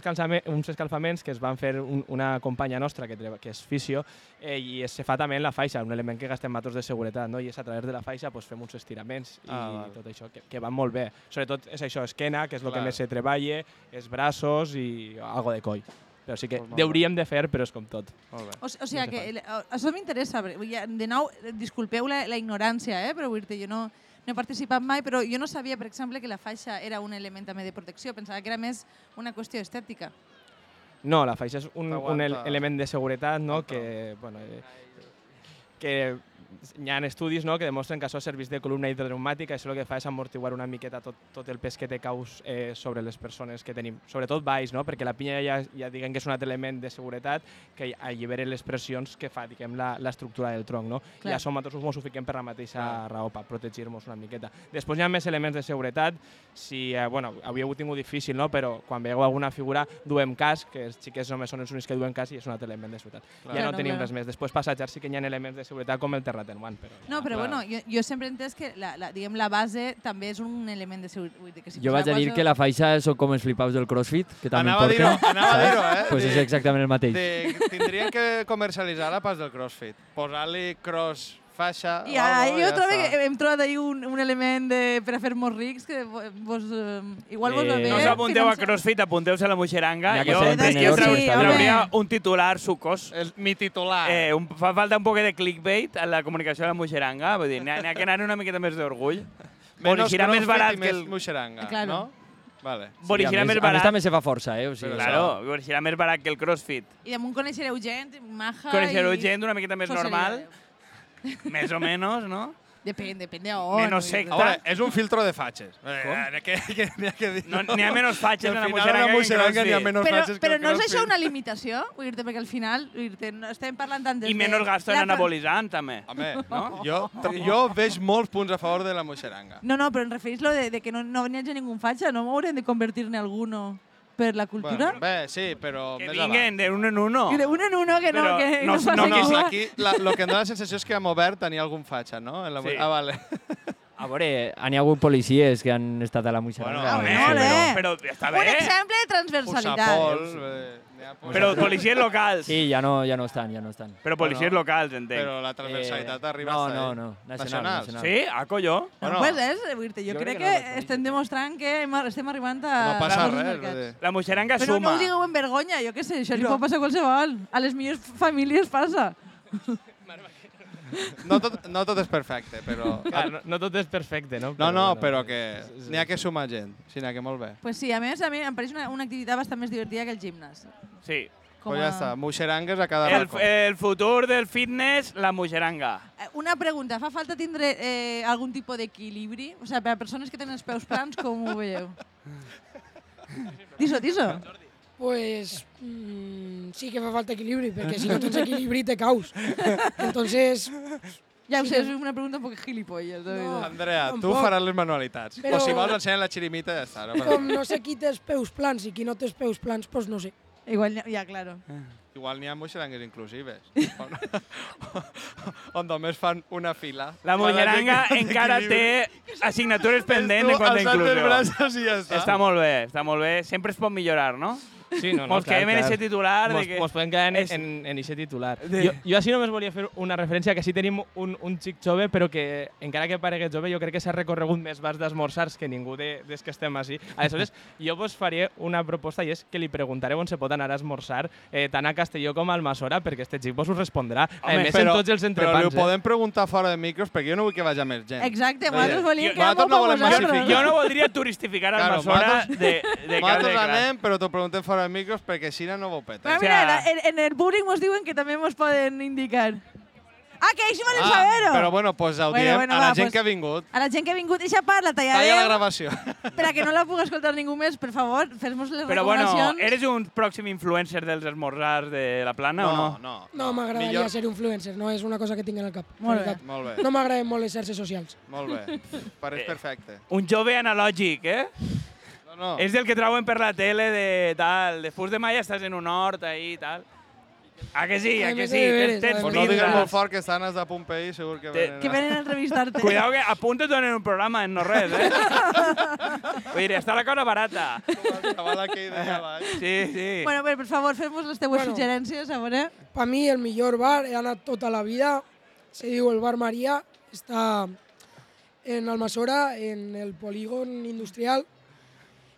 uns escalfaments que es van fer un, una companya nostra que, treba, que és fisio eh, i es se fa també en la faixa, un element que gastem matos de seguretat, no? i és a través de la faixa pues, fem uns estiraments i Ah, val. tot això, que, que van molt bé. Sobretot és això, esquena, que és el que més se treballa, és braços i algo de coll. Però sí que Pues hauríem de fer, però és com tot. Molt bé. O, o sigui que el- això m'interessa. De nou, eh, disculpeu la, la ignorància, eh? però vull dir jo no, no he participat mai, però jo no sabia, per exemple, que la faixa era un element també de protecció. Pensava que era més una qüestió estètica. No, la faixa és un, un element de seguretat no? que, bueno, eh, que hi ha estudis no? que demostren que això serveix de columna hidrotraumàtica i això el que fa és amortiguar una miqueta tot, tot el pes que té caus eh, sobre les persones que tenim, sobretot baix, no? perquè la pinya ja, ja diguem que és un altre element de seguretat que allibera les pressions que fa diguem, la- l'estructura del tronc. No? Clar. I això nosaltres ens ho fiquem per la mateixa raó, per protegir-nos una miqueta. Després hi ha més elements de seguretat, si, eh, bueno, havíeu tingut difícil, no? però quan veieu alguna figura duem casc, que els xiquets només són els únics que duen casc i és un altre element de seguretat. Clar. Ja no Claro, tenim claro. res més. Després passatjar sí que hi ha elements de seguretat com el terratrèmol, però... No, però clar. bueno, jo, jo sempre he entès que la, la, diguem, la base també és un element de seguretat. Vull dir que si Jo vaig a dir que la faixa són com els flipaus del CrossFit, que també Anava a dir-ho, porten. anava a dir-ho, eh? Pues és exactament el mateix. De, tindrien que comercialitzar la pas del CrossFit. Posar-li cross faixa I o ara, algo, jo ja trobo està. que hem trobat ahí un, un element de, per a fer molts rics que vo- vos, eh, igual vos va bé. no us apunteu a. CrossFit, apunteu-se a la moixeranga. Que Jo estan bé. trauria un titular sucós. El, mi titular. Eh, un, fa falta un poc de clickbait a la comunicació de la moixeranga. Vull dir, n'hi ha, que anar una miqueta més d'orgull. Menys Serà més barat i que més el... moixeranga, Claro. no? Vale. Vol dir, a, serà més, més a més barat. també se fa força, eh? O sigui, Claro, dir, serà més barat que el CrossFit. I damunt coneixereu gent, maja Coneixereu i... gent una miqueta més normal, més o menys, no? Depèn, depèn de on. Menos secta. A veure, és un filtro de fatxes. Eh, que, que, que. No, n'hi ha menys fatxes Al en la moixeranga moixeranga n'hi ha menys Però, que però no és això una limitació? Vull dir per que al final vull dir no estem parlant tant des I de... menys gasto en anabolitzant, també. Home, no? jo, jo veig molts punts a favor de la moixeranga. No, no, però em referís lo de, de que no, no n'hi hagi ningú fatxa, no m'haurem de convertir-ne alguno per la cultura? Bueno, bé, sí, però Que més vinguen avant. de un en uno. I de un en uno que no, Però que no- no, no, No, no, aquí la, lo que em dóna la sensació és que a Movert tenia algun fatxa, no? En la, Sí. Ah, vale. A veure, n'hi ha hagut policies que han estat a la moixeranga. Bueno, no, eh. però, però està Un bé. exemple de transversalitat. Ha pols. Però policies locals. Sí, ja no, ja no estan, ja no estan. Però policies Bueno, locals, entenc. Però la transversalitat Eh, arriba no, hasta no, ahí. no, nacional, Nacionals. nacional. Sí? Ah, colló. No, Bueno, pues és, vull dir, jo, jo crec crec que, que no estem demostrant que estem arribant a... no passa a res. dir. La moixeranga Però no suma. ho digueu en vergonya, jo què sé, això li No. pot passar a qualsevol. A les millors famílies passa. No tot, no tot és perfecte, però... Clar, no, no tot és perfecte, no? No, no, bueno, però que n'hi ha que sumar gent. Sí, n'hi ha que molt bé. Pues sí, a més, a mi em pareix una, una activitat bastant més divertida que el gimnàs. Sí. Com Pues ja a- està, moixerangues a cada El, racó. el futur del fitness, la moixeranga. Eh, Una pregunta, fa falta tindre eh, algun tipus d'equilibri? O sigui, per a persones que tenen els peus plans, com ho veieu? Diso, diso. Pues mm, sí que fa falta equilibri, perquè si no tens equilibri te caus. Entonces, Ja ho Sí sé, que- és una pregunta un poc gilipolles. No. veritat. Andrea, tu Tampoc. faràs les manualitats. Però- O si vols ensenyar la xirimita, ja està. No? com no sé qui té els peus plans i qui no té els peus plans, pues no sé. Igual, ja, ja, claro. Igual n'hi ha moixerangues inclusives. on, on només fan una fila. La moixeranga encara té assignatures pendents en quant a inclusió. braços i ja està. Està molt bé, està molt bé. Sempre es pot millorar, no? Sí, no, no, Mos quedem en aquest titular Mos, de que... mos podem quedar en, és- en, en aquest titular. De- Jo, jo així només volia fer una referència que sí tenim un, un xic jove, però que encara que paregués jove, jo crec que s'ha recorregut més bars d'esmorzars que ningú de, des que estem així. Aleshores, jo vos faria una proposta i és que li preguntareu on se pot anar a esmorzar eh, tant a Castelló com a Almassora, perquè este xic vos ho respondrà. a Home, més, però, en tots els però entrepans. li ho podem preguntar fora de micros perquè jo no vull que vagi més gent. Exacte, nosaltres volíem que molt no vosaltres. Jo no voldria turistificar Claro, Almassora nosaltres- de, de cara de Nosaltres clar. anem, però t'ho preguntem fora de micros perquè si no, no ho peta. Però mira, en, en el públic ens diuen que també ens poden indicar. Ah, que ells volen Ah, saber-ho! però bueno, pues ho Bueno, diem bueno, a la va, gent pues- que ha vingut. A la gent que ha vingut, eixa part la Talla la tallarem gravació. per a que no la pugui escoltar ningú més, per favor, fes-nos les Però bueno, recomanacions. eres un pròxim influencer dels esmorzars de la plana o no? no. No, m'agradaria Millor- ser influencer, no és una cosa que tinc en el cap. Molt bé. veritat. Molt bé, No m'agraden molt les xarxes socials. molt bé. Pareix perfecte. Un jove analògic, eh? No. És del que trauen per la tele de tal, de fus de mai estàs en un hort ahí i tal. A que sí, a Ai, que sí. Tens, tens Pues no digues molt fort que estan els de Pompei, segur que venen. Que venen a entrevistar-te. Cuidado que apunta't en un programa, en no res, eh? Vull dir, està la cosa barata. El aquell baix. Sí, sí. Bueno, per, per favor, fem-nos les teues Bueno. suggerències, a veure. Per mi el millor bar, he anat tota la vida, se diu el Bar Maria, està en Almassora, en el polígon industrial,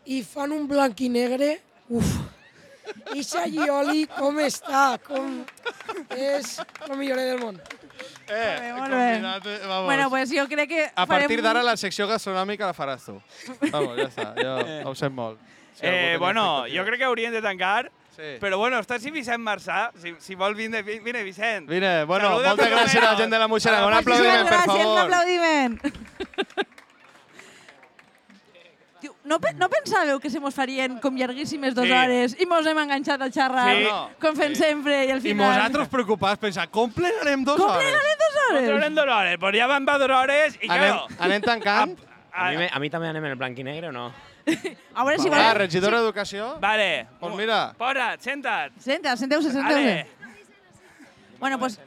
i fan un blanc i negre, uf, i Oli com està, com... És el millor del món. Eh, molt bé. combinat, eh, vamos. Bueno, pues jo crec que A partir farem- d'ara la secció gastronòmica la faràs tu. Vamos, ja està, jo ho sé molt. Si Eh, bueno, jo crec que haurien de tancar, Sí. però bueno, està si Vicent Marçà, si, si vol vindre, vi- vine Vicent. Vine, bueno, Saluda moltes gràcies a la gent de la Moixera. Un Muchísimas aplaudiment, per Gràcies, un favor. aplaudiment. No, pe no pensàveu que se mos farien com llarguíssimes dues Sí. hores i mos hem enganxat a xerrar Sí. Com fem sempre i al I final... nosaltres preocupats, pensar, com plenarem dues Com hores? plenarem dues hores? Controlem dos hores, pues ja van va dues hores i Anem, claro... anem tancant? A mi, me- a mi també anem en el blanc i negre o no? A veure si Ah, volem... regidor d'Educació? Vale. Pues mira. Posa't, senta't. Senta, senteu-se, Vale. senteu-se. Bueno, pues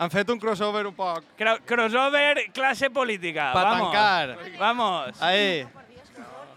Han fet un crossover un poc. Cro- crossover clase política. Pa Vamos. tancar. Vamos. Ahí.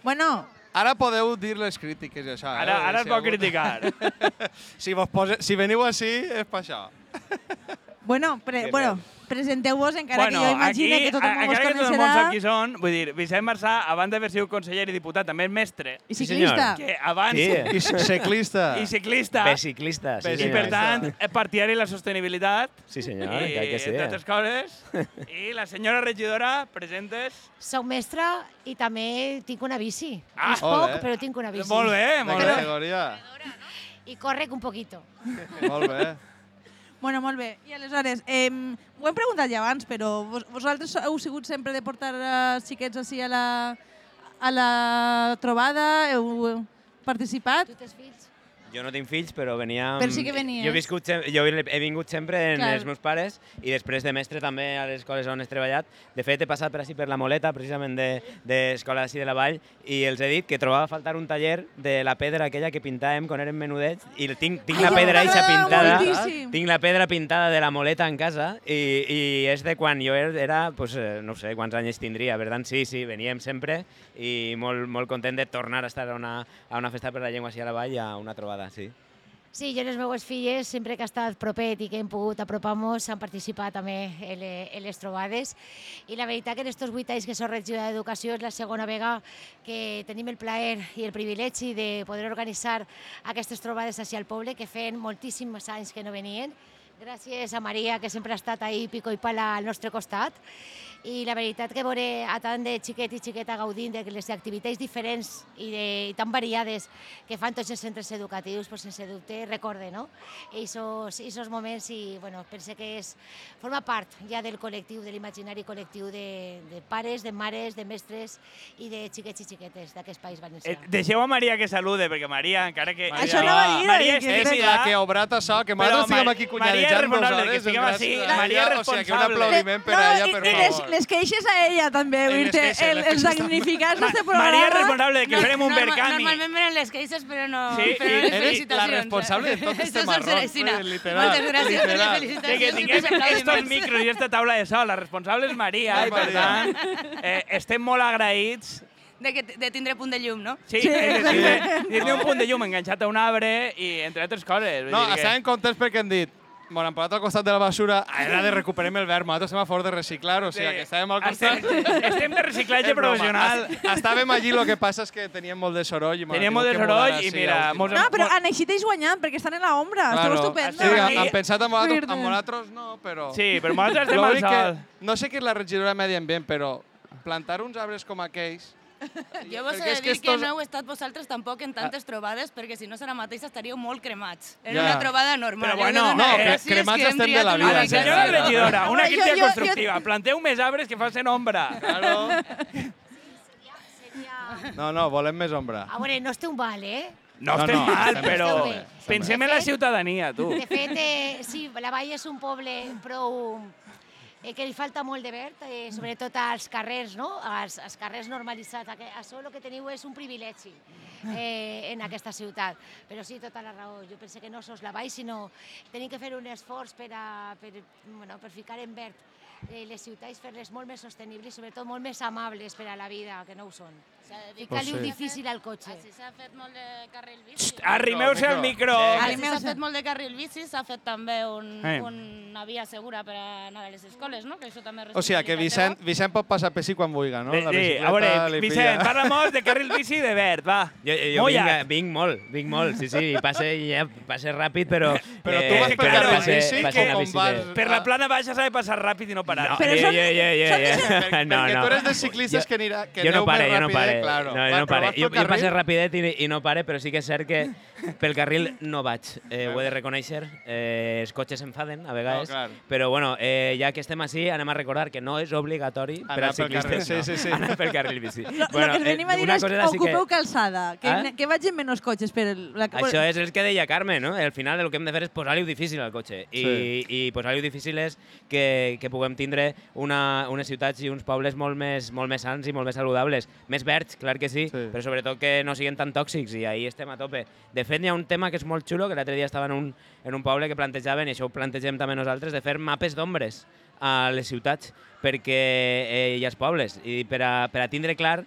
Bueno. Ara podeu dir les crítiques i això. eh? Ara- ara es Si pot algú- criticar. si, vos pose, si veniu així, és per això. Bueno, pre bueno presenteu-vos, encara bueno, que jo imagine aquí, que tothom a- vos encara que tot el món coneixerà. sap qui són, vull dir, Vicent Marçà, abans d'haver sigut conseller i diputat, també és mestre. I Sí, ciclista. Que abans... Sí. I ciclista. I ciclista. Beciclista, sí, I, senyor. per tant, és partidari de la sostenibilitat. Sí, senyor, I, que sí. entre altres coses. I la senyora regidora, presentes. Soc mestra i també tinc una bici. Ah, és poc, però tinc una bici. Molt bé, molt bé. I correc un poquito. Molt bé. Bueno, molt bé. I aleshores, eh, ho hem preguntat ja abans, però vos, vosaltres heu sigut sempre de portar eh, xiquets així a la, a la trobada? Heu participat? Tu tens fills? Jo no tinc fills, però venia... Però sí que venies. Jo he, viscut, jo he vingut sempre en Clar. els meus pares i després de mestre també a les escoles on he treballat. De fet, he passat per així per la Moleta, precisament d'escola de, d'ací de la Vall, i els he dit que trobava a faltar un taller de la pedra aquella que pintàvem quan érem menudets i tinc, tinc Ai, la pedra eixa pintada, moltíssim. tinc la pedra pintada de la Moleta en casa i, i és de quan jo era, pues, eh, no sé quants anys tindria, per tant sí, sí, veníem sempre i molt, molt content de tornar a estar a una, a una festa per la llengua així a la Vall i a una trobada, sí. Sí, jo i les meves filles, sempre que ha estat propet i que hem pogut apropar-nos, han participat també en, en les trobades. I la veritat que en aquests vuit anys que soc regidora d'Educació és la segona vegada que tenim el plaer i el privilegi de poder organitzar aquestes trobades així al poble, que feien moltíssims anys que no venien. Gràcies a Maria, que sempre ha estat ahí pico i pala al nostre costat. I la veritat que veure a tant de xiquet i xiqueta gaudint de les activitats diferents i, de, i tan variades que fan tots els centres educatius, pues, sense dubte recorde, no? Esos, esos moments i, bueno, pense que és, forma part ja del col·lectiu, de l'imaginari col·lectiu de, de pares, de mares, de mestres i de xiquets i xiquetes d'aquest país valencià. Eh, deixeu a Maria que salude, perquè Maria, encara que... Maria, Això anava a dir, Maria que és tímida, la que ha obrat això, que però nosaltres estiguem Ma- aquí Maria és cunyadejant dues responsable, que estiguem així. Maria és O sigui, que un responsable. aplaudiment per a ella, per I les, favor. les queixes a ella també, vull les dir queixes, el, els damnificats d'aquest programa... Maria és responsable de que farem un Berkami. Normalment venen les queixes, però no, Sí, però no eres la responsable de tot este Això és literal, Moltes gràcies per les felicitacions. Que tinguem estos micros i esta taula de sol, la responsable és Maria, i per tant eh, estem molt agraïts. De, que, de tindre punt de llum, no? Sí, sí, sí, sí. Tindre un punt de llum enganxat a un arbre i entre altres coses. Vull No, dir que- estàvem contents perquè hem dit Bueno, hem posat al costat de la basura, era de recuperem el verb, nosaltres estem a favor de reciclar, o sigui, Sí. que estàvem al costat... Estem, estem de reciclatge professional. Es- Estàvem allí, el que passa és que teníem molt de soroll. I Teníem molt de soroll i mira, mos No, però han eixit ells guanyant, perquè estan en la ombra. Esteu estupends. Sí, han, han pensat en vosaltres, en vosaltres no, però... Sí, però nosaltres estem al que- sol. No sé qui és la regidora de Medi Ambient, però plantar uns arbres com aquells... Jo vos he de que dir que estos- no heu estat vosaltres tampoc en tantes trobades, perquè si no serà mateix estaríeu molt cremats. Era Ja. una trobada normal. Però bueno, no, cre- cremats que estem de la vida, mica. Senyora Sí. regidora, una Però crítica jo- jo- constructiva. Planteu més arbres que facin ombra. Claro. No, no, volem més ombra. A veure, no esteu mal, eh? No, No, estem no, mal, estem però bé, pensem en la ciutadania, tu. De fet, eh, sí, la Vall és un poble prou eh, que li falta molt de verd, eh, sobretot als carrers, no? als, als carrers normalitzats. Això el que teniu és un privilegi eh, en aquesta ciutat. Però sí, tota la raó. Jo penso que no sos la vall, sinó tenim que fer un esforç per, a, per, bueno, per ficar en verd eh, les ciutats, fer-les molt més sostenibles sobretot molt més amables per a la vida, que no ho són. Pues un sí. difícil al cotxe. Així s'ha fet molt de carril bici. Arrimeu-se al micro. Així s'ha fet molt de carril bici, s'ha fet també un, Eh. una via segura per anar a les escoles, no? Que això també és O sigui, que Vicent, Vicent pot passar per si quan vulgui, no? La Sí, a veure, Vicent, pilla. parla molt de carril bici i de verd, va. Jo, jo vinc, vinc molt, vinc molt, sí, sí, i passe, ja, passe ràpid, però... Però eh, tu vas per carril bici, passe com vas? Per la plana baixa s'ha de passar ràpid i no parar. No, Però jo- són- Per- no, perquè no. tu eres de ciclistes que anirà, que jo no aneu pare, més jo no pare. Claro. No, Va, jo no però pare. vas Jo, pel jo carril? rapidet i, i no pare, però sí que és cert que pel carril no vaig. Eh, ho he de reconèixer. Eh, els cotxes s'enfaden a vegades. No, clar. però bueno, eh, ja que estem així, anem a recordar que no és obligatori per Anar als pel carril, ciclistes sí, sí, sí. anar pel carril bici. Lo, lo que venim a dir una és cosa sí ocupeu que... calçada, que, Eh? que vagin menys cotxes per el... La, Això és el que deia Carme, no? Al final el que hem de fer és posar-li difícil al cotxe. I, Sí. i posar-li difícil és que, que puguem tindre una, unes ciutats i uns pobles molt més, molt més sants i molt més saludables. Més verds, clar que sí, sí, però sobretot que no siguin tan tòxics i ahí estem a tope. De fet, hi ha un tema que és molt xulo, que l'altre dia estava en un, en un poble que plantejaven, i això ho plantegem també nosaltres, de fer mapes d'ombres a les ciutats perquè eh, i als pobles, i per a, per a tindre clar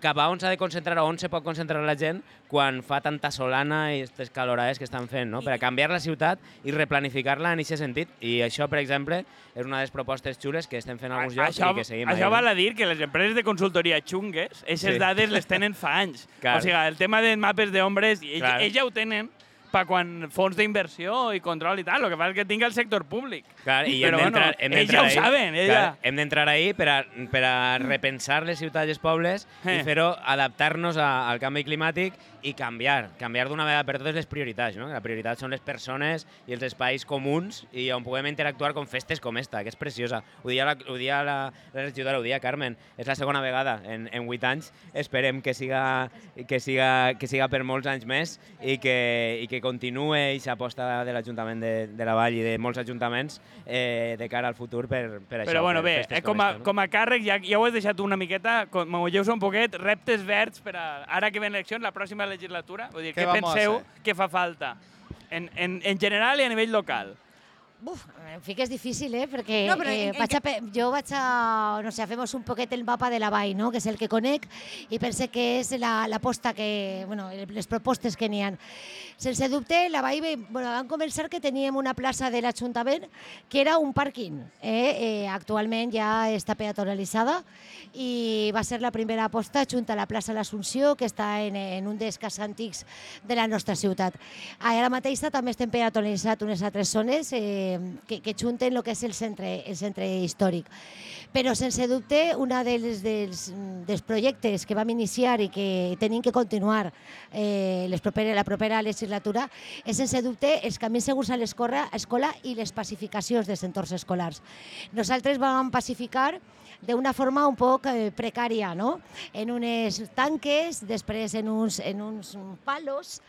cap a on s'ha de concentrar o on se pot concentrar la gent quan fa tanta solana i aquestes calorades que estan fent, no? per a canviar la ciutat i replanificar-la en aquest sentit. I això, per exemple, és una de les propostes xules que estem fent a alguns llocs Això, i que seguim això val a dir que les empreses de consultoria xungues, aquestes Sí. dades les tenen fa anys. Clar. O sigui, el tema de mapes d'ombres, ells, ells ja ho tenen pa quan fons d'inversió i control i tal. El que passa és que tinga el sector públic. Clar, i Però hem bueno, hem ells ja ho ahí. saben, ells Clar. Hem d'entrar ahí per a, per a repensar les ciutats i els pobles Eh. i fer-ho, adaptar-nos al canvi climàtic i canviar, canviar d'una vegada per totes les prioritats. No? La prioritat són les persones i els espais comuns i on puguem interactuar com festes com esta, que és preciosa. Ho dia la, ho dia la, la regidora, ho dia Carmen. És la segona vegada en, en 8 anys. Esperem que siga, que siga, que siga per molts anys més i que, i que continuï aquesta aposta de l'Ajuntament de, de la Vall i de molts ajuntaments eh, de cara al futur per, per això. Però bueno, per bé, eh, com, a, com a càrrec ja, ja ho has deixat una miqueta, m'ho un poquet, reptes verds per a, ara que ven eleccions, la pròxima legislatura. Vull dir, Què què, penseu hacer? que fa falta? En, en, en general i a nivell local. Uf, en fi que és difícil, eh? Perquè No, però en- eh, en vaig a, pe- jo vaig a, no sé, fem un poquet el mapa de la vall, no? que és el que conec, i pense que és la- l'aposta que, bueno, les propostes que n'hi ha. Sense dubte, la vall, bueno, vam començar que teníem una plaça de l'Ajuntament que era un pàrquing. Eh? Eh, actualment ja està peatonalitzada i va ser la primera aposta junt a la plaça l'Assumpció, que està en, en un dels cas antics de la nostra ciutat. Ara mateix també estem peatonalitzat unes altres zones eh, que, que junten el que és el centre, el centre històric. Però, sense dubte, un dels, dels, dels projectes que vam iniciar i que tenim que continuar eh, les propera, la propera legislatura és, sense dubte, els camins segurs a l'escola escola i les pacificacions dels entorns escolars. Nosaltres vam pacificar d'una forma un poc eh, precària, no? en unes tanques, després en uns, en uns palos,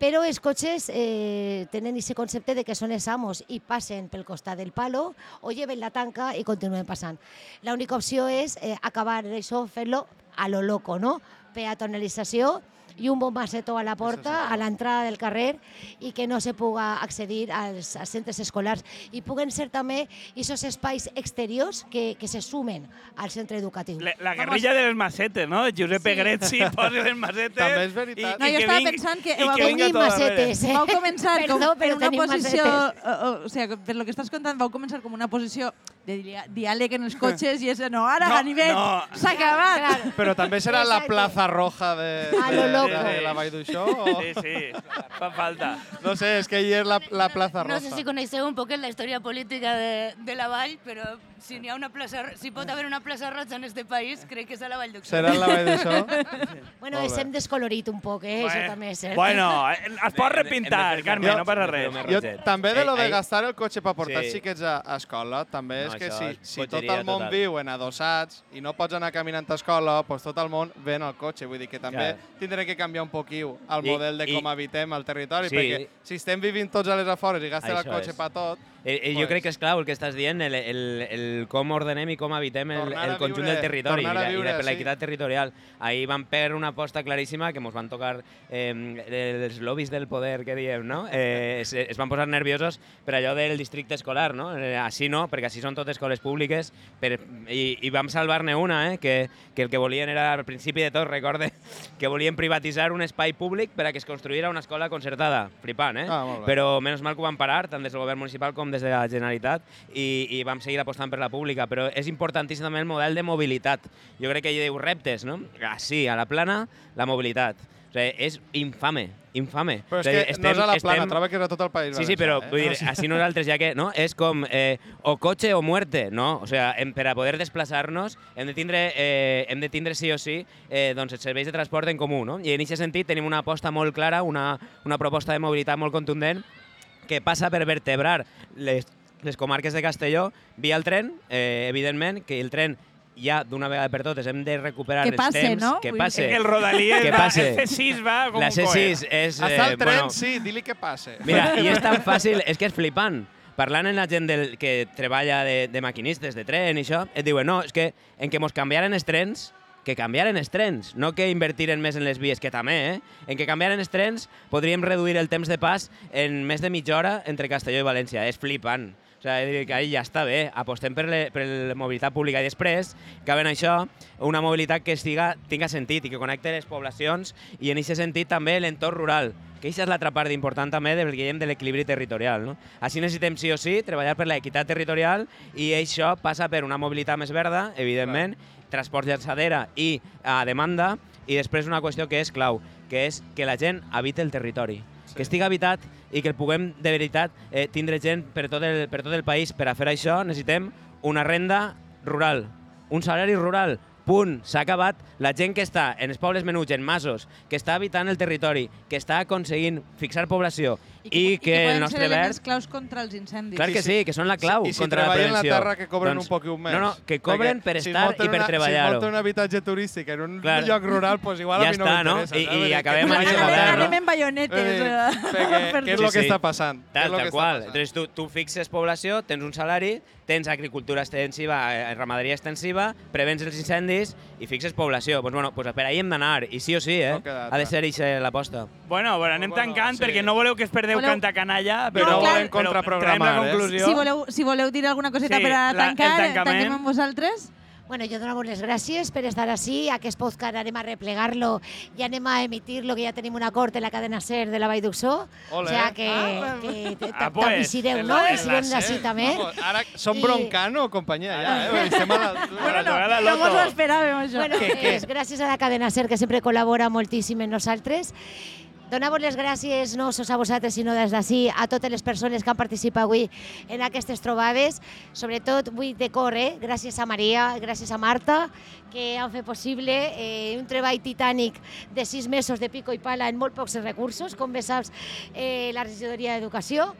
però els cotxes eh, tenen aquest concepte de que són els amos i passen pel costat del palo o lleven la tanca i continuen passant. L'única opció és eh, acabar això fent-lo a lo loco, no? Peatonalització i un bon macetó a la porta, a l'entrada del carrer, i que no se puga accedir als, als centres escolars. I puguen ser també aquests espais exteriors que, que se sumen al centre educatiu. La, la guerrilla de les macetes, no? De Giuseppe Sí. Grezzi posa les macetes... També és veritat. No, jo estava pensant que, i que tot darrere. eh? Vau començar com Perdó, per però una tenim posició... macetes. O, o, o sigui, per lo que estàs contant, vau començar com una posició diàleg en els cotxes i és, no, ara, No, Ganivet, no. s'ha acabat. Però també serà la plaza roja de, de, lo de, de la Vall d'Uixó? O... Sí, sí, fa falta. No sé, és que hi és la, la plaza No roja. sé si coneixeu un poquet la història política de, de la Vall, però si n'hi ha una plaça, si pot haver una plaça roja en este país, crec que és a la Vall d'Uixó. Serà la Vall d'Uixó? Bueno, bé. hem descolorit un poc, eh? Això també és cert. Bueno, es pot repintar, Carme, no passa res. Jo, també de lo de ei. gastar el cotxe per portar Sí. xiquets a, a escola, també No, és que si, si tot el món total. viu en adossats i no pots anar caminant a escola, doncs tot el món ven el cotxe. Vull dir que també Clar. tindrem que canviar un poquiu el I- model de i- com habitem al territori, Sí. perquè si estem vivint tots a les afores i gastem el cotxe per tot, Eh, eh, jo crec que és clau el que estàs dient, el, el, el com ordenem i com habitem el, Tornar el conjunt viure- del territori i, la, i viure la, per l'equitat territorial. Ahir van per una aposta claríssima que ens van tocar eh, els lobbies del poder, que diem, no? Eh, es, es van posar nerviosos per allò del districte escolar, no? Eh, així no, perquè així són totes escoles públiques, per, i, i vam salvar-ne una, eh? que, que el que volien era, al principi de tot, recorde, que volien privatitzar un espai públic per a que es construïra una escola concertada. Flipant, eh? Ah. Però menys mal que ho van parar, tant des del govern municipal com des de la Generalitat, i, i vam seguir apostant per la pública. Però és importantíssim també el model de mobilitat. Jo crec que hi diu reptes, no? Ah, sí, a la plana, la mobilitat. O sigui, és infame, infame. Però és O sigui, que no és a la plana, trobo que és a tot el país Sí, sí, però eh? vull dir, així nosaltres ja que, no? És com eh, o cotxe o muerte, no? O sea, em, per a poder desplaçar-nos hem de tindre, eh, hem de tindre sí o sí eh, doncs els serveis de transport en comú, no? I en aquest sentit tenim una aposta molt clara, una, una proposta de mobilitat molt contundent que passa per vertebrar les, les comarques de Castelló via el tren, eh, evidentment, que el tren ja d'una vegada per totes hem de recuperar Que els passe, temps, no? que passe. Que el rodalí que la- passe. el C6 va com La un coet. C6 és... Hasta el tren, bueno, sí, dili que passe. Mira, i és tan fàcil, és que és flipant. Parlant amb la gent del, que treballa de, de maquinistes, de tren i això, et diuen, no, és que en què mos canviaren els trens, que canviaren els trens, no que invertiren més en les vies, que també, eh? En que canviaren els trens podríem reduir el temps de pas en més de mitja hora entre Castelló i València. És flipant. O sigui, que ja està bé, apostem per, le, per la mobilitat pública i després, caben això, una mobilitat que estiga, tinga sentit i que connecte les poblacions i en aquest sentit també l'entorn rural, que aquesta és l'altra part important també del que de l'equilibri territorial. No? Així necessitem sí o sí treballar per l'equitat territorial i això passa per una mobilitat més verda, evidentment, transport llançadera i a demanda, i després una qüestió que és clau, que és que la gent habiti el territori. Que estigui habitat i que el puguem de veritat eh, tindre gent per tot, el, per tot el país. Per a fer això necessitem una renda rural, un salari rural, punt, s'ha acabat. La gent que està en els pobles menuts, en masos, que està habitant el territori, que està aconseguint fixar població i, que, poden el nostre ser elements verd... claus contra els incendis. Clar que sí, que són la clau I si contra la treballen prevenció. la terra, que cobren Doncs- un poc més. No, no, que cobren Perquè per si estar munten i per una- treballar-ho. Si munten un habitatge turístic en un Clar. lloc rural, pues igual Ja a mi no està, no? m'interessa. I- i dir, acabem que- amb que- això que-? Anem en baionetes. Què és el que està passant? Tal, lo tal que qual. Entonces, tu, tu fixes població, tens un salari, tens agricultura extensiva, eh, ramaderia extensiva, prevens els incendis i fixes població. Pues, bueno, pues per ahí hem d'anar, i sí o sí, eh? Ha de ser l'aposta. Bueno, bueno, anem Bueno, tancant sí. perquè no voleu que es perdeu Voleu- canta canalla, Però no volem contraprogramar, la eh? conclusió. Si voleu, si voleu dir alguna coseta Sí, per a la- tancar, tancament. tanquem amb vosaltres. Bueno, jo dono les gràcies per estar així. Aquest podcast anem a replegar-lo i anem a emitir-lo, que ja tenim un acord en la cadena SER de la Vall d'Uxó. O sigui que, Ah, que, que Ah, pues, en no? la- en la d'ací també. Vamos, Ara som I- broncano companyia, ja, eh? Estem a la... Bueno, no, No mos ho esperàvem, això. Bueno, és gràcies a la cadena SER, que sempre col·labora moltíssim amb nosaltres. Donar-vos les gràcies no sols a vosaltres, sinó des d'ací a totes les persones que han participat avui en aquestes trobades. Sobretot, vull de cor, eh? gràcies a Maria, gràcies a Marta, que han fet possible eh, un treball titànic de sis mesos de pico i pala en molt pocs recursos, com bé saps, eh, la regidoria d'Educació.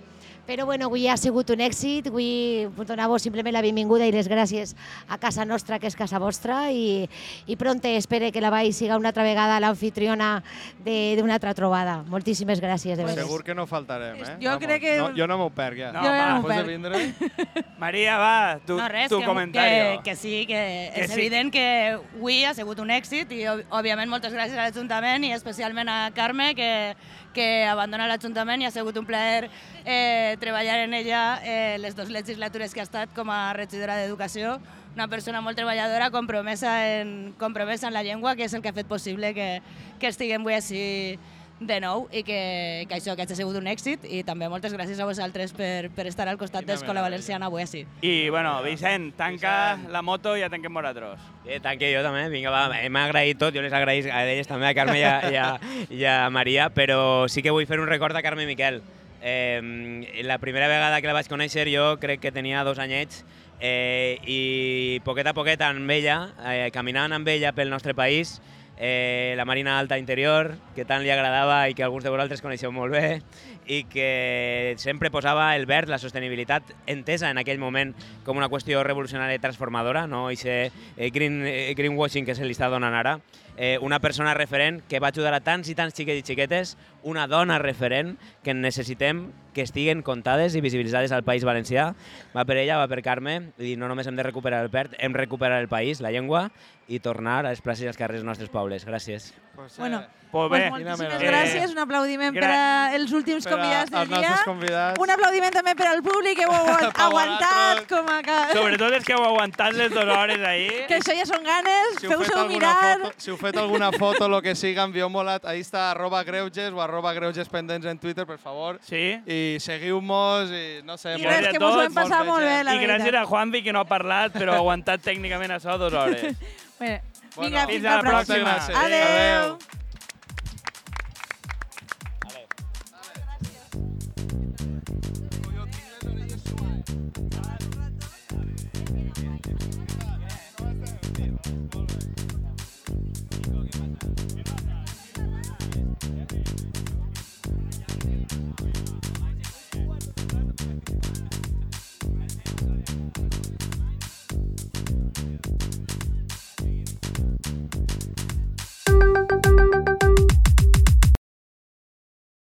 Però bueno, avui ha sigut un èxit, vull donar-vos simplement la benvinguda i les gràcies a casa nostra, que és casa vostra, i, i pronte espere que la Vall siga una altra vegada l'anfitriona de- d'una altra trobada. Moltíssimes gràcies, de veres. Segur que no faltarem, eh? Jo crec que- No, jo no m'ho perc, ja. No, Jo ja no perc. vindre... Maria, va, tu, no, res, tu que, comentari. que, que sí, que, Que és sí. evident que avui ha sigut un èxit i, òb- òbviament, moltes gràcies a l'Ajuntament i especialment a Carme, que, que abandona l'Ajuntament i ha sigut un plaer eh, treballar en ella eh, les dues legislatures que ha estat com a regidora d'Educació, una persona molt treballadora, compromesa en, compromesa en la llengua, que és el que ha fet possible que, que estiguem avui així de nou i que, que això que ha sigut un èxit i també moltes gràcies a vosaltres per, per estar al costat d'Escola. Valenciana avui així. I, bueno, Vicent, tanca la moto i ja tanquem vosaltres. Eh, tanque jo també, vinga, va, hem agraït tot, jo les agraïs a elles també, a Carme i a, i a, i a Maria, però sí que vull fer un record a Carme i Miquel. Eh, la primera vegada que la vaig conèixer jo crec que tenia dos anyets eh, i poquet a poquet amb ella, eh, caminant amb ella pel nostre país, eh, la Marina Alta Interior, que tant li agradava i que alguns de vosaltres coneixeu molt bé, i que sempre posava el verd, la sostenibilitat, entesa en aquell moment com una qüestió revolucionària i transformadora, no i ser eh, green, eh, greenwashing que se li està donant ara. Eh, una persona referent que va ajudar a tants i tants xiquets i xiquetes, una dona referent que necessitem que estiguen comptades i visibilitzades al País Valencià. Va per ella, va per Carme, i no només hem de recuperar el PERT, hem de recuperar el país, la llengua, i tornar a les places i als carrers dels nostres pobles. Gràcies. Pues, Bueno, Pues Pues bé, moltíssimes eh, gràcies, un aplaudiment per gra- als últims Per convidats del dia. convidats. Un aplaudiment també per al públic que ho heu Per aguantat com a... Sobretot els que heu aguantat les dues hores ahí. Que això ja són ganes, Si feu-se-ho mirar. foto, si fet alguna foto, lo que siga, envieu-me-la. Ahí està arroba greuges o arroba greuges pendents en Twitter, per favor. Sí. I seguiu-nos i no sé... I molt- res, que mos ho hem passat molt bé, la I gràcies veritat. a Juanvi, que no ha parlat, però ha aguantat tècnicament això dues hores. Bé, Bueno, vinga, fins fins a la pròxima. pròxima. gràcies. Adeu. Yeah.